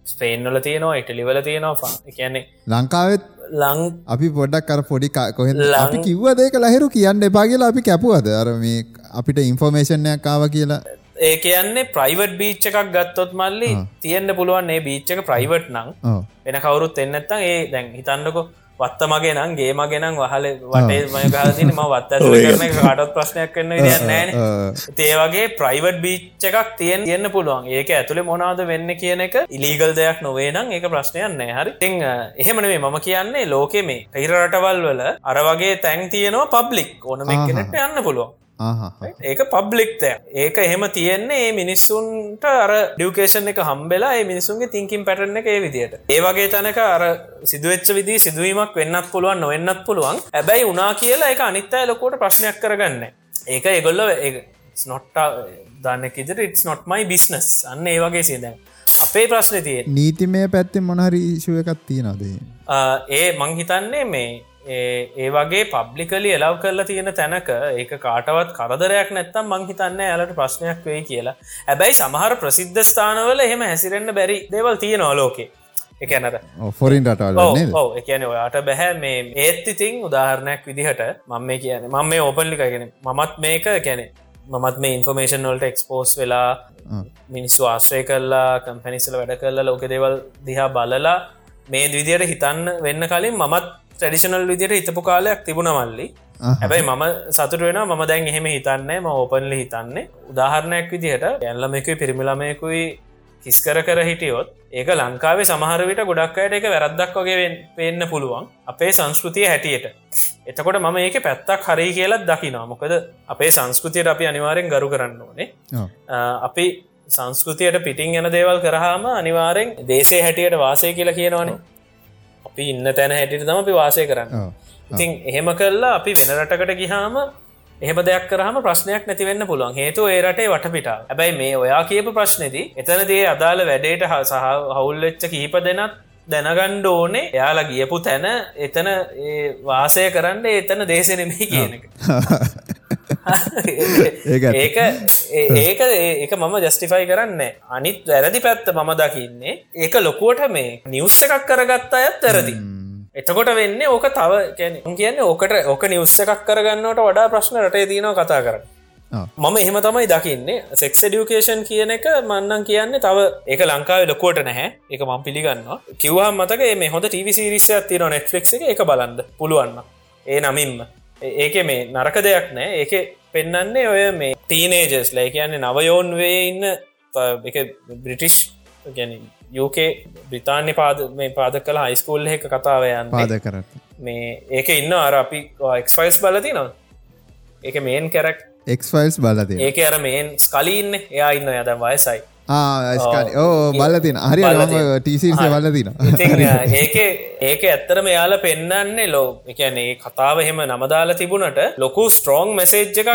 ස්පේන්වල තියනවා ඉටලිවල තියෙනවා කියන්නේ ලංකාවෙත් ලං අපි පොඩක් කර පොඩි කොහ අපි කිව්ව දෙක ලහිරු කියන්න එපා කියලා අපි කැපුවද? අර මේ අපිට ඉන්ෆෝර්මේෂණයක් කාව කියලා. ඒ කියන්නේ ප්‍රයිවට් බීච් එකක් ගත්තොත් මල්ලි තියෙන්න්න පුළුවන් ඒ බීච් එක ප්‍රයිවට් නං වෙන කවරුත් එන්නත්තන් ඒ දැන් හිතන්නකො වත්ත මගේ නම් ගේ මගෙනම් වහල වටේ මය ගාතින ම වත්ත කාටත් ප්‍රශ්නයක් කරන්න නෑන තේවගේ ප්‍රයිවට් බීච්ච එකක් තියෙන් තියන්න පුළුවන්. ඒක ඇතුළේ මොනාද වෙන්න කියන එක ඉලීගල් දෙයක් නොවේ නම් ඒක ප්‍රශ්නයන්න හරි. ති එහෙමනේ මම කියන්නේ ලෝකෙ මේ හිර රටවල් වල අර වගේ තැන් තියනවා පබ්ලික් ඕනම කෙනට යන්න පුළුවන් ඒක පබ්ලික්තය ඒක එහෙම තියෙන්නේ ඒ මිනිස්සුන්ට අර ඩියුකේෂන් එක හම්බෙලා ඒ මිනිසුන්ගේ තිංකින් පැටන එක ඒ විදියට. ඒ වගේ තැනක අර සිදුවච්ච විදි සිදුවීමක් වෙන්නත් පුළුවන් නොවෙන්නත් පුළුවන්. ඇබැයි උනා කියලා එක අනිත්තය ලොකෝට ප්‍රශ්නයක් කරගන්න. ඒක ඒගොල්ල ස්නොට්ට දන්න කිදර ඉටස් නොට් මයි බිස්නස් අන්න ඒ වගේ සිදැන් අපේ ප්‍රශ්න තිය නීතිමය පැත්තෙන් මොනහරි ශුව එකක් තියෙනද ඒ මංහිතන්නේ මේ ඒ වගේ පබ්ලිකලි එලව් කරලා තියෙන තැනක ඒක කාටවත් කරදරයක් නැත්තම් මංහිතන්න ඇලට ප්‍රශ්නයක් වෙයි කියලා. හැබැයි සමහර ප්‍රසිද්ධ ස්ථානවල එහෙම හැසිරෙන්න්න බැරි දේවල් තියෙන ලෝකේ. එකනට ෆොරින් රටවල ඕ එකන ඔයාට බැහැ මේ ඒත් ඉතිං උදාහරණයක් විදිහට මම මේ කියන මම මේ ඕපන්ලිකගෙන මමත් මේක කැනෙ මමත් මේ ඉන්ෆර්මේෂන් වලට එක්ස්පෝස් වෙලා මිනිස්සු ආශ්‍රය කරලා කම්පැනිස්සල වැඩ කරලා ලෝක දේවල් දිහා බලලා මේ විදියට හිතන්න වෙන්න කලින් මමත් ටඩිෂනල් විදියට හිතපු කාලයක් තිබුණ මල්ලි. හැබැයි මම සතුට වෙන ම දැන් එහෙම හිතන්නේ ම ඕපන්ලි හිතන්නේ. උදාහරණයක් විදිහට ඇල්ලමකුයි පිරිමිලමයකුයි හිස්කර කර හිටියොත් ඒක ලංකාවේ සමහරවිට ගොඩක් අයට එක වැරද්දක් වගේ පෙන්න්න පුළුවන් අපේ සංස්කෘතිය හැටියට. එතකොට මම ඒක පැත්තක් හරි කියලත් දකිනවා. මොකද අපේ සංස්කෘතියට අපි අනිවාරෙන් ගරු කරන්න ඕනේ. අපි සංස්කෘතියට පිටිං යන දේවල් කරහාම අනිවාරෙන් දේශය හැටියට වාසය කියලා කියනවානේ අපි ඉන්න තැන හැටිට තම අපි වාසය කරන්න. ඉතින් එහෙම කරලා අපි වෙන රටකට ගිහාම එහෙම දෙයක් කරහම ප්‍රශ්නයක් නැතිවෙන්න පුළුවන්. හේතු ඒ රටේ වටපිට ඇබැයි මේ ඔයා කියපු ප්‍රශ්නෙති එතනදේ අදාළ වැඩේට හ සහ හවුල්වෙච්ච කීප දෙනත් දැනගණ්ඩ ඕනේ. එයාලා ගියපු තැන එතන වාසය කරන්න එතන දේශනෙමි කියනක <laughs> <laughs> ඒක ඒක ඒක මම ජස්ටිෆයි කරන්න. අනිත් වැරදි පැත්ත මම දකින්නේ. ඒක ලොකුවට මේ නිවස්ස එකක් කරගත්ත අයත් වැරදි. එතකොට වෙන්න ඕක තව කියන්න ඕකට ඕක නිවස්ස එකක් කරගන්නට වඩා ප්‍රශ්න රටේ දීනව කතා කරන්න. මම එහෙම තමයි දකින්නේ. සෙක්ස් ඩියුකේෂන් කියන එක මන්නන් කියන්නේ තව ඒක ලංකාව ලොකෝට නැහැ. එක මං පිළිගන්නවා. කිව්හම් මතක මේ හොඳ ටිවිසිරිස්ස ඇතින නෙට්ලික් එක. එක බලන්ද පුළුවන්න ඒ නමින්ම ඒක මේ නරක දෙයක් නෑ. ඒක පෙන්නන්නේ ඔය මේ ටීනේජස් ලයි කියන්නේ නවයෝන් වේ ඉන්න එක බ්‍රිටිෂ් ගැන යුකේ බ්‍රතාන්‍ය පාද මේ පාද කළ හයිස්කූල් එක කතාවයන් පාද කර මේ ඒක ඉන්න අර අපි එක්ස්ෆයිස් බලති නවා ඒක මේන් කැරක් එක්ෆයිල්ස් බලති ඒක අර මේන් ස්කලීන්න එයා ඉන්න යද වයසයි බලතින හරි ටීසිස බලතින ඒක ඒක ඇත්තරම යාල පෙන්න්නන්නේ ලෝ එකන්නේ කතාව එහෙම නමදාලා තිබුණට ලොකු ස්ට්‍රෝං මෙසේජ් එකක්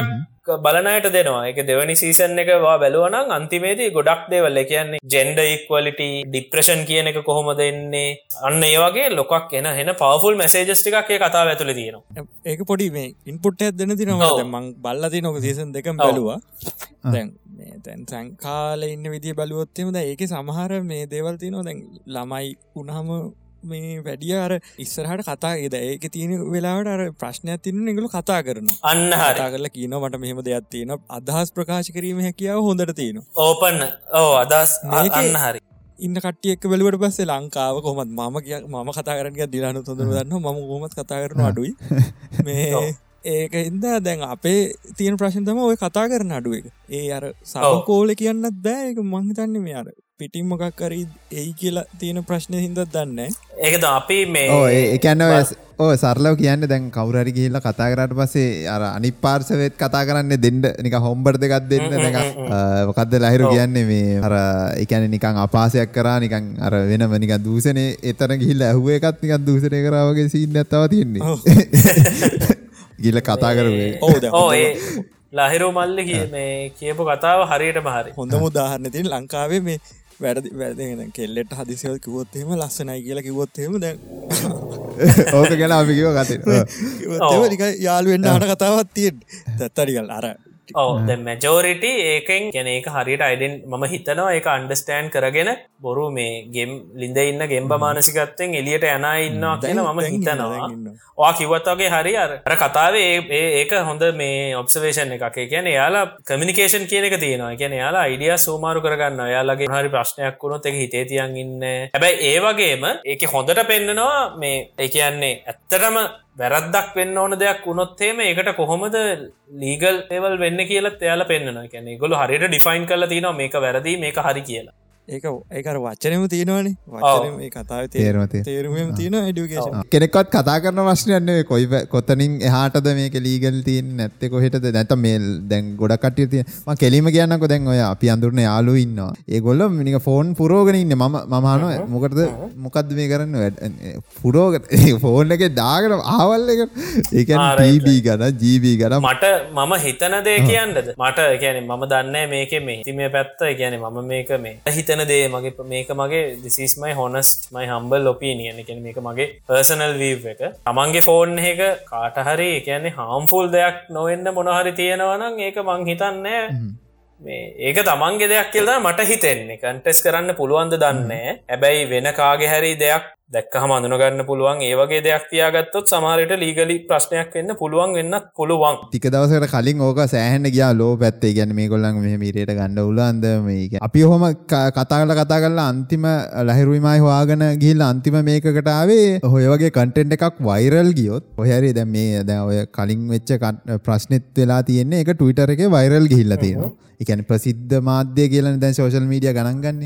බලනයට දෙනවා එක දෙවනි සීසන් එකවා බැලුවනම් අන්තිමේදී ගොඩක් දේවල් කියන්නේ ජෙන්ඩ ඉක්වලිට ඩිප්‍රෂන් කියන එක කොහොම දෙන්නේ අන්න ඒ වගේ ලොකක් එන හෙන පවෆුල් මැසේජස්ටිකක් ඒ කතාව ඇතුළ තියෙනවා ඒක පොඩි මේ ඉන්පුට් ඇත් දෙන තිනවා මං බල්ලති නොක සීසන් දෙක බැලවා දැන් තැන් සංකාල ඉන්න විදි බලුවොත්තෙම ද ඒක සමහර මේ දේවල් තියනවා. දැන් ළමයි උනහම මේ වැඩිය අර ඉස්සරහට කතා ඒද ඒක තියෙන වෙලාට අර ප්‍රශ්නයක් තින්න එකගලු කතා කරන අන්න හතා කරල කියන මට මෙහෙම දෙයක් තියෙන අදහස් ප්‍රකාශ කිරීම හැකියාව හොඳට තියෙන ඕපන් ඕ අදස් අන්න හරි. ඉන්න කටියෙක් වෙලුවට පස්සේ ලංකාව කොමත් මම කිය මම කතා කරන දිලාන තොඳර දන්න ම ගොමත් කතා කරන අඩුයි. <laughs> මේ ඒක ඉන්දා දැන් අපේ තියෙන ප්‍රශ්නතම ඔය කතා කරන අඩුව එක. ඒ අර සවකෝල කියන්නත් බෑ. එක මංහිතන්න මේ අර පිටිම් මොකක් කරී එයි කියලා තියෙන ප්‍රශ්නය හින්දත් දන්න ඒකද අපි මේ ඒකන්න ඕ සරලව කියන්න දැන් කවුරරි කියල්ල කතා කරට පසේ අර අනි පාර්සවෙත් කතා කරන්න දෙන්න. නික හොම්බර් දෙකත් දෙන්න. මොකක්ද ලහිරු කියන්නේ මේ අර එකන නිකං අපාසයක් කරා නිකං අර වෙනම නික දූසනේ එතන ගිහිල්ල ඇහුව එකත් නිකක් දූසනය කරාවගේ සිීන්න ඇත්තව තියෙන්නේ <laughs> ගිල්ල කතා කරුවේ ඕ <laughs> ඒ <laughs> ලහිරෝ මල්ලි කිය මේ කියපු කතාව හරියට මහරි හොඳ මුදාහරන්න තින් ලංකාවේ මේ වැඩ වැද කෙල්ලෙට හදිසිවල් කිවොත්තේම ලස්සනයි කියලා කිවොත්තේම දැ <laughs> ඕක ගැන අපිකිව ගත යාලුවෙන්න්න අන කතාවත් තියෙන් තැත්තරිකල් අර ඕ මැජෝරිට ඒකෙන් ගැන ඒක හරියට අයිඩෙන් මම හිතනවා ඒක අන්ඩස්ටෑන් කරගෙන බොරු මේ ගෙම් ලින්ද ඉන්න ගෙම්බ මානසිකත්තෙන් එලියට යන ඉන්නවා කියන මම හිතනවා. වා කිවත්වගේ හරි අර කතාවේ ඒක හොඳ මේ ඔබ්සවේෂන් එකක්. කියන යාලා කමිනිකේෂන් කියන එක තියෙනවා. කියන යාලා අයිඩිය සූමාරු කරගන්න යාලගේ හරි ප්‍රශ්නයක් වුණොත් එක හිතේ තියන් ඉන්න. හැබැයි ඒ වගේම ඒක හොඳට පෙන්න්නනවා මේ ඒ කියන්නේ ඇත්තටම වැරද්දක් වෙන්න ඕන දෙයක් වුණොත්තේම ඒකට කොහොමද ලීගල් ඒවල් වෙන්න කියලත් එයාල පෙන්න්න කියන ගොල හරිට ඩිෆයින් කල තිනවා මේක වැරදි මේක හරි කියලා. ඒක ඒකර වච්චනම තියෙනවානේ. වචන මේ කතාව තේරමත තේරුම තියෙන. ඩිකේෂන් කෙනෙක්වත් කතා කරන වශ්නයන්නේ කොයි කොතනින් එහාටද මේක ලීගල් තියන් නැත්තෙ කොහෙටද? නැත මේල් දැන් ගොඩ කටිය තිය ම කෙලීම කියන්නකො දැන් ඔය අපි අඳුරන යාලු ඉන්නවා. ඒ ගොල්ල මිනික ෆෝන් පුරෝගෙන ඉන්න ම මමාන මොකටද මොකක්ද මේ කරන්න? වැඩ පුරෝග ෆෝන් එක දාගෙන ආවල් එක. ඒක ජීබී ගන ජීබී ගන මට මම හිතන දේ කියන්නද? මට කියන මම දන්න මේක මේ තිමේ පැත්ත කියන මම මේක මේ. හිතන කියන දේ මගේ මේක මගේ දිසිස්මයි හොනස්ට මයි හම්බල් ලොපීනියන කෙන මේක මගේ පර්සනල් වීව් එක. තමන්ගේ ෆෝන් එක කාටහරි කියන්නේ හාම්ෆුල් දෙයක් නොවෙන්න මොනහරි තියෙනවනම් ඒක මං හිතන්නේ මේ ඒක තමන්ගේ දෙයක් කියල්ද මට හිතෙන්නේ. කන්ටෙස් කරන්න පුළුවන්ද දන්නේ ඇබැයි වෙන කාගෙ හැරි දෙයක් දැක්ක හමඳුනගන්න පුළුවන් ඒවගේ දෙයක් තියාගත්තොත් සමාරයට ලීගලි ප්‍රශ්නයක් වෙන්න පුළුවන් වෙන්න පුළුවන්. ටික දවසට කලින් ඕක සෑහන්න ගියා ලෝ පැත්තේ. ගැන මේ කොල්ලන් මෙ මීරයට ගණඩ උලාන්ද මේක අපි හොම කතාගල කතා කරලා අන්තිම ලහිරුවමයි හවාගෙන ගිල් අන්තිම මේකටාවේ හොය වගේ කටෙන්ට් එකක් වෛරල් ගියොත් ඔහැරි දැ මේ දැ ඔය කලින් වෙච්ච ප්‍රශ්නෙත් වෙලා තියෙන්නේ එක ටවිටර එක වෛරල් ගිහිල්ල තියෙනවා. එකන ප්‍රසිද්ධ මාධ්‍ය කියලන දැන් සෝශල් මීඩිය ගණන්ගන්න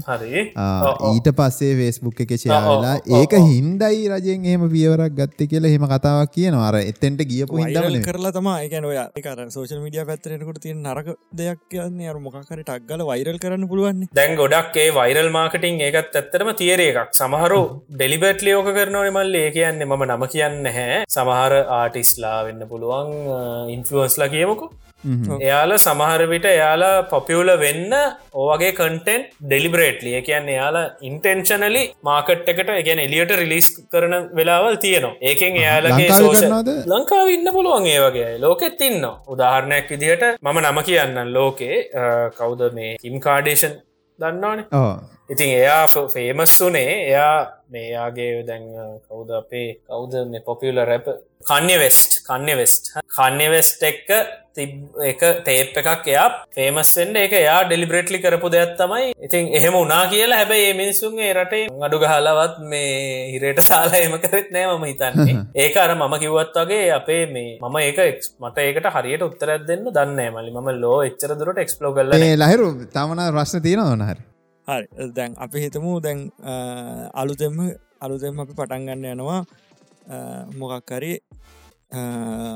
ඊට පස්සේ ෆේස්බුක් එක ෂයාවෙලා ඒක හින්දයි රජයෙන් එහෙම පියවරක් ගත්ත කියලා හෙම කතාවක් කියන අර එත්තෙන්ට ගියපු හිදවල කරලා තම එකන ඔය එකර සෝශල් මීඩිය පැත්තරෙනකට තිය නරක දෙයක් කියන්නේ අර මොකකර ටක්ගල වෛරල් කරන්න පුළුවන් දැන් ගොඩක් ඒ වෛරල් මාර්කටිං ඒකත් ඇත්තරම තියර එකක්. සමහරු ඩෙලිබට් ලියෝක කරනවන මල්ල. ඒ කියන්නේ මම නම කියන්න හැ සමහර ආටිස්ලා වෙන්න පුළුවන් ඉන්ෆලුවන්ස්ලා කියමුකු එයාල සමහරවිට එයාලා පොපියුල වෙන්න ඕවගේ කටෙන්් ඩෙලිබරේට්ලිය කියන්න එයාලා ඉන්ටෙන්ශනලි මාකට් එකට ගැන එලියට රිලිස් කරන වෙලාවල් තියනවා. ඒකෙන් එයාලගේ සෝෂ ලංකාව ඉන්න පුළුවන් ඒවගේ ලෝකෙත් ඉන්න උදාහරණයක් විදිහට මම නම කියන්න ලෝකේ. කවුද මේ කිම් කාඩේෂන් දන්නවාන ඉතින් එයා ෆේමස් වනේ එයා මේයාගේ දැන් කවුද අපේ කවුද මේ popular rap Kanye West Kanye West Kanye West එක්ක තිබ එක තේප් එකක් එයා ෆේමස්සෙන්ට එක එයා ඩෙලිබ්‍රේට්ලි කරපු දෙයක් තමයි. ඉතින් එහෙම උනා කියලා හැබැයි ඒ මිනිස්සුන්ගේ රටේ අඩු ගහලවත් මේ හිරයට දාලා එම කරෙත් නෑ මම හිතන්නේ. ඒක අර මම කිව්වත් වගේ අපේ මේ මම ඒක මට ඒකට හරියට උත්තරත් දෙන්න දන්න මලි ම ලෝ එච්චර දුරට එක්ස්පලෝ කල ලහිරු තමන රශ්න තියෙනවා හරි හරි. දැන් අපි හිතමු දැන් අලුතෙම අලුතෙම අපි පටන්ගන්න යනවා. මොකක්කරි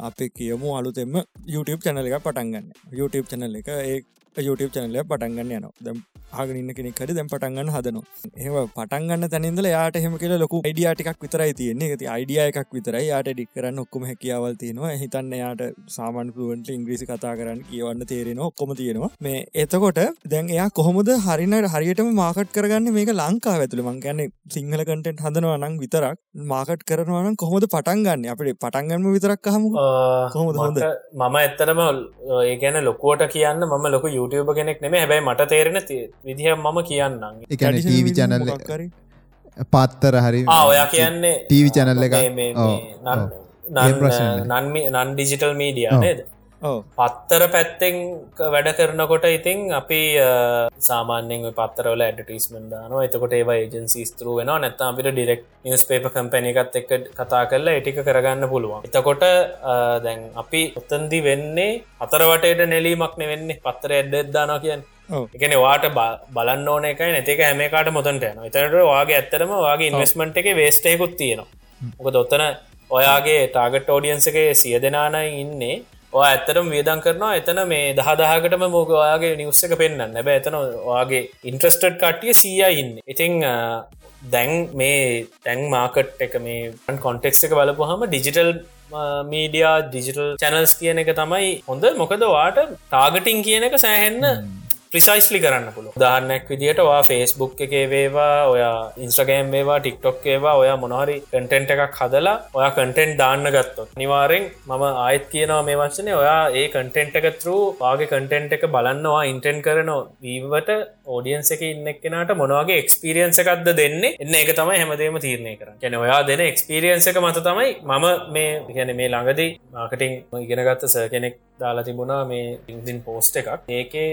අපි කියමු අලුතෙම YouTube චැනල එක පටන්ගන්න YouTube චැනල එක ඒ YouTube චැනලය පටන්ගන්න යනවා. දැම් ආගනන්න කෙනෙක් හරි දැම් පටන්ගන්න හදනවා. ඒ පටන්ගන්න තැනින්දල යාට හෙම කියල ලොකු අයිඩියාටිකක් විතරයි තියෙන්නේ. ඇති අයිඩිය එකක් විතරයි. යාට ඩික් කරන්න ඔක්කොම හැකියාවල් තියෙනවා. හිතන්න යාට සාමන් පුුවන්ට ඉංග්‍රීසි කතා කරන්න කියවන්න තේරෙන ඔක්කොම තියෙනවා. මේ එතකොට දැන් එයා කොහොමද හරිනට හරියටම මාකට් කරගන්න? මේක ලංකා ඇතුළ මං ගැන්න සිංහල කටෙන්ට් හදනවා නම් විතරක් මාකට් කරනවනම් කොහොමද පටන්ගන්න අපට පටන්ගන්න විතරක් හම කොහොමද හොඳ? මම ඇත්තරම ඒ ගැන ලොකුවට කියන්න මම ලොක YouTube කෙනෙක් නෙම හැබැයි මට තේරෙන විදිහ මම කියන්නම්. ටීවි චැනල්ල පත්තර හරි ඔයා කියන්නේ ටීවි චැනල්ල එක නන් ඩිජිටල් මීඩිය නේද පත්තර පැත්තෙන් වැඩ කරනකොට ඉතිං අපි සාමාන්‍යෙන් පත්තරවල ඇඩටිස්මෙන් දාන එතකොට ඒවා ඒජන්සි ස්තරු වෙන නැත්ත අපිට ඩිරෙක් නිස් පේප කම්පැන එකත් එක් කතා කරලා එටික කරගන්න පුළුවන්. එතකොට දැන් අපි ඔත්තන්දි වෙන්නේ අතරවටට නෙලීමක් නෙවෙන්නේ. පත්තර ඇඩ්ඩෙද්දාන කියන්න. එකන වාට බලන්න ඕන එකයි. නැතික හැමකාට මොතන්ට යන එතනට වගේ ඇත්තරම වගේ ඉන්වස්මට් එක වේස්ටයකුත් තියෙනවා. මොක දොත්තන ඔයාගේ ටාගට ෝඩියන්සගේ සිය දෙනාන ඉන්නේ ඔය ඇත්තරම් වියදන් කරනවා. එතන මේ දහදාහකටම මෝක ඔයාගේ නිවස්ස එක පෙන්න්න නැබ එතන ඔයාගේ ඉන්ට්‍රස්ටඩ් කටිය සිය ඉන්න. ඉතිං දැන් මේ තැන් මාකට් එක මේ කොන්ටෙක්ස් එක බලපුහම ඩිජිටල් මීඩියා ඩිජිටල් චැනල්ස් කියන එක තමයි හොඳ. මොකද වාට ටාගටිං කියන එක සෑහෙන්න ප්‍රිසයිස්ලි කරන්න පුළුව දාන්නක් විදිට වා ෆේස්බුක් එක වේවා ඔයා ඉන්ස්ට්‍රගෑම් වේවා ටික්ටොක් ඒවා ඔයා මොනහරි කටෙන්ට් එකක් හදලා ඔයා කටෙන්ට් දාන්න ගත්තොත්. නිවාරෙන් මම ආයත් කියනවා මේ වචනය ඔයා ඒ කටෙන්ට් එක තරු වාගේ කටෙන්ට් එක බලන්නවා ඉන්ටෙන් කරනවා වීවට ඕඩියන්ස එක ඉන්නෙක් කෙනට මොනවාගේ එක්ස්පිරියන්ස එකක්ද දෙන්නේ. එන්න එක තමයි හැමදේම තීරණය කර ගැන ඔයා දෙන එක්ස්පිරියන්ස එක මත තමයි මම මේ ගැන මේ ළඟදී මාකටිං ඉගෙනගත්ත සර් කෙනෙක් දාලා තිබුණා මේ ඉන්දින් පෝස්ට එකක්. ඒකේ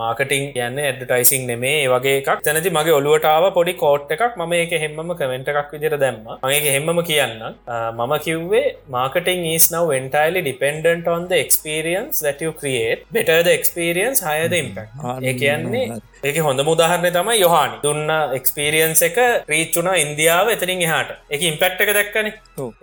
මාකටිං කියන්න ඇඩටයිසින් නෙමේ වගේ එකක්. තැනති මගේ ඔලුවටාව පොඩි කෝට් එකක් ම ඒක හෙම්ම කමෙන්ට එකක් විදිර දැම්ම. මගේ හෙම්මම කියන්න මම කිව්වේ marketing is now entirely dependent on the experience that you create. Better the experience higher the impact. ඒ කියන්නේ ඒක හොඳ මුදාහරණය තමයි යොහානි. දුන්න එක්ස්පිරියන්ස එක රීච්චුනා ඉන්දියාව එතරින් එහට. එක ඉම්පෙක්් එක දැක්කන.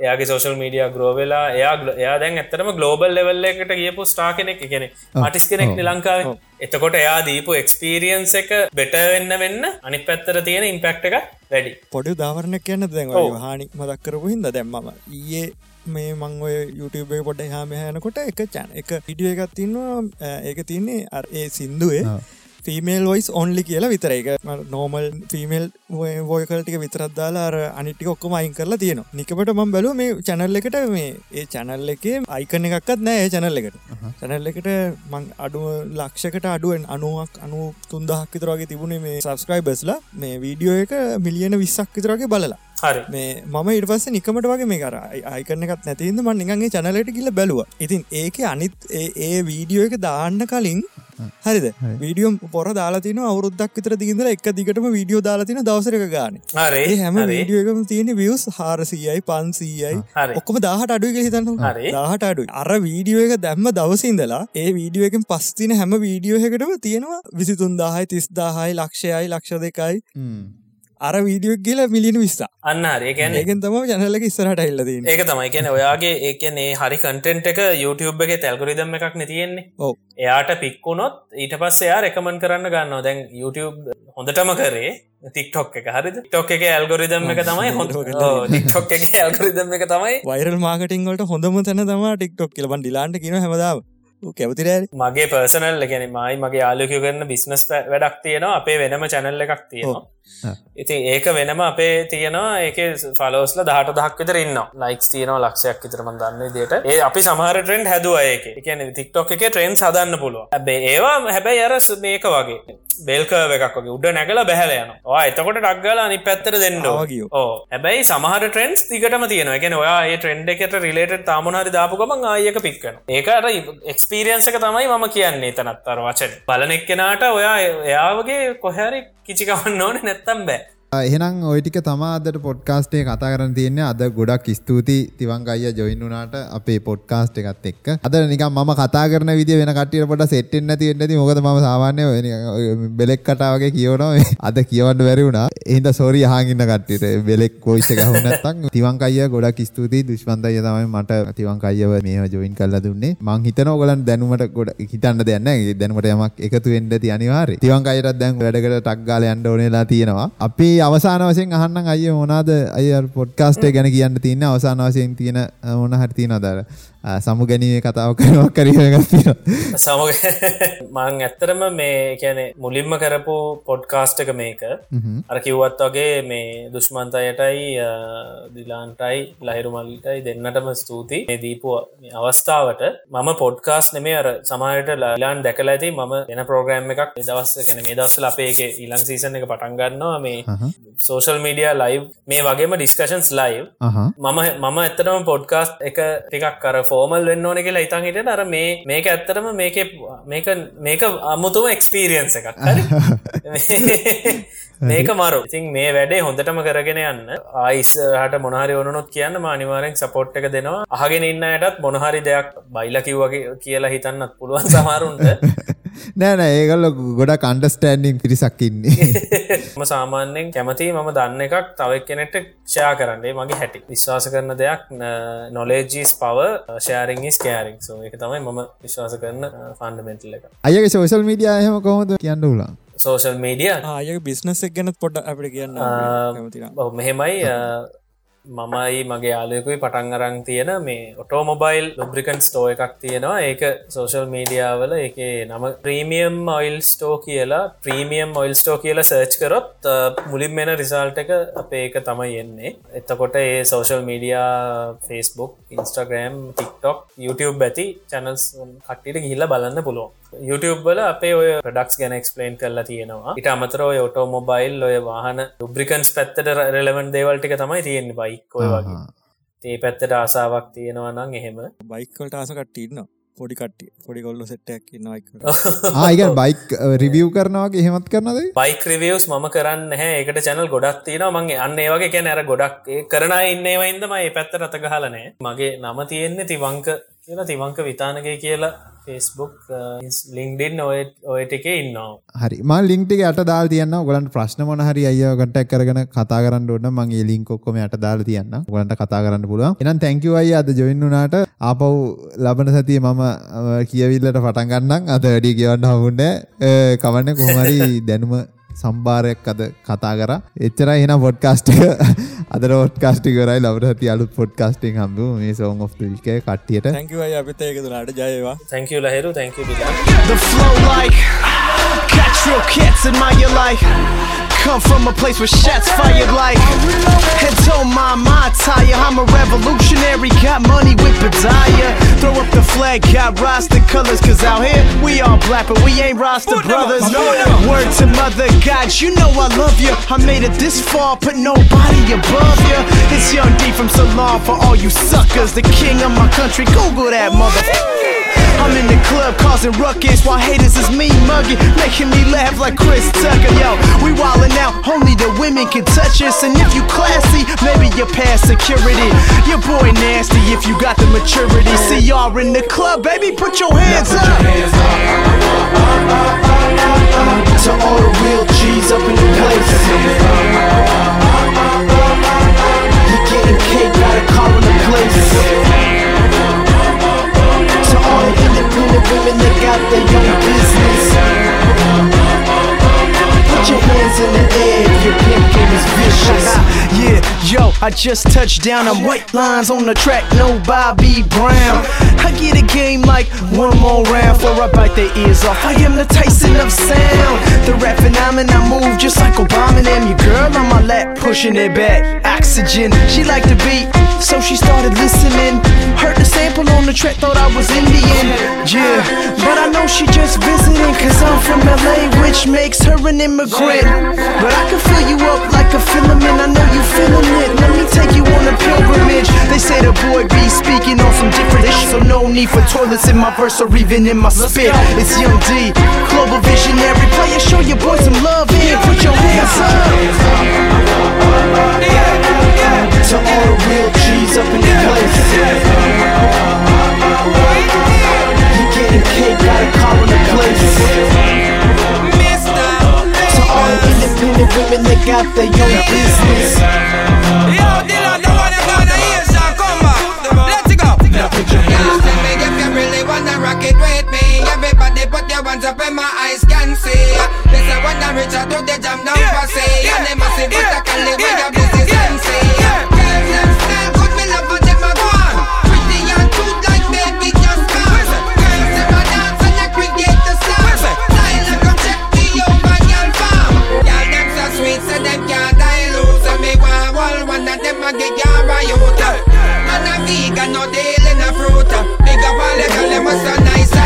එයාගේ සෝශල් මීඩිය ග්‍රෝවෙලා එයා එයා දැන් ඇතරම ගලෝබල් ලෙවල්ල එකට ගියපු ස්ටා කෙනෙක්. කෙනෙ මටිස් කෙනෙක් ලංකාව. එතකොට එයා දීපු එක්ස්පිරියන්ස එක බෙටවෙන්න වෙන්න අනි පැත්තර තියෙන ඉම්පෙක්් එක වැඩි. පොඩි දාවරණයක් කියන්න දැන් හානි මදක් කරපු හිද දැම්මම ඒ මේ මං ඔය YouTube පොඩ හාම යනකොට එක චැන එක ඉඩිය එකත් තින්නවා. ඒක තින්නේ අර ඒ සින්දුවේ ෆිමේල් වොයිස් ඔන්ලි කියලා විතර එක නෝමල් ෆිමේල් වෝයකල්ටික විතරත් දාලා අර අනිටි ඔක්කොම අයින් කරලා තියෙනවා. නිකමට මම් බැලුව මේ චැනල් එකට මේ ඒ චැනල් එක අයිකන එකක්ත් නෑ චැනල් එකට. චැනල් එකට මං අඩුව ලක්ෂකට අඩුවෙන් අනුවක් අනු තුන්දහක් විතරගේ තිබුණේ මේ සබස්ක්‍රයිබස්ලා මේ වීඩියෝ එක මිලියන විස්සක් විතරගේ බලලා. මේ මම ඉටපස්ස නිකමට වගේ මේ කර අයිකරන එකත් නැතින්ද මන් නිගගේ චනලට කියල බැලුව. ඉතින් ඒක අනිත් ඒ වීඩියෝ එක දාන්න කලින් හරිද? වීඩියම් පොර දාලාතින අවුරුද්දක් විතර දිගඳල එක දිගටම වීඩියෝ දාලාතින දවසරක ගාන. හරේ හැම වීඩියෝකම තියෙන වියස් හාරසීයයි පන්සීයයි. ඔක්කොම දාහට අඩුව හිතන්න දාහට අඩු අර වීඩියෝ එක දැම්ම දවසින්දලා ඒ වීඩියෝ එකෙන් පස්තින හැම වීඩියෝ එකටම තියෙනවා විසිතුන් දාහයි තිස් දාහයි ලක්ෂයයි ලක්ෂ දෙකයි. අර වීඩියෝ කියල මිලියන විස්සා. අන්න ඒකැන ඒකෙන් තම ජනලක ඉස්සරට එල්ලද ඒක තමයි. කියන ඔයාගේ ඒකනේ හරි කටෙන්ට් එක YouTube එක තැල්ගොරිදම් එකක් නැතියෙන්නේ ඕ එයාට පික්කුණොත් ඊට පස්ස එයා රෙකමන් කරන්න ගන්න දැන් YouTube හොඳටම කරේ තික්ටොක් එක හරි ටොක් එක ඇල්ගොරිදම් එක තමයි හොඳ ටික්ටොක් එක ඇල්ගොරිදම් එක තමයි වයිරල් මාර්කටිං වලට හොඳම තැන තම ටික්ටොක් කියලබන් ඩිලාන්ට කියන හැමදාව කැවතිර මගේ පර්සනල් ගැන මයි මගේ ආලෝකය කරන්න බිස්නස් වැඩක් තියෙනවා. අපේ වෙනම චැනල්ල එකක් තියෙනවා ඉතින් ඒක වෙනම අපේ තියෙනවා. ඒක ෆලෝස්ල දහට දහක් විතර ඉන්න ලයික්ස් තියනවා ලක්ෂයක් විතරම දන්න දිට ඒ අපි සමහර ට්‍රෙන්ඩ් හැදුව ඒක. කියන තික්ටොක් එක ට්‍රෙන්න් සදන්න පුළුව ඇබේ ඒවා හැබැයි අරස් මේක වගේ. බෙල්කව එකක් වගේ. උඩ නැගල බැහල යන එතකොට ඩක්ගල අනි පැත්තර දෙන්න ආගිය ඕ හැබැයි සමහර ට්‍රෙන්ස් තිකටම තියෙන එක ඔයා ඒ ට්‍රෙන්ඩ් එකට රිලේට තාමනරි දාපු ගමන් ආයක පික්කන ඒකට එක්ස්පීරියන්සක තමයි මම කියන්නේ තනත් අර වචන. බලන එක්කෙනාට ඔයා එයාවගේ කොහැරි කිචිකවන්න ඕන නැත්තම් බෑ එහෙනම් ඔයිටික තමාදට පොඩ්කාස්ටේ කතා කරන තියන්නේ අද ගොඩක් ස්තුති තිවංග අය ජොයින් වුනාට අපේ පොඩ්කාස්ට් එකත් එක්ක. අද නිකම් මම කතා කරන විදිය වෙන කටියට පොඩ සෙට්ටෙන් නැති වෙන්නේ නැති මොකද මම සාමාන්‍ය බෙලෙක් කටා වගේ කියවනවා. අද කියවන්න බැරි වුණා. එහෙනම් සෝරි අහන් ඉන්න කට්ටියට. බෙලෙක් වොයිස් එක අහුනේ නැත්තම් තිවංග අය ගොඩක් ස්තුතියි. දුෂ්මන්ත අය තමයි මට තිවංග අයව මේව ජොයින් කරලා දුන්නේ. මං හිතනවා ඔයගලන් දැනුමට ගොඩ හිතන්න දෙයක් නැහැ. දැනුමට යමක් එකතු වෙන්න ඇති අනිවාර්යයි. තිවංග අයටත් දැන් වැඩකට ටක් ගාලා යන්න ඕනෙලා තියෙනවා. අපි අවසාන වශයෙන් අහන්නම් අයිය මොනාද අය පොඩ්කාස්ටේ ගැන කියන්න තියෙන අවසාන වශයෙන් තියෙන මොන හරි තියෙනවද අර සමු ගැනීමේ කතාව කරවක් කරීගත්තින සමග <laughs> මං ඇත්තරම මේ කියැනෙ මුලින්ම කරපු පොඩ්කාස්ට එක මේක. අර කිව්වත් වගේ මේ දුෂ්මන්තයටයි දිලාන්ටයි ලහිරුමල්ලටයි දෙන්නටම ස්තුති මේ දීපු අවස්ථාවට මම පොඩ්කාස් නෙමේ අර සමහයට ලාන් දැකල ඇති ම එන ප්‍රෝග්‍රම් එකක් දවස් කැන මේ දවස්සල අපේ එක ඉලං සීසන එක පටන්ගන්නවා මේ සෝෂල් මීඩිය ලයිව් මේ වගේම ඩිස්කශන්ස් ලයිව් මම මම ඇත්තටම පොඩ්කාස්ට් එක ටිකක් කර ෆෝමල් වෙන්න ඕන කියලා ඉතන් හිට අර මේ මේක ඇත්තරම මේක මේක මේක අමුතුම එක්ස්පීරියන්ස එකක්. <laughs> මේක මරු. ඉතින් මේ වැඩේ හොඳටම කරගෙන යන්න. ආයිස් හට මොනහරි ඕනුත් කියන්න මානිවාරෙන් සපෝට් එක දෙනවා. අහගෙන ඉන්න අයටත් මොනහරි දෙයක් බයිල කිව්වගේ කියලා හිතන්නත් පුළුවන් සමාරුන්ට නෑනෑ ඒගල්ල ගොඩ කන්ඩස්ටෑන්ඩිං පිරිසක් ඉන්නේ. <laughs> ම සාමාන්‍යයෙන් කැමති මම දන්න එකක් තවක් කෙනෙට ෂයා කරන්නේ. මගේ හැටි. විශ්වාස කරන දෙයක් නොලේජීස් පව ෂෑරිංස් කෑරිං සෝ එක තමයි මම විශ්වාස කරන ෆන්ඩමෙන්ටල් එක. අයගේ සෝසල් මීඩිය හම කොහොද කියන්න උලා සෝෂල් මීඩිය ආය බිස්නස් එක් ගැනත් පොඩ අපට කියන්න මෙහෙමයි මමයි මගේ යාලයකුයි පටන් අරං තියෙන මේ ඔටෝමොබයිල් ලුබ්‍රිකන් ස්ටෝ එකක් තියෙනවා. ඒක සෝෂල් මීඩියාවල එක නම ප්‍රීමියම් ඔයිල් ස්ටෝ කියලා ප්‍රීමියම් ඔයිල් ස්ටෝ කියලා සර්ච් කරොත් මුලින් මෙන රිසාල්ට එක අපේ එක තමයි එන්නේ. එතකොට ඒ social media Facebook Instagram TikTok YouTube ඇති චැනල්ස් කට්ටිට ගිහිල්ල බලන්න පුළුවන් YouTube වල අපේ ඔය ප්‍රඩක්ස් ගැන එක්ස්පලේන් කරලා තියෙනවා. ඉට අමතර ඔය ඔටෝ මොබයිල් ඔය වාහන රුබ්‍රිකන්ස් පැත්තට රෙලවන් දේවල්ටික තමයි තියෙන්නේ බයික් ඔය වගේ. ඒ පැත්තට ආසාාවක් තියෙනවා නම් එහෙම. බයික්වලට ආස කට්ටන්න පොඩි කට්ටි පොඩි කොල්ල සෙට්ටක් නයික ආයක බයික් රිවියව් කරනවාගේ හෙමත් කරනද බයික් රිවියස් මම කරන්න හැ එකට චැනල් ගොඩක් තියෙන මගේ අන්න ඒවගේ කැන ඇර ගොඩක් කරන ඉන්නේවයින්දම ඒ පැත්ත රත ගහලනෑ මගේ නම තියෙන්නේ තිවංක කියලා තිවංක විතානකය කියලා ෆෙස්බුක් ලිින්ඩින් uh, ඔය ඔයට එක ඉන්නවා. හරි. මල් ලින්ක්ටික අට දාල් තියන්න. ගලන්ට ප්‍රශ්න මොන හරි අය ගටක් කරගෙන කතා කරන්න ඔන්න මගේ ලින්කොක්කොම යට දාල් තියන්න. ගලන්ට කතා කරන්න පුළුව එනම් තැංකවයි අද ජොයින්නුනාට ආපව් ලබන සතිය මම කියවිල්ලට පටන්ගන්නම් අද වැඩි කියවන්න හමුන්න කවන්න කොහමරි දැනුම සම්භාරයක් අද කතා කර. එච්චර එන පොඩ්කාස්ට් එක. අද ෝට්කාස්ටි කරයි ලබට හති අලුත් පොඩ්කාස්ටිං හම්බ මේ සෝන් ඔ් ක කට්ටියට. තැංකවයි අපිත එකතුලාට ජයවා තැංකව ලහෙරු තැංක like catch your admire like come from a place where shots fired like And told my my attire I'm a revolutionary, got money with Padaya Throw up the flag, got roster colors Cause out here we all black but we ain't roster brothers. Word to mother God, you know I love you I made it this far, put nobody above you It's Young D from Salon for all you suckers. The king of my country, Google that motherfucker I'm in the club causing ruckus while haters is me mugging, making me laugh like Chris Tucker. Yo, we wildin' out, only the women can touch us. And if you classy, maybe you pass security. Your boy nasty if you got the maturity. See y'all in the club, baby, put your hands up. To all the real G's up in the place. You're getting cake, a car in the place independent women that got their own business. Put your hands in the air your pimp game is vicious. yeah, yo, I just touched down. I'm white lines on the track, no Bobby Brown. I get a game like one more round before I bite their ears off. I am the Tyson of sound. The rap phenomenon, move just like Obama and. Your girl on my lap, pushing it back. Oxygen, she like the beat, so she started listening. Heard the sample on the track, thought I was Indian. Yeah, but I know she just visiting, cause I'm from LA, which makes her an immigrant. But I can fill you up like a filament, I know you feeling it. Let me take you on a pilgrimage. They say the boy be speaking on some different issues, so no need for toilets in my verse or even in my spit. It's Young D, global visionary player. Show your boy some love and put your hands up. To all the real G's up in the place. You getting cake, got a car in the place. To all the independent women that got their own business. Yo, Dylan, the one that gonna hear, come back. Let's go. Now put your hands up really wanna rock it with me. Put your hands up and my eyes can see. This is when I reach out to the jam down for see. And they must see what I can live with your business and see. Girls them still good, me love for them a go on. Pretty and cute like baby just. Girls them a dance and they create the sound. Style come check the girl farm. Girl them so sweet so them can't dilute. So me want all one of them a get your youth. Man a vegan, no deal in a fruit. Big up all the girl, them was so nice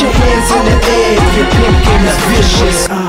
your hands in the air your pimp game is vicious.